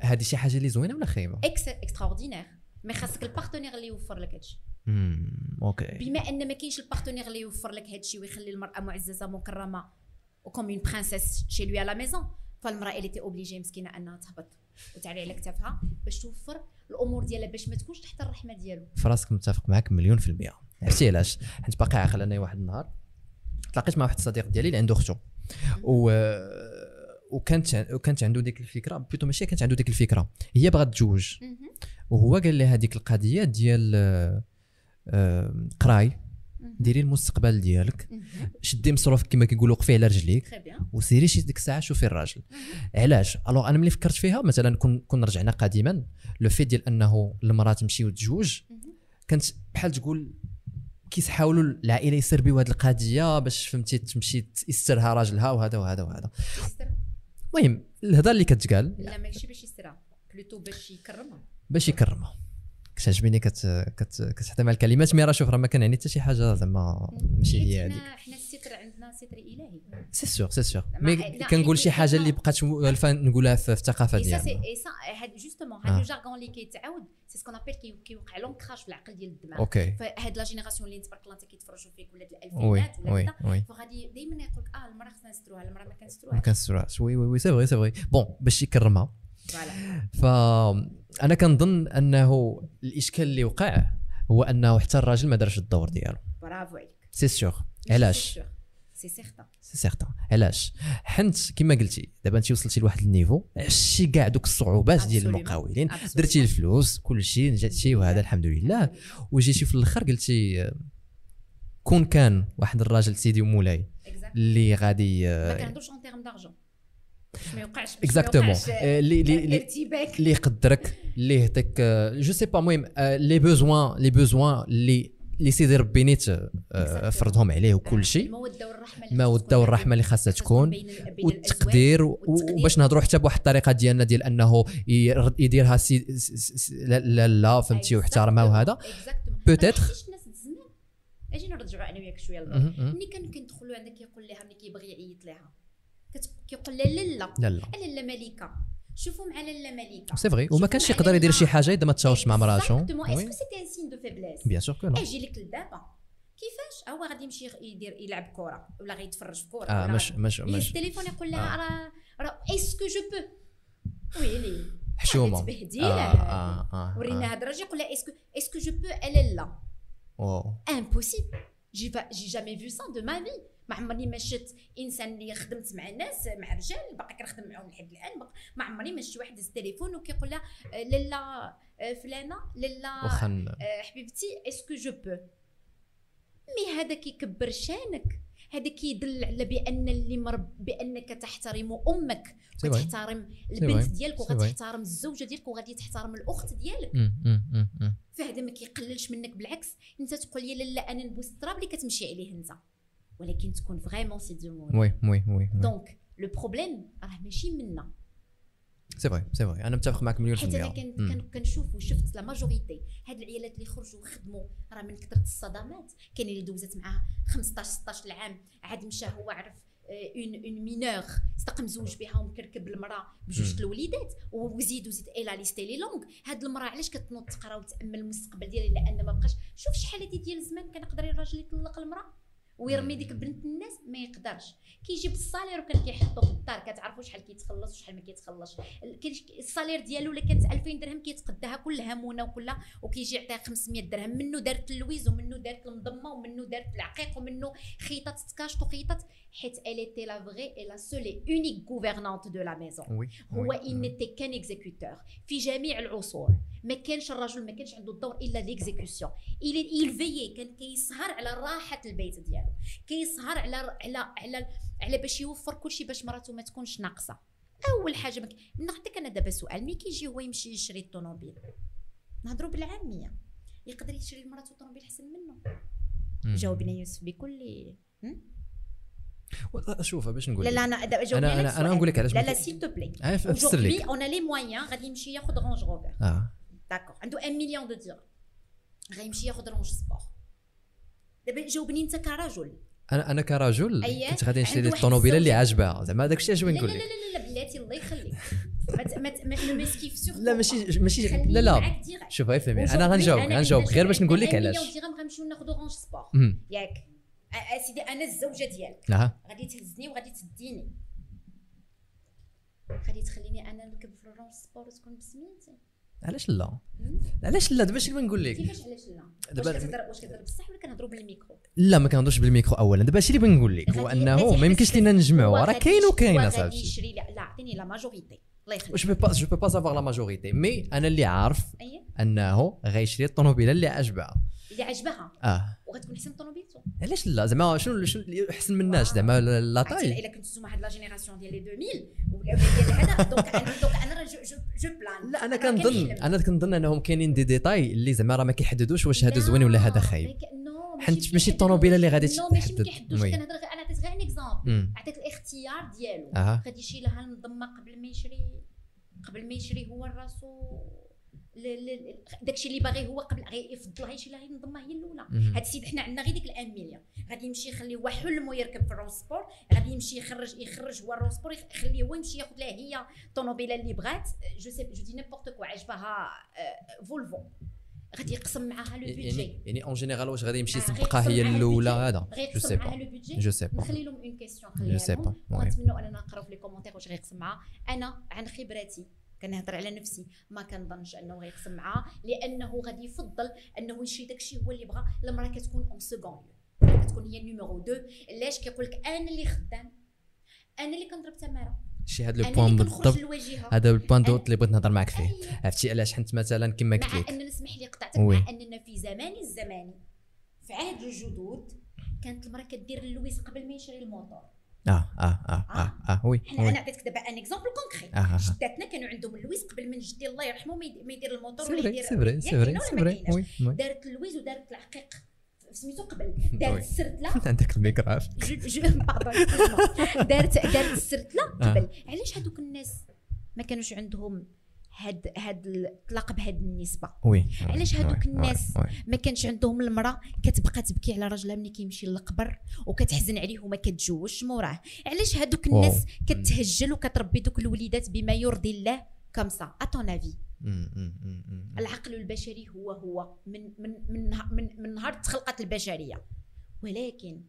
هذه شي حاجة اللي زوينة ولا خايبة؟ ex extraordinaire mais خاصك ال partenaire اللي يوفر لك هادشي. امم OK. بما أن ما كاينش ال partenaire اللي يوفر لك هادشي ويخلي المرأة معززة مكرمة و comme une princesse chez lui à la maison فالمرأة اللي t'es obligée مسكينة أنها تهبط وتعلي على كتافها باش توفر الأمور ديالها باش ما تكونش تحت الرحمة ديالو. في راسك متفق معك مليون في المية. عرفتي علاش؟ حيت باقي عاقل أنا واحد النهار تلاقيت مع واحد الصديق ديالي اللي عنده اختو و وكانت وكانت عنده ديك الفكرة plutôt ماشي كانت عنده ديك الفكرة. هي بغات تزوج. وهو قال لها هذيك القضية ديال آه، قراي. ديري المستقبل ديالك. شدي مصروف كما كيقولوا قفي على رجليك. وسيري شي ديك الساعة شوفي الراجل. علاش؟ alors أنا ملي فكرت فيها مثلا كون كون رجعنا قديما le fait ديال أنه المرأة تمشي وتزوج كانت بحال تقول كيحاولوا العائلة يسربيو هذه القضية باش فهمتي تمشي يسترها راجلها وهذا وهذا وهذا. المهم الهضره اللي كتقال لا ماشي باش يسترها بلوتو باش يكرمها باش يكرمها كتعجبني كت كت كتحط مع الكلمات mais راه شوف راه ما كان يعني حتى شي حاجة زعما ماشي هي هذيك. حنا ستر إلهي. c'est sûr c'est sûr mais كنقول شي حاجة اللي بقات مؤلفه نقولها في الثقافه c'est ديالنا. et ça هاد justement آه. هاد le jargon اللي كيتعاود c'est ce qu'on appelle كي- كيوقع l'ancrage في العقل ديال الدماغ. OK. فهاد la génération اللي تبارك الله أنت كيتفرجوا فيك ولاد الألفينات ولا كذا فغادي دائما يقول لك آه المرأة خصنا نستروها المرأة ما ما كنستروهاش. oui oui oui c'est vrai c'est vrai bon باش يكرمها. voilà. فانا كنظن أنه الإشكال اللي وقع هو أنه حتى الراجل ما دارش الدور ديالو. برافو عليك. c'est sûr علاش؟ c'est certain c'est certain علاش حنت كما قلتي دابا انت وصلتي لواحد ال niveau عشتي كاع دوك الصعوبات ديال. المقاولين. درتي الفلوس كل شيء نجاتي وهذا الحمد لله وجيتي في الآخر قلتي آه، كون كان واحد الراجل سيدي ومولاي اللي غادي ما آه، كنهضرش en termes d'argent ما يوقعش exactement آه، اللي اللي اللي يقدرك اللي يعطيك je sais pas المهم les besoins les besoins اللي اللي سيدي ربي نيت آه، فرضهم عليه وكل شيء. الموده والرحمه اللي الموده خاص والرحمه اللي خاصها خاص تكون والتقدير. وباش نهضروا حتى بواحد الطريقة ديالنا ديال أنه ير- يديرها c'est لا لا, فهمتي ويحترمها وهذا. الزمان أجي نرجعوا أنا وياك شوية للور. ملي كانوا كيدخلوا عندك كيقول لها ملي كيبغي يعيط لها كيقول لها لا لا. لا لا ملكة. شوفوا مع لاله ملكه c'est vrai وما كانش يقدر يدير شي حاجة اذا ما تشاورش مع مراته que c'était un signe de faiblesse bien sûr que non أجي لك لدابا كيفاش هو غادي يمشي يدير يلعب كره ولا غيتفرج في كره آه مش مش مش التليفون يقول لها آه. راه راه est-ce que je peux ويلي حشومه تبهديل آه ورينا هاد الراجل يقول لها est-ce que est-ce que je peux الا لا waouh impossible j'ai j'ai jamais vu ça de ma vie ما عمرني ما شفت إنسان اللي خدمت مع ناس مع رجال باقي كنخدم معاهم لحد الآن ما عمرني ما شفت واحد دز التليفون وكيقول لها آه، لالا آه، فلانة لالا آه، حبيبتي est-ce que je peux mais هذا كيكبر شانك هذا كيدل على بأن اللي مرب بأنك تحترم أمك. وتحترم. البنت ديالك. وغتحترم الزوجة ديالك وغادي تحترم الأخت ديالك. فهذا ما كيقللش منك بالعكس أنت تقول لي لا أنا نبوس التراب اللي كتمشي عليه أنت ولكن تكون vraiment c'est doux oui oui oui donc le problème راه ماشي منا c'est vrai c'est vrai أنا متفق معك مليون في حيت أنا كنشوف وشفت la majorité هاد العيالات اللي خرجوا وخدموا راه من كثره الصدمات كاين اللي دوزت معاه 15 16 عام عاد مشى هو عرف une une mineure استقم زوج بها ومكركب المراه بجوج. الوليدات وزيد وزيد الا liste elle est longue هاد المراه علاش كتنوض تقرا وتامل المستقبل ديالها لأن ما بقاش شوف شحال هادي ديال الزمان كان يقدر الراجل يطلق المراه ويرمي ديك بنت الناس ما يقدرش. كيجيب ال salaire وكان كيحطو في الدار كتعرفوا شحال كيتخلص وشحال ما كيتخلصش. ال salaire ديالو إلا كانت 2000 درهم كيتقداها كلها مونه وكلها وكيجي يعطيها 500 درهم. منه دارت اللويز ومنه دارت المضمة ومنه دارت العقيق ومنه خيطات تكاشط وخيطات؟ حيت elle était la vraie et la seule et unique gouvernante de la maison هو. il n'était qu'un exécuteur في جميع العصور. ما كانش الرجل ما كانش عنده الدور إلا l'exécution il veille كان كيسهر على راحة البيت ديالو. كيسهر على على على على باش يوفر كل شيء باش مراته ما تكونش ناقصة. أول حاجة مك... نعطيك أنا دابا سؤال ملي كيجي هو يمشي يشري الطوموبيل؟ نهضروا بالعامية. يقدر يشري لمراته طوموبيل أحسن منه. جاوبنا يوسف بكل شوف باش نقول لا. لا أنا أنا أنا السؤال. نقول لك علاش لا لا s'il te ف- فسر on a les moyens. غادي يمشي ياخذ رانج روفر آه. d'accord عنده 1 مليون de درهم غيمشي ياخذ رانج سبور دابا جاوبني انت كرجل. أنا أنا كرجل أييه. كنت غادي نشري لي الطوموبيله اللي. عاجبها. زعما داك الشيء اش لا بغي لا نقول لا لك. لا لا بلاتي الله يخليك. ما لا ماشي ماشي لا لا. شوف غير فهمي. أنا غنجاوب غنجاوب. غير باش نقول لك علاش. غنمشيو ناخذ رانج سبور. ياك. أ- أ- سيدي أنا الزوجة ديالك. غادي تهزني وغادي تديني. غادي تخليني أنا نركب في الرانج سبور وتكون بسميتي. علاش لا؟ علاش لا؟ دابا بغي نقول لك؟ كيفاش علاش لا؟ دابا- كتهضر واش كتهضر؟ بصح ولا كنهضروا بالميكرو؟ لا ما كنهضرش بالميكرو اولا. دابا هادشي اللي بغي نقول لك هو أنه ما يمكنش لينا نجمعوا. راه كاين وكاين أصاحبي. لا لا عطيني la majorité واش بي pas je peux pas savoir la majorité mais أنا اللي عارف أنه غيشري الطوموبيله اللي عجبها اللي عجبها. آه. وغتكون احسن طوموبيلته علاش لا؟ زعما شنو شنو احسن من الناس زعما la taille. إلا كنتو نتوما هاد la génération ديال les 2000 ولا ديال هذا donc أنا donc أنا je je plains. لا أنا كنظن أنا كنظن أنهم كاينين دي ديتاي اللي زعما راه ما كيحددوش واش هذا زوين ولا هذا خايب. حنت ماشي. الطوموبيله اللي غادي non ماشي تحدد. ما كيحددوش. oui. كنهضر أنا عطيت غير un exemple مم. عطيت الاختيار ديالو. غادي يشي لها المضمه قبل ما يشري قبل ما يشري هو راسو ل- ل- داكشي اللي باغي هو قبل غي- يفضلها يشري لها المضمه هي الأولى. هاد السيد حنا عندنا غير ديك الأن مليون غادي يمشي يخلي هو حلم ويركب في الرونسبور غادي يمشي يخرج يخرج هو الرونسبور يخليه هو يمشي ياخذ لها هي الطوموبيله اللي بغات. je sais je dis n'importe quoi عجبها فولفو غادي يقسم معاها le budget يعني يعني en général واش غادي يمشي آه، يسبقها هي الأولى. هذا. je sais pas je sais pas نخلي لهم en question je sais pas لهم. ونتمنوا أننا نقراو في les commentaires واش غيقسم معاها. أنا عن خبرتي كنهضر على نفسي. ما كنظنش أنه غيقسم معاها لأنه غادي يفضل أنه يشري داكشي هو اللي بغا. المرأة كتكون اون سكون كتكون هي ال numéro 2 علاش كيقول لك أنا اللي خدام؟ أنا اللي كنضرب تمارة. شي هذا لو أنا point اللي كنخرج بالضبط. هذا ال point de doute اللي بغيت نهضر معك فيه. عرفتي علاش حنت مثلا كما قلت مع لك؟ اننا اسمح لي قطعتك. مع أننا في زمان الزمان في عهد الجدود كانت المرأة كدير اللويز قبل ما يشري الموتور آه آه آه آه آه. oui حنا أنا عطيتك دابا un exemple concret آه، آه. جداتنا كانوا عندهم اللويز قبل من جدي الله يرحمه ما يد- ما يدير الموتور ولا يدير c'est vrai c'est vrai c'est دارت اللويز ودارت العقيق. سميتو قبل. دارت السرتله عندك الميكراف. دارت دارت السرتله آه. قبل. علاش هذوك الناس ما كانوش عندهم هاد هاد الاطلاق بهاد النسبة. oui. علاش هادوك الناس oui. ما كانش عندهم المرأة كتبقى تبكي على راجلها ملي كيمشي للقبر وكتحزن عليه وما كتجوجش موراه علاش هادوك wow. الناس كتهجل وكتربي دوك الوليدات بما يرضي الله كمسا اتون effet. العقل البشري هو هو. من من من من, من نهار تخلقت البشرية. ولكن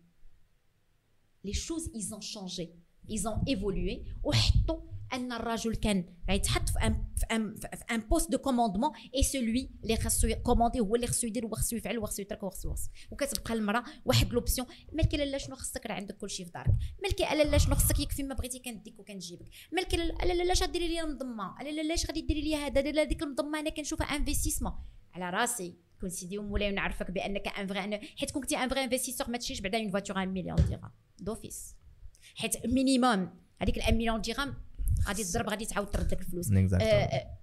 les choses ils ont changé ils ont évolué وحطوا أن الرجل كان غيتحط في un فـ un فـ un poste de commandement et celui اللي خاصو commander هو اللي خاصو يدير وخاصو يفعل وخاصو يترك وخاصو وخاصو وكتبقى المرأة واحد l'option مالك لا شنو خصك؟ راه عندك كلشي في دارك. مالك لا شنو خصك؟ يكفي ما بغيتي كنديك وكنجيبك. مالك لا لا لا لاش غديري لي لا لا لاش غادي ديري لي هذا؟ لا ديك المضمه أنا كنشوفها investissement على راسي. كون سيدي ومولاي ونعرفك بأنك un vrai حيت كون كنتي un vrai investisseur ما تشريش بعدا une voiture 1 مليون درهم d'office حيت minimum هذيك ال 1 مليون درهم غادي تضرب غادي تعاود ترد لك الفلوس. Exactement. آه، آه،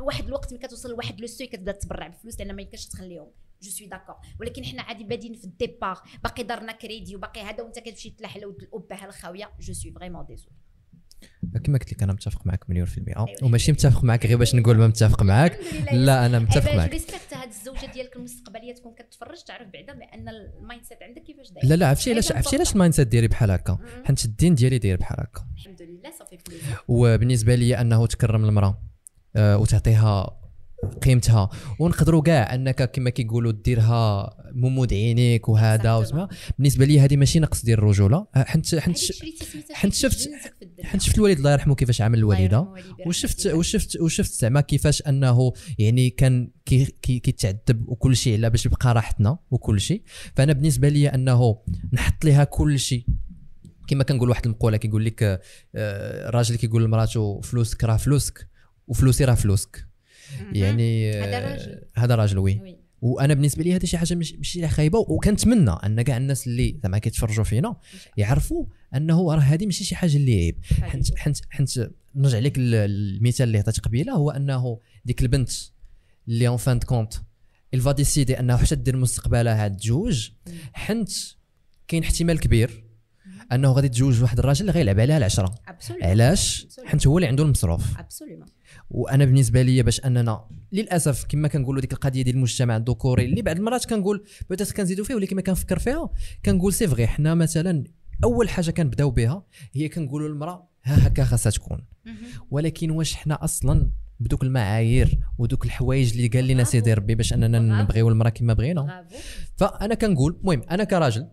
واحد الوقت ملي كتوصل لواحد le seuil كتبدا تبرع بالفلوس لأن ما يمكنش تخليهم. je suis d'accord ولكن حنا عادي بادين في ال départ. باقي دارنا كريدي وباقي هذا وانت كتمشي تلاح لود الابه الخاوية. je suis vraiment désolé كما قلت لك أنا متفق معك مليون في المئة أيوة. وماشي متفق معك غير باش نقول ما متفق معك لا أنا متفق معك معك respect هاد الزوجة ديالك المستقبلية تكون كتفرج تعرف بعدا بأن ال mindset عندك كيفاش داير. لا لا عرفتي علاش أيضاً عرفتي علاش. ال mindset ديالي بحال هكا. حيت الدين ديالي داير بحال هكا. الحمد لله صافي وبالنسبة لي أنه تكرم المرأة آه، وتعطيها قيمتها ونقدروا كاع أنك كما كيقولوا ديرها ممود عينيك وهذا. وسما بالنسبة لي هذه ماشي نقص ديال الرجولة آه، حنت حنت حنت شفت-. حنت شفت الوالد الله يرحمه كيفاش عمل الوالدة وشفت. وشفت وشفت زعما كيفاش أنه يعني كان كي كي كيتعذب وكل شيء على باش يبقى راحتنا وكل شيء فأنا بالنسبة لي أنه نحط لها كل شيء كما كنقول واحد المقولة كيقول لك آه، الراجل كيقول لمراته فلوسك راه فلوسك وفلوسي راه فلوسك. يعني آه، هذا راجل. هذا راجل وي. وأنا بالنسبة لي هذه شي حاجة ماشي خايبة وكنتمنى أن كاع الناس اللي زعما كيتفرجوا فينا يعرفوا أنه راه هذه ماشي شي حاجة اللي عيب. حنت حنت حنت نرجع لك ال- المثال اللي عطيت قبيلة هو أنه ديك البنت اللي en fin de compte الفا décider انه حتى دير مستقبلها تجوج حنت كاين احتمال كبير أنه غادي تجوج واحد الراجل اللي غيلعب عليها العشرة. علاش؟ حنت هو اللي عنده المصروف. absolument وأنا بالنسبة لي باش أننا للأسف كما كنقولوا ديك القضية ديال المجتمع الذكوري اللي بعض المرات كنقول بدات كنزيدوا فيه ولكن ما كنفكر فيها كنقول c'est vrai حنا مثلا أول حاجة كنبداو بها هي كنقولوا للمرأة ها هكا خاصها تكون ولكن واش حنا أصلا بدوك المعايير ودوك الحوايج اللي قال لنا. سيدي ربي باش أننا. نبغيو المرأة كما بغينا. فأنا كنقول المهم أنا كراجل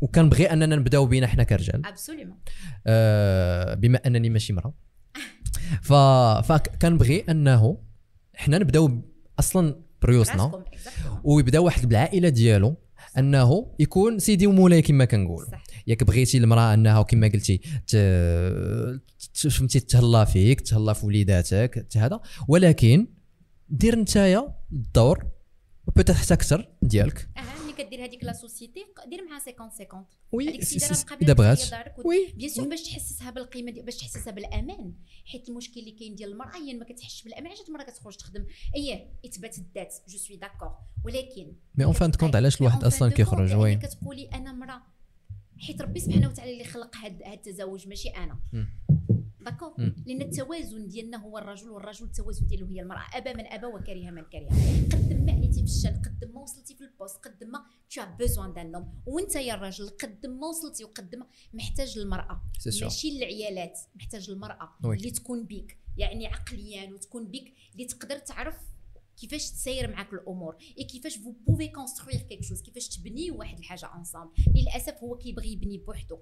وكنبغي أننا نبداو بينا حنا كرجال. ابسولومون آه، بما أنني ماشي مرأة. ف فكنبغي انه حنا نبداو أصلا بريوسنا. ويبدا واحد بالعائلة ديالو انه يكون سيدي ومولاي كما كنقول صح. ياك بغيتي المرأة انها كما قلتي فهمتي تهلا فيك تهلا في وليداتك هذا. ولكن دير نتايا الدور و peut-être حتى أكثر ديالك. كدير هذيك la société دير معها 50 50 oui. اذا بغات oui. bien sûr باش تحسسها بالقيمة باش تحسسها بالأمان. حيت المشكل اللي كاين ديال المرأة هي ما كتحسش بالأمان علاش المراه كتخرج تخدم. اي اثبات الذات je suis d'accord ولكن mais en fin de compte علاش الواحد أصلا كيخرج؟ oui oui كتقولي أنا مرأة. حيت ربي سبحانه وتعالى اللي خلق هاد التزاوج ماشي أنا. d'accord مم. لأن التوازن ديالنا هو الرجل والرجل التوازن ديالو هي المرأة. ابى من ابى وكره من كره قد ما عليتي في الشان قد ما وصلتي في ال poste قد ما tu as besoin d'un homme وأنت يا الراجل قد ما وصلتي وقد ما. محتاج المرأة. ماشي العيالات محتاج المرأة oui. اللي تكون بيك. يعني عقليا وتكون بيك اللي تقدر تعرف كيفاش تسير معك الأمور. et كيفاش vous pouvez construire quelque chose كيفاش تبني واحد الحاجة ensemble للأسف هو كيبغي يبني بوحدو.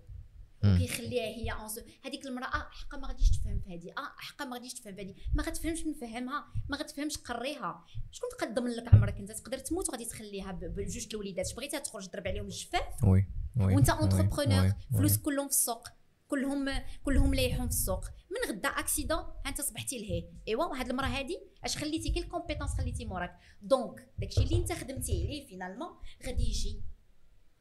وكيخليها هي اونس هذيك المرأة آه حقا ما غاديش تفهم في هذه. آه حقا ما غاديش تفهم في هذه. ما غتفهمش نفهمها ما غتفهمش قريها. شكون تقدم لك عمرك انت؟ تقدر تموت وغادي تخليها بجوج الوليدات. بغيتها تخرج تضرب عليهم الجفاف؟ oui oui وانت entrepreneur فلوس. كلهم في السوق. كلهم كلهم لايحون في السوق. من غدا accident انت صبحتي لهي ايوا وهاد المرأة هادي اش خليتي؟ كي ال compétence خليتي موراك؟ donc داكشي اللي انت خدمتي عليه finalement غادي يجي.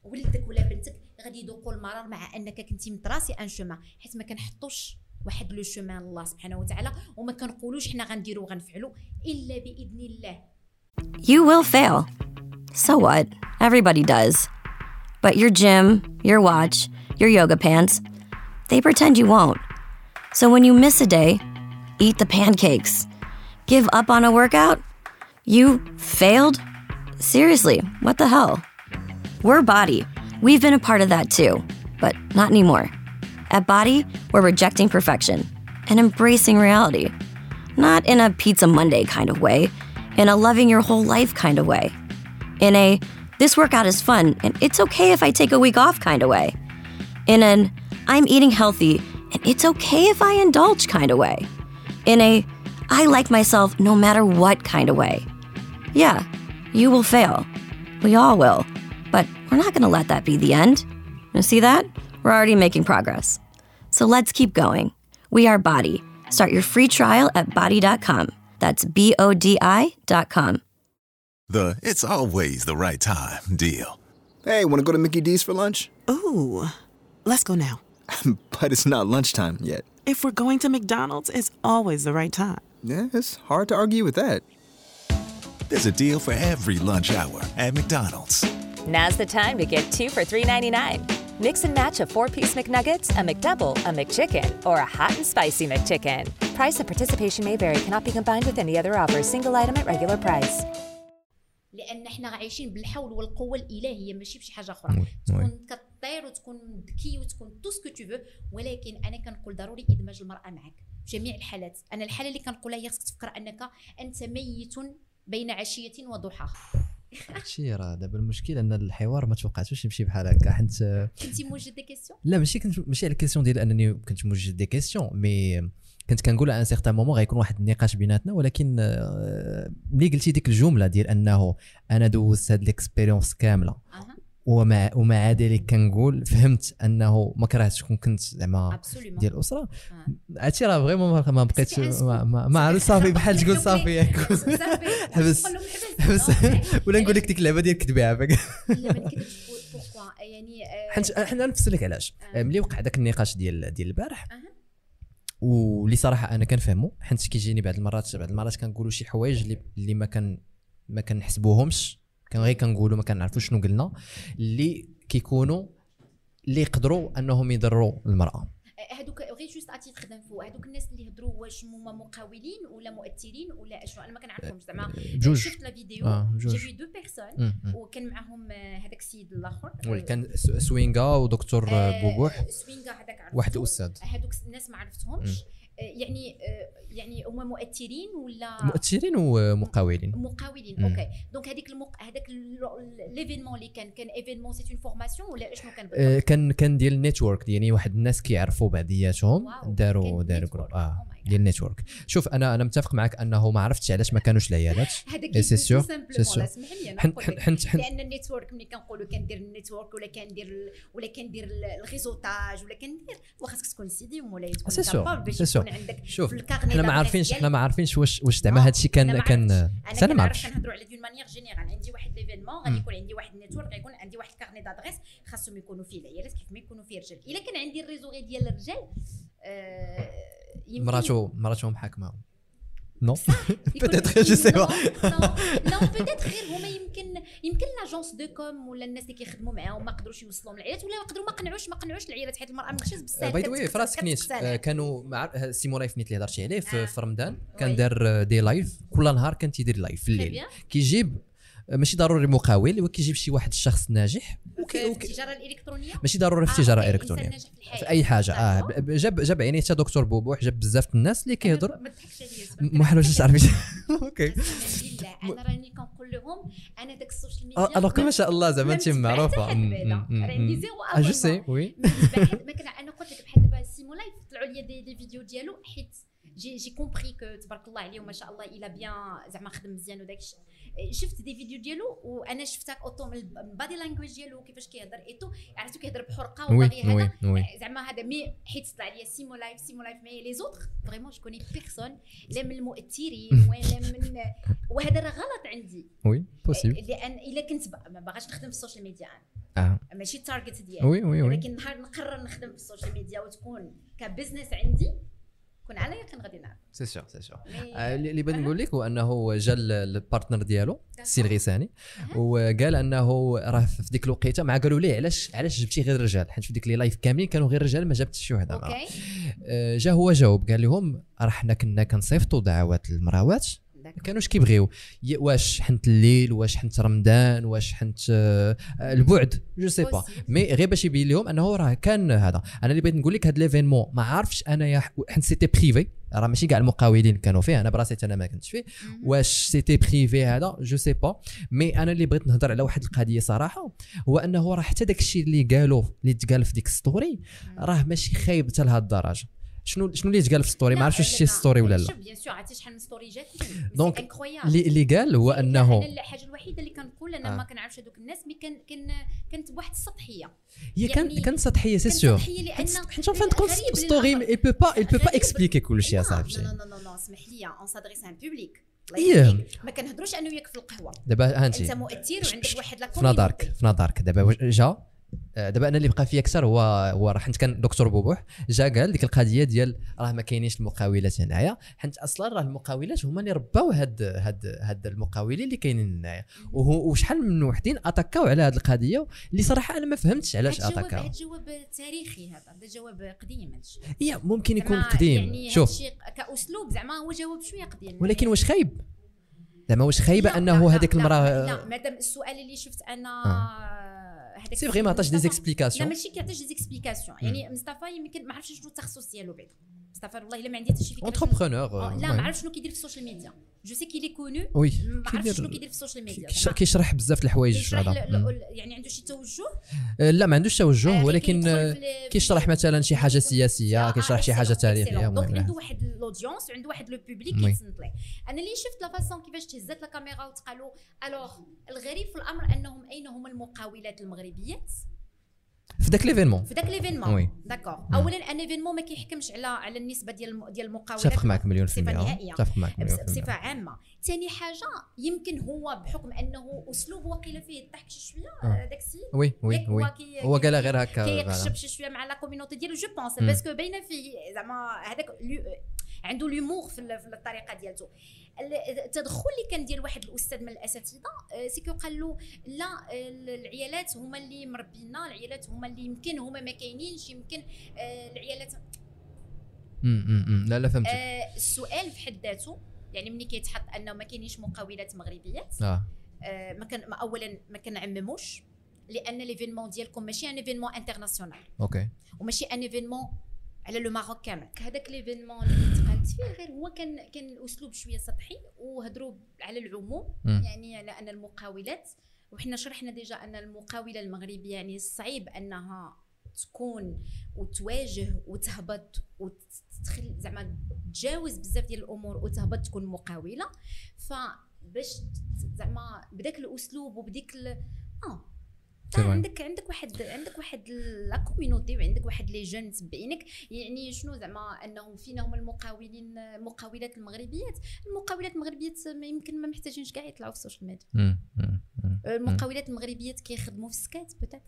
ولدك ولا بنتك غادي يذوقوا المرار مع انك كنتي متراسي ان شومان حيت ما كنحطوش واحد لو شومان الله سبحانه وتعالى وما كنقولوش حنا غنديرو وغنفعلوا الا باذن الله You will fail. So what? Everybody does. But your gym, your watch, your yoga pants, they pretend you won't. So when you miss a day, eat the pancakes. Give up on a workout? You failed? Seriously, what the hell? We're Body. We've been a part of that too, but not anymore. At Body, we're rejecting perfection and embracing reality. Not in a Pizza Monday kind of way, in a loving your whole life kind of way. In a this workout is fun and it's okay if I take a week off kind of way. In an I'm eating healthy and it's okay if I indulge kind of way. In a I like myself no matter what kind of way. Yeah, you will fail. We all will. But we're not going to let that be the end. You see that? We're already making progress. So let's keep going. We are Body. Start your free trial at body.com. That's B O D I.com. The it's always the right time deal. Hey, want to go to Mickey D's for lunch? Ooh, let's go now. but it's not lunchtime yet. If we're going to McDonald's, it's always the right time. Yeah, it's hard to argue with that. There's a deal for every lunch hour at McDonald's. Now's the time to get two for $3.99. Mix and match a four piece McNuggets, a McDouble, a McChicken, or a hot and spicy McChicken. Price and participation may vary, cannot be combined with any other offer. Single item at regular price. لان حنا عايشين بالحول والقوه الالهيه ماشي بشي حاجه اخرى وي، تكون كطير وتكون ذكي وتكون تو سكو تو فو ولكن انا كنقول ضروري ادماج المراه معك في جميع الحالات انا الحاله اللي كنقولها هي خصك تفكر انك انت ميت بين عشيه وضحاها هادشي راه دابا المشكل ان الحوار ما توقعتوش يمشي بحال هكا حيت كنتي موجد des questions لا ماشي كنت ماشي على ال question ديال انني كنت موجد des questions mais كنت كنقول ان certain moment غيكون واحد النقاش بيناتنا ولكن آه، ملي قلتي ديك الجملة ديال انه أنا دوزت هاد l'expérience كاملة. ومع ومع ذلك كنقول. فهمت أنه ما كرهتش كون كنت زعما ديال الأسرة. هادشي راه فريمون ما- بقيتش ما, عرفت صافي بحال تقول صافي. حبس. حبس. ولا نقول لك ديك اللعبة ديال كتبي عافاك لا ما نكذبش يعني آه، حنت حنا نفسر لك علاش. آه. ملي وقع داك النقاش ديال ديال البارح. واللي صراحة أنا كنفهمو حيت كيجيني بعض المرات بعض المرات كنقولوا شي حوايج اللي اللي ما كان ما كنحسبوهمش. كان غير كنقولوا ما كنعرفوش شنو قلنا اللي كيكونوا اللي يقدروا أنهم يضروا المرأة هادوك غير juste à titre d'info هادوك الناس اللي هضروا واش هما مقاولين ولا مؤثرين ولا اشنو أنا ما كنعرفهمش زعما بجوج. شفت la vidéo آه، j'ai. vu deux personnes. وكان معاهم آه، هذاك السيد الآخر oui كان سوينغا ودكتور آه، بوبوح سوينغا هذاك. واحد الاستاذ هادوك الناس ما عرفتهمش يعني آه، يعني هما مؤثرين ولا مؤثرين ومقاولين مقاولين مم. okay دونك هذيك المق... هذاك l'événement اللي كان كان événement c'était une formation ولا شنو كان آه، بالضبط؟ كان كان ديال ال network يعني واحد الناس كيعرفوا بعضياتهم داروا داروا. groupe آه Oh. ديال ال network شوف أنا أنا متفق معك أنه ما عرفتش علاش ما كانوش العيادات هذاك إيه، c'est sûr، c'est c'est sûr. اسمح لي أنا حن- نقول حن- لك. حن- حن- لأن ال network ملي كنقولوا كندير ال network ولا كندير ولا كندير ال- réseautage ولا كندير وخاصك تكون سيدي ولا تكون سي باش سي عندك شوف ال carnet حنا ما عارفينش. حنا ما عارفينش واش واش زعما كان أنا ما كان عرفتش. أنا ما عرفتش كنهضروا على d'une manière générale عندي واحد l'événement غادي يكون عندي واحد network غيكون عندي واحد carnet d'adresses خاصهم يكونوا فيه العيالات كيف ما يكونوا فيه الرجال إلا كان عندي ال réseau غير ديال الرجال آه، مراتو مراتو محاكمه non؟ يكون- peut-être je sais pas. لا peut-être غير هما يمكن يمكن l'agence de com ولا الناس اللي كيخدموا معاهم ما قدروش يوصلوا العيالات ولا يقدروا ما قنعوش ما قنعوش العيالات حيت المرأة ماشي بزاف by the way في راسك نيت آه، كانوا مع آه، سيمو لايف نيت اللي هضرتي عليه في آه. رمضان. كان دار آه، des lives كل نهار كان تيدير live في الليل. كيجيب آه، ماشي ضروري مقاول ولكن كيجيب شي واحد الشخص ناجح. في التجارة الإلكترونية؟ ماشي ضروري في آه، التجاره okay، الالكترونيه في الحياة. في أي حاجة. آه جاب جاب عيني حتى دكتور بوبوح جاب بزاف الناس اللي كيهضر ما تضحكش عليا ما حلوش تعرفي okay. بالله أنا راني كنقول لهم أنا داك ال social media alors ما شاء الله زعما ما انت معروفة. عندي زيرو je sais. Oui أنا قلت لك بحال دابا سيمو لايف طلعوا لي des, des vidéos ديالو حيت j'ai j'ai compris que تبارك الله عليه وما شاء الله il a bien زعما خدم مزيان وداك الشيء. شفت des vidéos ديالو وأنا شفتك où tout من ال body language ديالو كيفاش كيهضر et tout عرفتو كيهضر بحرقة وباغي هذا. oui زعما هذا mais حيت طلع لي سيمو لايف سيمو لايف mais les autres vraiment je connais personne لا من المؤثرين ولا من وهذا راه غلط عندي. oui possible لأن إلا كنت ما باغاش نخدم في ال social media أنا. آه. ماشي ال target ديالي. oui oui oui. ولكن نهار نقرر نخدم في ال social media وتكون ك business عندي كون على يقين غادي نعرف. سي سور سي آه، اللي بغيت نقول لك هو انه جا ال- partner ديالو السي الغيساني وقال انه راه في ديك الوقيته مع قالوا ليه علاش علاش جبتي غير الرجال حيت في ديك les lives كاملين كانوا غير الرجال ما جابتش شي وحده okay جا هو جاوب قال لهم راه حنا كنا كنصيفطوا دعوات للمراوات ما كانوش كيبغيو. واش حيت الليل واش حيت رمضان واش حيت آه، البعد je sais pas mais غير باش يبين لهم أنه راه كان هذا. أنا اللي بغيت نقول لك هذا l'événement ما عارفش أنا يا حيت c'était privé راه ماشي كاع المقاولين كانوا فيه أنا براسي أنا ما كنتش فيه. واش c'était privé هذا؟ je sais pas mais أنا اللي بغيت نهضر على واحد القضية صراحة هو أنه راه حتى داك الشيء اللي قالوا اللي تقال في ديك story راه ماشي خايب حتى لهاد الدرجة. شنو شنو اللي تقال في story ما عرفتش واش شي story ولا لا شوف بيان سور عرفتي شحال من ستوري جاتني دونك اللي اللي قال هو إنه أنا الحاجة الوحيدة اللي كنقول أنا آه. ما كنعرفش هذوك الناس مي كان كان كانت بواحد السطحية. هي كان يعني كان سطحية سي كانت سور حيت فان كونت غريب ستوري. اي بو با il peut pas غريب. expliquer كل شيء لا، صاحبي. لا لا لا اسمح لي اون سادريس ان بوبليك إيه. ما كنهضروش أنا وياك في القهوة. دابا أنت مؤثر وعندك واحد لا في نظرك في نظرك. دابا جا؟ دابا أنا اللي بقى فيا أكثر هو هو راه حيت كان دكتور بوبوح جا قال ديك القضية ديال راه ما كاينينش المقاولات هنايا حيت أصلا راه المقاولات هما اللي رباو هاد هاد هاد المقاولين اللي كاينين هنايا. وهو- وشحال من وحدين أتاكاو على هاد القضية اللي صراحة أنا ما فهمتش علاش أتاكاو. هاد جواب تاريخي هذا هذا جواب قديم هادشي. ممكن يكون قديم. يعني شوف. كأسلوب زعما هو جواب شوية قديم. ولكن واش خايب؟ زعما واش خايبة أنه هذيك المراه لا مادام السؤال اللي شفت أنا هذاك c'est vrai ما عطاش des مصطفى- explications. لا ماشي كيعطيش des explications يعني مصطفى يمكن ما عرفتش شنو التخصص ديالو بعدا مصطفى والله الا ما عندي حتى شي فكره آه، euh, لا. ما عرفتش شنو كيدير في ال social media je sais qu'il est connu oui ما عرفتش شنو كيدير في ال social media كيشرح بزاف الحوايج يعني عنده شي توجه؟ آه، لا ما عندوش توجه آه، ولكن آه، كيشرح مثلا شي حاجة سياسية كيشرح شي حاجة تاريخية donc المهم عنده واحد ال audience وعنده واحد le public. كيتصنت ليه أنا اللي شفت la façon كيفاش تهزات la caméra وتقالوا alors الغريب في الأمر أنهم أين هما المقاولات المغربيات في ذاك l'événement في ذاك l'événement oui. d'accord مم. اولا un événement ما كيحكمش على على النسبة ديال ديال المقاولات. اتفق معك مليون في نهائية. اتفق معك في بصفه عامة. ثاني حاجة يمكن هو بحكم أنه أسلوب وقيل فيه الضحك شي شوية آه. داك السيد. oui oui oui. هو قالها غير هكا كيقشب. شي شوية مع la community ديالو je pense. Parce que باينه فيه زعما هذاك عنده l'humour في ال- في الطريقة ديالته ال- التدخل اللي كان ديال واحد الأستاذ من الأساتذة آه، سيكو قال له لا ال- العيالات هما اللي مربينا العيالات هما اللي يمكن هما ما كاينينش يمكن آه، العيالات. لا لا فهمتك. آه، السؤال في حد ذاته يعني ملي كيتحط أنه ما كاينينش مقاولات مغربيات آه. آه، ما كان ما اولا ما كنعمموش لأن l'événement ديالكم ماشي un événement international okay. وماشي un événement على le Maroc كامل هذاك l'événement اللي تقالت فيه غير هو كان كان الأسلوب شوية سطحي وهضروا على العموم. يعني على أن المقاولات وحنا شرحنا déjà أن المقاولة المغربية يعني صعيب أنها تكون وتواجه وتهبط وتدخل زعما تجاوز بزاف ديال الأمور وتهبط تكون مقاولة فباش زعما بداك الأسلوب وبديك. آه عندك عندك واحد عندك واحد la community وعندك واحد les gens متبعينك يعني شنو زعما أنهم فينا هما المقاولين المقاولات المغربيات. المقاولات المغربيات ما يمكن ما محتاجينش كاع يطلعوا في ال social media. المقاولات المغربيات كيخدموا في السكات peut-être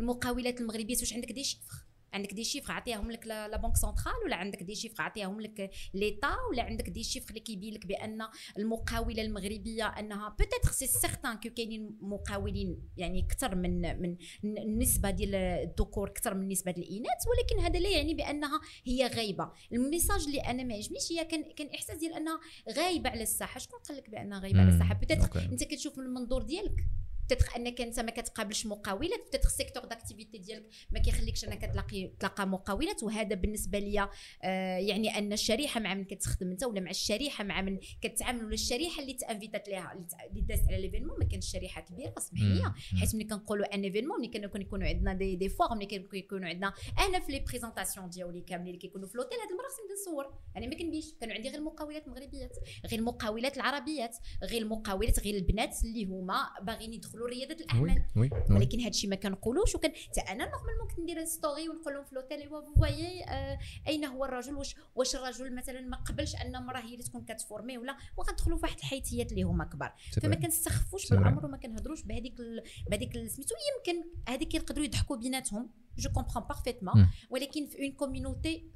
المقاولات المغربيات واش عندك des chiffres عندك des chiffres عطيهم لك la banque centrale ولا عندك des chiffres عطيهم لك l'État ولا عندك des chiffres اللي كيبين لك بأن المقاولة المغربية أنها peut-être c'est certain que كاينين مقاولين يعني أكثر من من النسبة ديال الذكور أكثر من النسبة ديال الإناث ولكن هذا لا يعني بأنها هي غايبة ال message اللي أنا ما عجبنيش هي كان كان إحساس ديال أنها غايبة على الساحة شكون قال لك بأنها غايبة على. الساحة peut-être. أنت كتشوف من المنظور ديالك peut-être أنك أنت ما كتقابلش مقاولات peut-être ال secteur d'activité ديالك ما كيخليكش أنك تلاقي تلقى مقاولات. وهذا بالنسبة ليا آه يعني أن الشريحة مع من كتخدم أنت ولا مع الشريحة مع من كتعامل ولا الشريحه اللي ت invité ات ليها اللي دازت على l'événement ما كانش شريحة كبيرة اسمح لي. حيت ملي كنقولوا un événement ملي كانوا يكونوا عندنا des des forums ملي كيكونوا عندنا أنا في les présentations ديالي كاملين اللي كيكونوا في l'hôtel هاد المره خصني نصور أنا ما كنبيش. كانوا عندي غير المقاولات مغربيات غير المقاولات العربيات غير المقاولات غير البنات اللي هما باغيين يدخلوا رياده الأعمال. oui oui. ولكن هادشي ما كنقولوش وكان حتى أنا normalement كنت ندير story ونقول لهم في l'hôtel voyez آه أين هو الرجل؟ واش واش الرجل مثلا ما قبلش أن المراه هي اللي تكون كت former ولا؟ وغندخلوا في واحد الحيتيات اللي هما كبار. فما. كنستخفوش. بالامر وما كنهضروش بهذيك ال- بهذيك سميتو يمكن هذيك يقدروا يضحكوا بيناتهم. je comprends parfaitement. ولكن في une community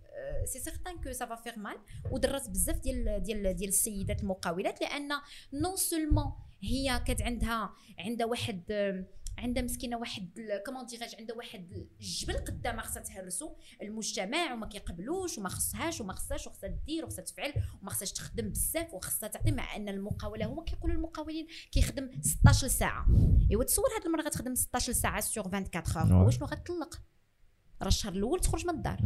c'est certain que ça va faire mal ودرات بزاف ديال ديال ديال السيدات المقاولات لأن non seulement هي كانت عندها عندها واحد عندها مسكينة واحد comment dirais-je عندها واحد الجبل قدامها خصها تهرسو. المجتمع وما كيقبلوش وما خصهاش وما خصهاش وخصها دير وخصها تفعل وما خصهاش تخدم بزاف وخصها تعطي مع أن المقاولة هما كيقولوا المقاولين كيخدم 16 ساعه إيوا تصور هاد المراه غتخدم 16 ساعه sur 24 heures. وشنو غتطلق راه الشهر الأول تخرج من الدار.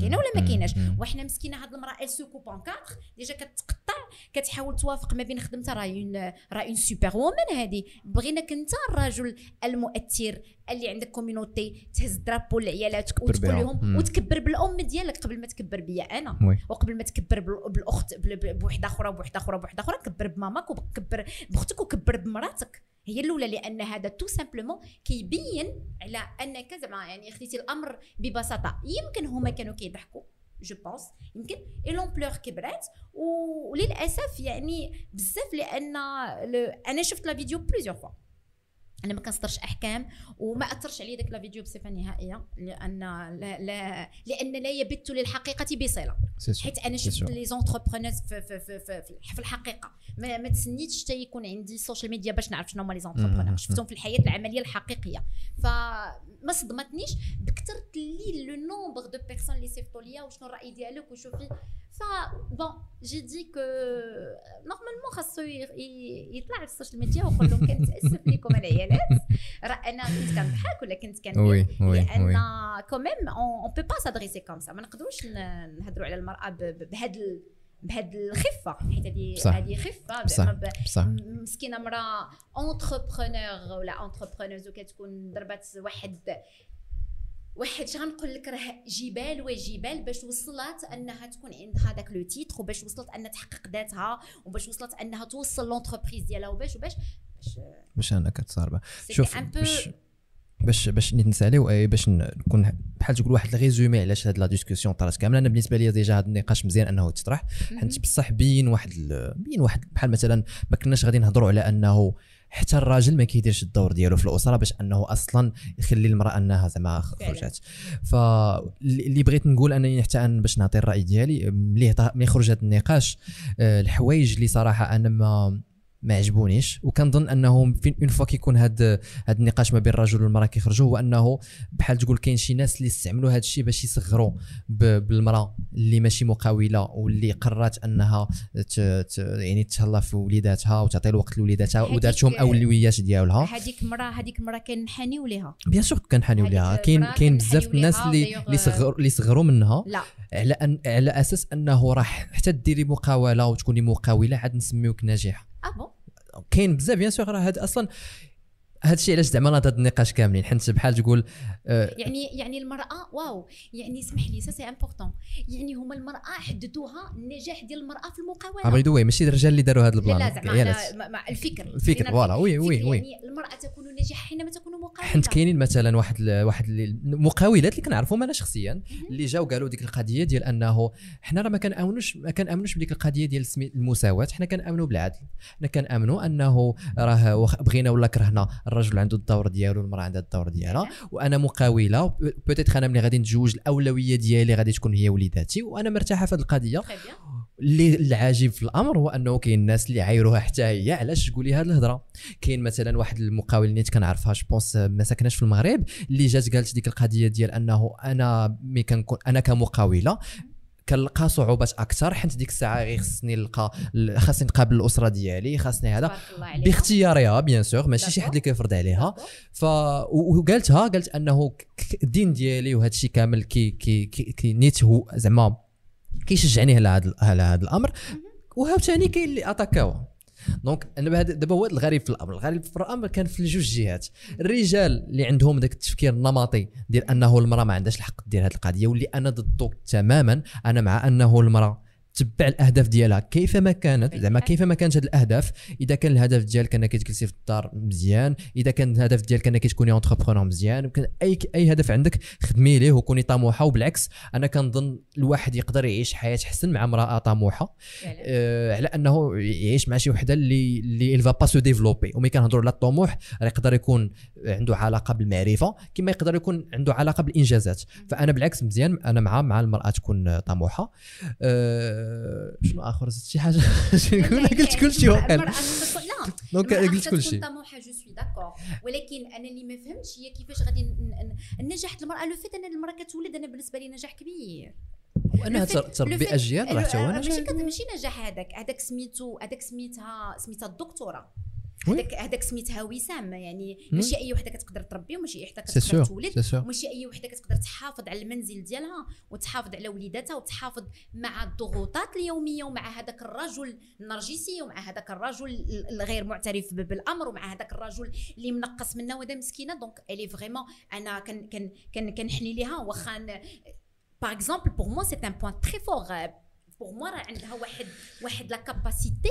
كاينة ولا ما. كايناش. وحنا مسكينه هاد المراه elle se coupe en 4 déjà كتقطع كتحاول توافق ما بين خدمتها راه une راه une super woman هادي بغيناك انت الرجل المؤثر اللي عندك community تهز drapeau لعيالاتك وتقول. لهم. وتكبر بالام ديالك قبل ما تكبر بيا أنا. وقبل ما تكبر بال- بالأخت بال- بال- بوحدة أخرى بوحدة أخرى بوحدة أخرى كبر بماماك وكبر بأختك وكبر بمراتك هي الأولى لأن هذا tout simplement كيبين على أنك زعما يعني خديتي الأمر ببساطة. يمكن هما كانوا كيضحكوا je pense يمكن. et l'ampleur كبرات وللاسف يعني بزاف لأن أنا شفت la vidéo plusieurs fois أنا ما كنصدرش أحكام وما أثرش عليا داك la vidéo بصفة نهائية لأن لا, لا لأن لا يبت للحقيقة بصلة. حيت أنا شفت. les entrepreneurs في, في, في, في, في, في الحقيقة ما, ما تسنيتش حتى يكون عندي ال social media باش نعرف شنو هما les مهم. entrepreneurs شفتهم في الحياة العملية الحقيقية فما صدمتنيش بكثره لي le nombre de personnes اللي صيفطوا ليا وشنو الرأي ديالك وشوفي ف bon j'ai dit que normalement خاصو يطلع على ال social media ويقول لهم كنتاسف لكم العيالات راه أنا كنت كنضحك ولا كنت كندير oui oui لأن quand même on peut pas s'adresser comme ça ما نقدروش نهضروا على المرأة ب- ب- بهاد ال- بهاد الخفة حيت هذه. هذه خفة بصح. زعما مسكينة مراه entrepreneur ولا entrepreneuse وكتكون ضربات واحد واحد شنو غنقول لك راه جبال وجبال باش وصلت أنها تكون عندها داك le titre وباش وصلت أنها تحقق ذاتها وباش وصلت أنها توصل l'entreprise ديالها وباش وباش باش باش أنا كتصاربه شوف باش باش باش نيت نساليو اي باش نكون بحال تقول واحد ال résumé علاش هاد la discussion طرات كاملة. أنا بالنسبة لي déjà هذا النقاش مزيان أنه يتطرح حيت بصح بين واحد بين واحد بحال مثلا ما كناش غادي نهضروا على أنه حتى الراجل ما كيديرش الدور ديالو في الأسرة باش أنه أصلا يخلي المرأة أنها زعما. خرجت فاللي بغيت نقول انني حتى أنا باش نعطي الرأي ديالي ملي ملي خرج هذا النقاش آه، الحوايج اللي صراحة أنا ما ما عجبونيش وكنظن أنه فين une fois كيكون هاد هاد النقاش ما بين الرجل والمرأة كيخرجوا هو أنه بحال تقول كاين شي ناس اللي استعملوا هاد الشيء باش يصغروا بالمرأة اللي ماشي مقاوله واللي قررت أنها ت... ت... يعني تهلا في وليداتها وتعطي الوقت لوليداتها ودارتهم أولويات ديالها. هذيك مرة هذيك مرة كنحنيو ليها bien sûr كنحنيو ليها كاين كاين بزاف الناس اللي اللي صغروا اللي صغروا منها. لا. على أن على أساس أنه راح حتى ديري مقاولة وتكوني مقاولة عاد نسميوك ناجحة. آه bon كاين بزاف bien sûr راه هذا أصلا هذا الشيء علاش زعما هذا النقاش كاملين حيت بحال تقول آه، يعني يعني المرأة واو يعني اسمح لي ça c'est important يعني هما المرأة حددوها النجاح ديال المرأة في المقاولة. عبري دوي ماشي الرجال اللي داروا هذا لا ال plan. لا زعما مع- مع الفكر. الفكر، voilà، oui، oui، oui. يعني المرأة تكون ناجحة حينما تكون مقاولة. حيت كاينين مثلا واحد ال- واحد ال- المقاولات اللي كنعرفهم أنا شخصيا اللي جاو قالوا ديك القضية ديال أنه حنا راه ما كنأمنوش ما كنأمنوش بديك القضية ديال المساواة حنا كنأمنوا بالعدل. حنا كنأمنوا أنه راه بغينا ولا كرهنا الرجل عنده الدور ديالو والمراه عندها الدور ديالها وأنا مقاولة peut-être أنا ملي غادي نتزوج الأولوية ديالي غادي تكون هي وليداتي وأنا مرتاحة في هذه القضية. اللي العجيب في الأمر هو أنه كاين الناس اللي عايروها حتى هي علاش تقولي هذه الهضرة؟ كاين مثلا واحد المقاول اللي كنعرفها je pense ما ساكناش في المغرب اللي جات قالت ديك القضية ديال أنه أنا ملي كنكون أنا كمقاولة كنلقى صعوبات أكثر حيت ديك الساعة غير خصني نلقى خاصني نقابل الأسرة ديالي خاصني هذا. باختيارها bien sûr ماشي شي. حد اللي كيفرض عليها. ف وقالتها قالت أنه الدين ديالي وهذا الشيء كامل كي كي كي, نيت هو زعما كيشجعني على هذا على هذا الأمر. وعاوتاني كاين اللي attaqu او. donc أنا دابا هو الغريب في الأمر. الغريب في الأمر كان في الجوج جهات. الرجال اللي عندهم ذاك التفكير النمطي ديال أنه المرأة ما عندهاش الحق دير هذه القضية واللي أنا ضده تماما أنا مع أنه المرأة تبع الأهداف ديالها. كيفما كانت زعما كيفما كانت هذه الأهداف إذا كان الهدف ديالك انك تجلسي في الدار مزيان إذا كان الهدف ديالك انك تكوني entrepreneure مزيان يمكن أي أي هدف عندك خدمي ليه وكوني طموحة وبالعكس أنا كنظن الواحد يقدر يعيش حياة حسن مع امرأة طموحة. آه على أنه يعيش مع شي وحدة اللي اللي va pas se développer. وملي كنهضروا على الطموح راه يقدر يكون عنده علاقة بالمعرفة كما يقدر يكون عنده علاقة بالإنجازات. فأنا بالعكس مزيان أنا مع مع المرأة تكون طموحة. آه شنو آخر؟ زدت شي حاجة؟ قلت؟ كل شيء لا donc قلت كل شيء طموحة je suis d'accord ولكن أنا اللي ما فهمتش هي كيفاش غادي نجح المرأة. le fait أن المرأة كتولد أنا بالنسبة لي نجاح كبير. وانها تربي أجيال راه حتى هو ماشي نجاح كت- ماشي نجاح هذاك. هذاك سميتو هذاك سميتها سميتها الدكتورة. هذاك هذاك سميتها وسام يعني. ماشي أي وحدة كتقدر تربي وماشي أي وحدة كتقدر تولد. وماشي أي وحدة كتقدر تحافظ على المنزل ديالها وتحافظ على وليداتها وتحافظ مع الضغوطات اليومية ومع هذاك الرجل النرجسي ومع هذاك الرجل ال- الغير معترف بالأمر ومع هذاك الرجل اللي منقص منا وهذا مسكينة donc elle est vraiment أنا كان كان كنحني ليها واخا par exemple pour moi c'est un point très fort pour moi راه عندها واحد واحد لا كاباسيتي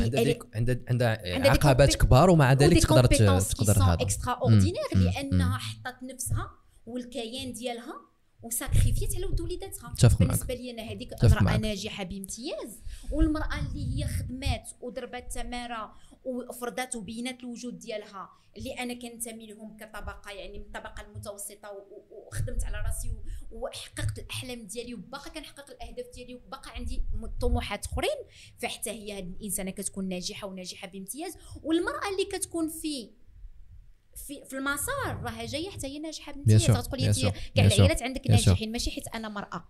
عندها ديك عندها عندها عقبات كبار ومع ذلك تقدر تقدر هذا extraordinaires مم. لأنها. حطت نفسها والكيان ديالها وساكريفيت على ولد وليداتها. بالنسبة لي أنا هذيك امراه. ناجحة بامتياز والمرأة اللي هي خدمات ودربات تمارة وفرضات وبينات الوجود ديالها اللي أنا كنتمي لهم كطبقة يعني من الطبقة المتوسطة وخدمت على راسي وحققت الأحلام ديالي وباقا كنحقق الأهداف ديالي وباقا عندي طموحات أخرين. فحتى هي هاد الإنسانة كتكون ناجحة وناجحة بامتياز. والمرأة اللي كتكون في في في المسار راها جاية حتى هي ناجحة بامتياز. غتقول لي كاع العائلات عندك. ناجحين ماشي حيت أنا مرأة.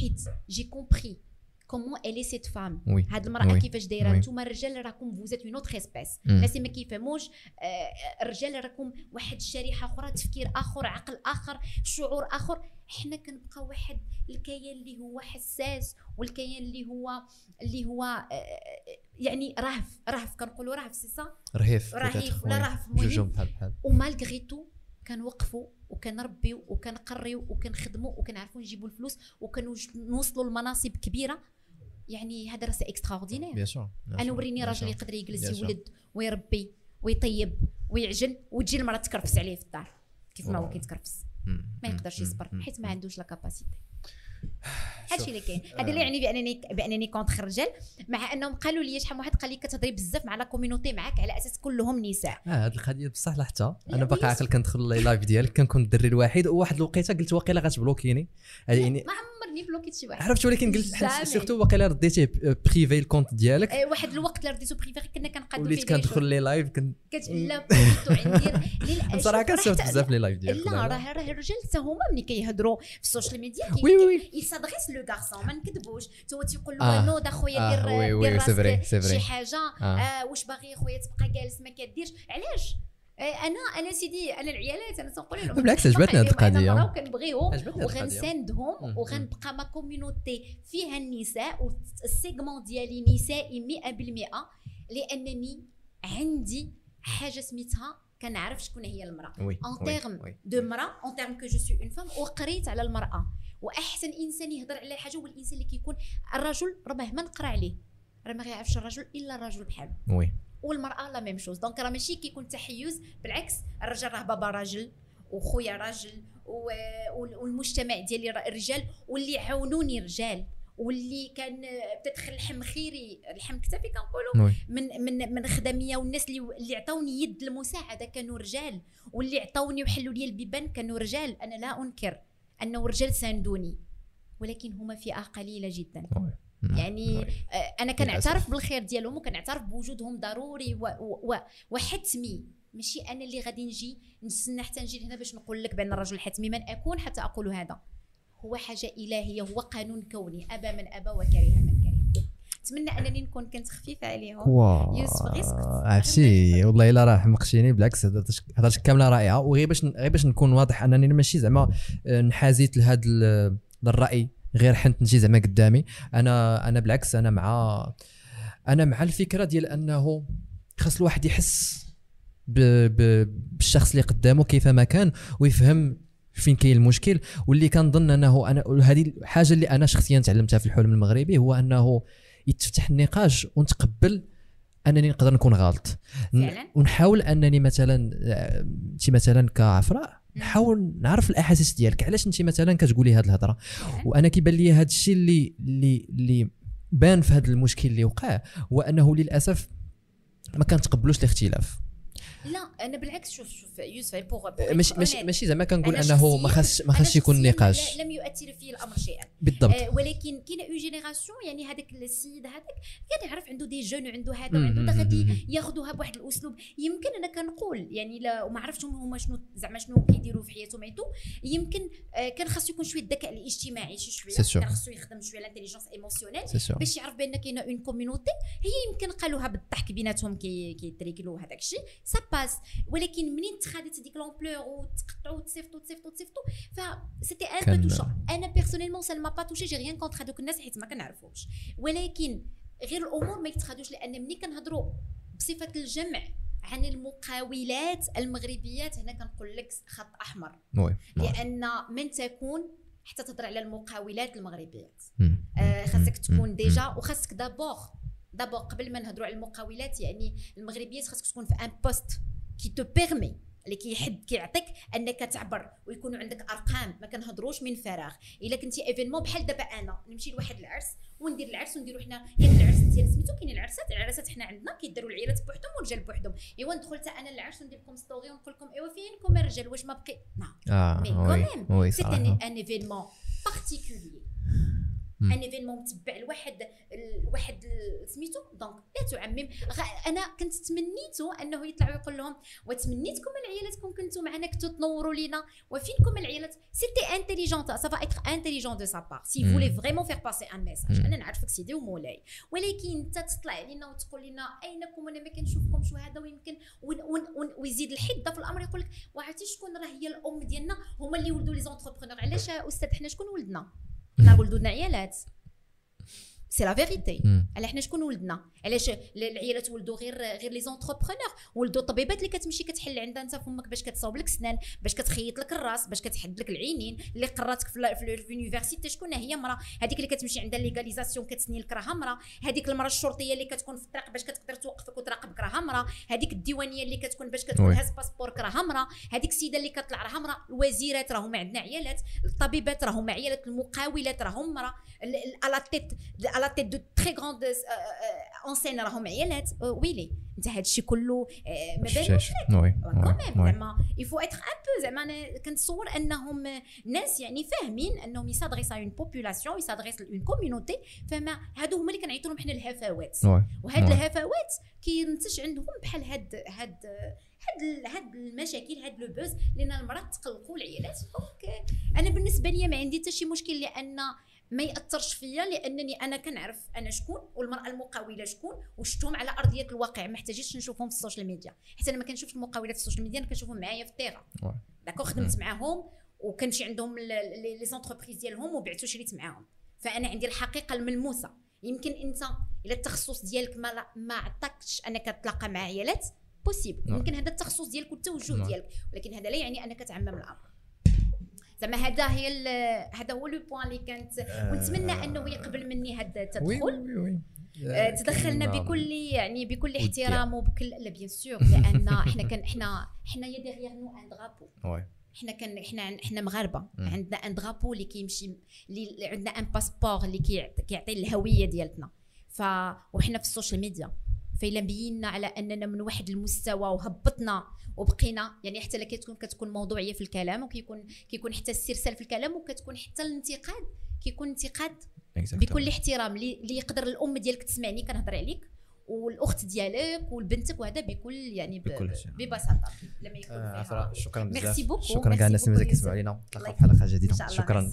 حيت j'ai compris comment elle est cette femme Oui, هاد المراه oui, كيفاش دايره oui. نتوما الرجال راكم vous êtes une autre espèce. الناس ما كيفهموش الرجال راكم واحد الشريحه أخرى تفكير اخر عقل اخر شعور اخر حنا كنبقى واحد الكيان اللي هو حساس والكيان اللي هو اللي هو يعني رهف رهف كنقولوا رهف سي صا رهيف رهيف ولا oui. رهف مهم بحال بحال و malgré tout كنوقفوا وكنربيو وكنقريو وكنخدموا وكنعرفوا نجيبوا الفلوس وكنوصلوا لمناصب كبيره يعني هذا راه c'est extraordinaire bien sûr أنا وريني راجل يقدر يجلس. يولد ويربي ويطيب ويعجن وتجي المرأة تكرفس عليه في الدار كيف ما هو. كيتكرفس. ما يقدرش. يصبر. حيت ما عندوش la capacité هادشي اللي كاين. آه. هذا اللي يعني بانني بأنني contre الرجال. مع أنهم قالوا لي شحال واحد قال لي كتهضري بزاف مع la community معاك على أساس كلهم نساء. آه هاد القضية بصح لحتى لا، أنا باقي عاقل كندخل live ديالك كنكون الدري الوحيد وواحد الوقيتة قلت واقيلا غتبلوكيني. يعني ما عمرني بلوكيت شي واحد. عرفت ولكن قلت surtout واقيلا رديتيه privé ال compte ديالك. آه، واحد الوقت اللي رديتو privé كنا كنقادو وليت كندخل les lives كنت. لا عندي. بصراحة كنصيفط حتى- بزاف les lives ديالك لا راه راه الرجال حتى هما ملي كيهضروا في ال social media oui oui. يسادغيس les garçons ما نكذبوش tout تيقول له آه. non دا خويا آه، دير دير راسك. شي حاجة. واش باغي خويا تبقى جالس ما كديرش علاش أنا أنا سيدي أنا العيالات أنا تنقول لهم بالعكس، أنا القضية. مرة وكنبغيهم. وغنساندهم. وغنبقى ma community فيها النساء وال segment ديالي نسائي 100% لانني عندي حاجة سميتها كنعرف شكون هي المرأة. oui، terme. de مرأة en terme que je suis une femme وقريت على المرأة. وأحسن إنسان يهضر على حاجة هو الإنسان اللي كيكون الرجل راه مهما نقرأ عليه. راه ما غيعرفش الرجل إلا الرجل بحاله oui. والمرأة la même chose donc راه ماشي كيكون تحيز بالعكس الرجل راه بابا راجل وخويا راجل والمجتمع ديالي را- رجال واللي عاونوني رجال. واللي كان بتدخل اللحم خيري اللحم كتافي كنقولوا. من من من خدمية والناس اللي اللي عطاوني يد المساعدة كانوا رجال واللي عطاوني وحلوا لي البيبان كانوا رجال أنا لا أنكر أنه رجال ساندوني ولكن هما فئة قليلة جدا. مم. يعني وي. آه، أنا كنعترف بالخير ديالهم وكنعترف بوجودهم ضروري و و و وحتمي ماشي أنا اللي غادي نجي نستنى حتى نجي هنا باش نقول لك بأن الرجل حتمي من أكون حتى أقول هذا هو حاجة إلهية هو قانون كوني ابى من ابى وكره من كره نتمنى أنني نكون كنت خفيفة عليهم. واو يوسف غير سكت. عرفتي؟ والله إلا راه حمقتيني بالعكس هضرتك كاملة رائعة. وغير باش غير باش نكون واضح أنني ماشي زعما آه، انحازيت لهذا ال- للرأي غير حنت نجي زعما قدامي. أنا أنا بالعكس أنا مع أنا مع الفكرة ديال أنه خاص الواحد يحس. بالشخص اللي قدامه كيفما كان ويفهم فين كاين المشكل واللي كنظن أنه أنا هذه الحاجة اللي أنا شخصيا تعلمتها في الحلم المغربي هو أنه يتفتح النقاش ونتقبل أنني نقدر نكون غلط. فعلاً. ونحاول أنني مثلا آه، انت مثلا كعفراء نحاول نعرف الأحاسيس ديالك. علاش أنت مثلا كتقولي هذه الهضرة؟ وأنا كيبان لي هذا الشيء اللي اللي اللي بان في هذا المشكل اللي وقع هو أنه للأسف ما كنتقبلوش الاختلاف. لا أنا بالعكس شوف شوف يوسف pour ماشي ماشي ماشي زعما كنقول أنه ما شخصياً- خاص ما أنا خاص يكون نقاش لم يؤثر في الأمر شيئا بالضبط. آه ولكن كاين une génération يعني هذاك السيد هذاك كان يعرف عنده des jeunes وعنده هذا وعنده ده غادي. ياخذوها بواحد الأسلوب يمكن أنا كنقول يعني لا وما عرفتش هما شنو زعما شنو كيديروا في حياتهم عيطوا يمكن آه كان خاصو يكون شوية الذكاء الاجتماعي شي شوية. كان خاصو يخدم شوية l'intelligence émotionnelle. باش يعرف بأن كاينة une community هي يمكن قالوها بالضحك بيناتهم كي كيتريكلوا هذاك الشيء باس ولكن منين تخادت هذيك l'ampleur وتقطعوا وتصيفطوا تصيفطوا تصيفطوا ف c'était un peu touchant أنا personnellement ça m'a pas touché j'ai rien contre هذوك الناس حيت ما كنعرفهمش ولكن غير الأمور ما يتخادوش لأن ملي كنهضروا بصفه الجمع عن المقاولات المغربيات هنا كنقول لك خط احمر oui لأن من تكون حتى تهضر على المقاولات المغربيات. آه، خاصك. تكون. déjà وخاصك d'abord d'abord قبل ما نهضروا على المقاولات يعني المغربيات خاصك تكون في un poste qui te permet اللي كيحد كيعطيك أنك تعبر ويكونوا عندك أرقام ما كنهضروش من فراغ. إلا كنتي événement بحال دابا أنا. نمشي لواحد العرس وندير العرس ونديروا حنا ياك العرس ديال سميتو. كاين العرسات العرسات حنا عندنا كيديروا العيالات بوحدهم والرجال بوحدهم. إيوا ندخل حتى أنا للعرس وندير لكم story ونقول لكم إيوا فينكم الرجال واش ما بقي؟ نعم. آه mais quand même c'est un événement particulier. un événement متبع لواحد ال- سميتو؟ donc لا تعمم. أنا كنت تمنيتو انه يطلع ويقول لهم وتمنيتكم العيالاتكم كنتوا معنا كنتوا تنوروا لينا. وفينكم العيالات c'était intelligent ça va être intelligent de sa part s'il. voulait vraiment faire passer un message. أنا نعرفك سيدي ومولاي. ولكن انت تطلع لينا وتقول لنا أينكم؟ وأنا ما كنشوفكمش وهذا. ويمكن ويزيد الحدة في الأمر. يقول لك وعرفتي شكون راه هي الأم ديالنا؟ هما اللي ولدوا les entrepreneurs. علاش أستاذ حنا شكون ولدنا؟ ولدوا لنا عيالات. c'est la vérité. على حنا شكون ولدنا علاش ال- العيالات ولدوا غير غير les entrepreneurs ولدوا طبيبات اللي كتمشي كتحل عندها انت فمك باش كتصاوب لك سنان باش كتخيط لك الراس باش كتحد لك العينين اللي قراتك في ال université شكون هي مرا هذيك اللي كتمشي عندها légalisation كتسني لك راها مرا هذيك المرا الشرطيه اللي كتكون في الطريق باش كتقدر توقفك وتراقبك راها مرا هذيك الديوانيه اللي كتكون باش كتكون. هاز باسبورك راها مرا هذيك السيده اللي كطلع راها مرا الوزيرات راهما عندنا عيالات الطبيبات راهما عيالات المقاولات راهم مرا على تيت على تيت دو تري غروند اونسين راهم عيالات. آه، ويلي. انت هذا الشيء كله آه، ما. لك. كوميم وي زعما يفو اتر ان بو زعما أنا كنتصور أنهم ناس يعني فاهمين أنهم يسادريس اون بوبولاسيون يسادريس اون كوميونيتي فما هادو هما اللي كنعيطوا لهم حنا الهفوات وهاد. الهفوات كينتج عندهم بحال هاد هاد هاد هاد المشاكل هاد le buzz لأن المرأة تقلقوا العيالات donc أنا بالنسبة لي ما عندي حتى شي مشكل لأن ما يأثرش فيا لأنني أنا كنعرف أنا شكون والمرأة المقاولة شكون وشفتهم على أرضية الواقع ما احتاجيش نشوفهم في ال social media. حتى أنا ما كنشوفش المقاولات في ال social media أنا كنشوفهم معايا في ال terrain oui. d'accord خدمت معاهم وكنمشي عندهم les entreprises ديالهم وبعت وشريت معاهم. فأنا عندي الحقيقة الملموسة. يمكن أنت إلى التخصص ديالك ما ما عطاكش أنك تتلاقى مع عيالات possible. يمكن هذا التخصص ديالك والتوجه. ديالك. ولكن هذا لا يعني أنك تعمم الأمر. زعما هذا هي هذا هو le point اللي كانت. ونتمنى أنه يقبل مني هذا التدخل. آه، تدخلنا كاين- بكل يعني بكل. احترام وبكل لا bien sûr لأن إحنا كان إحنا إحنا يا derrière nous un drapeau oui. حنا كان حنا إحنا مغاربة. عندنا un drapeau اللي كيمشي اللي عندنا un passeport اللي كيعط- كيعطي الهوية ديالتنا. ف وحنا في ال social media. فإلا بينا على أننا من واحد المستوى وهبطنا وبقينا يعني حتى لا كتكون كتكون موضوعية في الكلام وكيكون كيكون حتى الاسترسال في الكلام وكتكون حتى الانتقاد كيكون انتقاد بكل احترام اللي يقدر الأم ديالك تسمعني كنهضر عليك والأخت ديالك والبنتك وهذا بكل يعني بكل. ببساطة. لما يكون آه، شكرا بزاف. merci beaucoup شكرا كاع الناس اللي كيسمعوا beaucoup لينا. يوسف. نتلاقاو في حلقة جديدة. شكرا.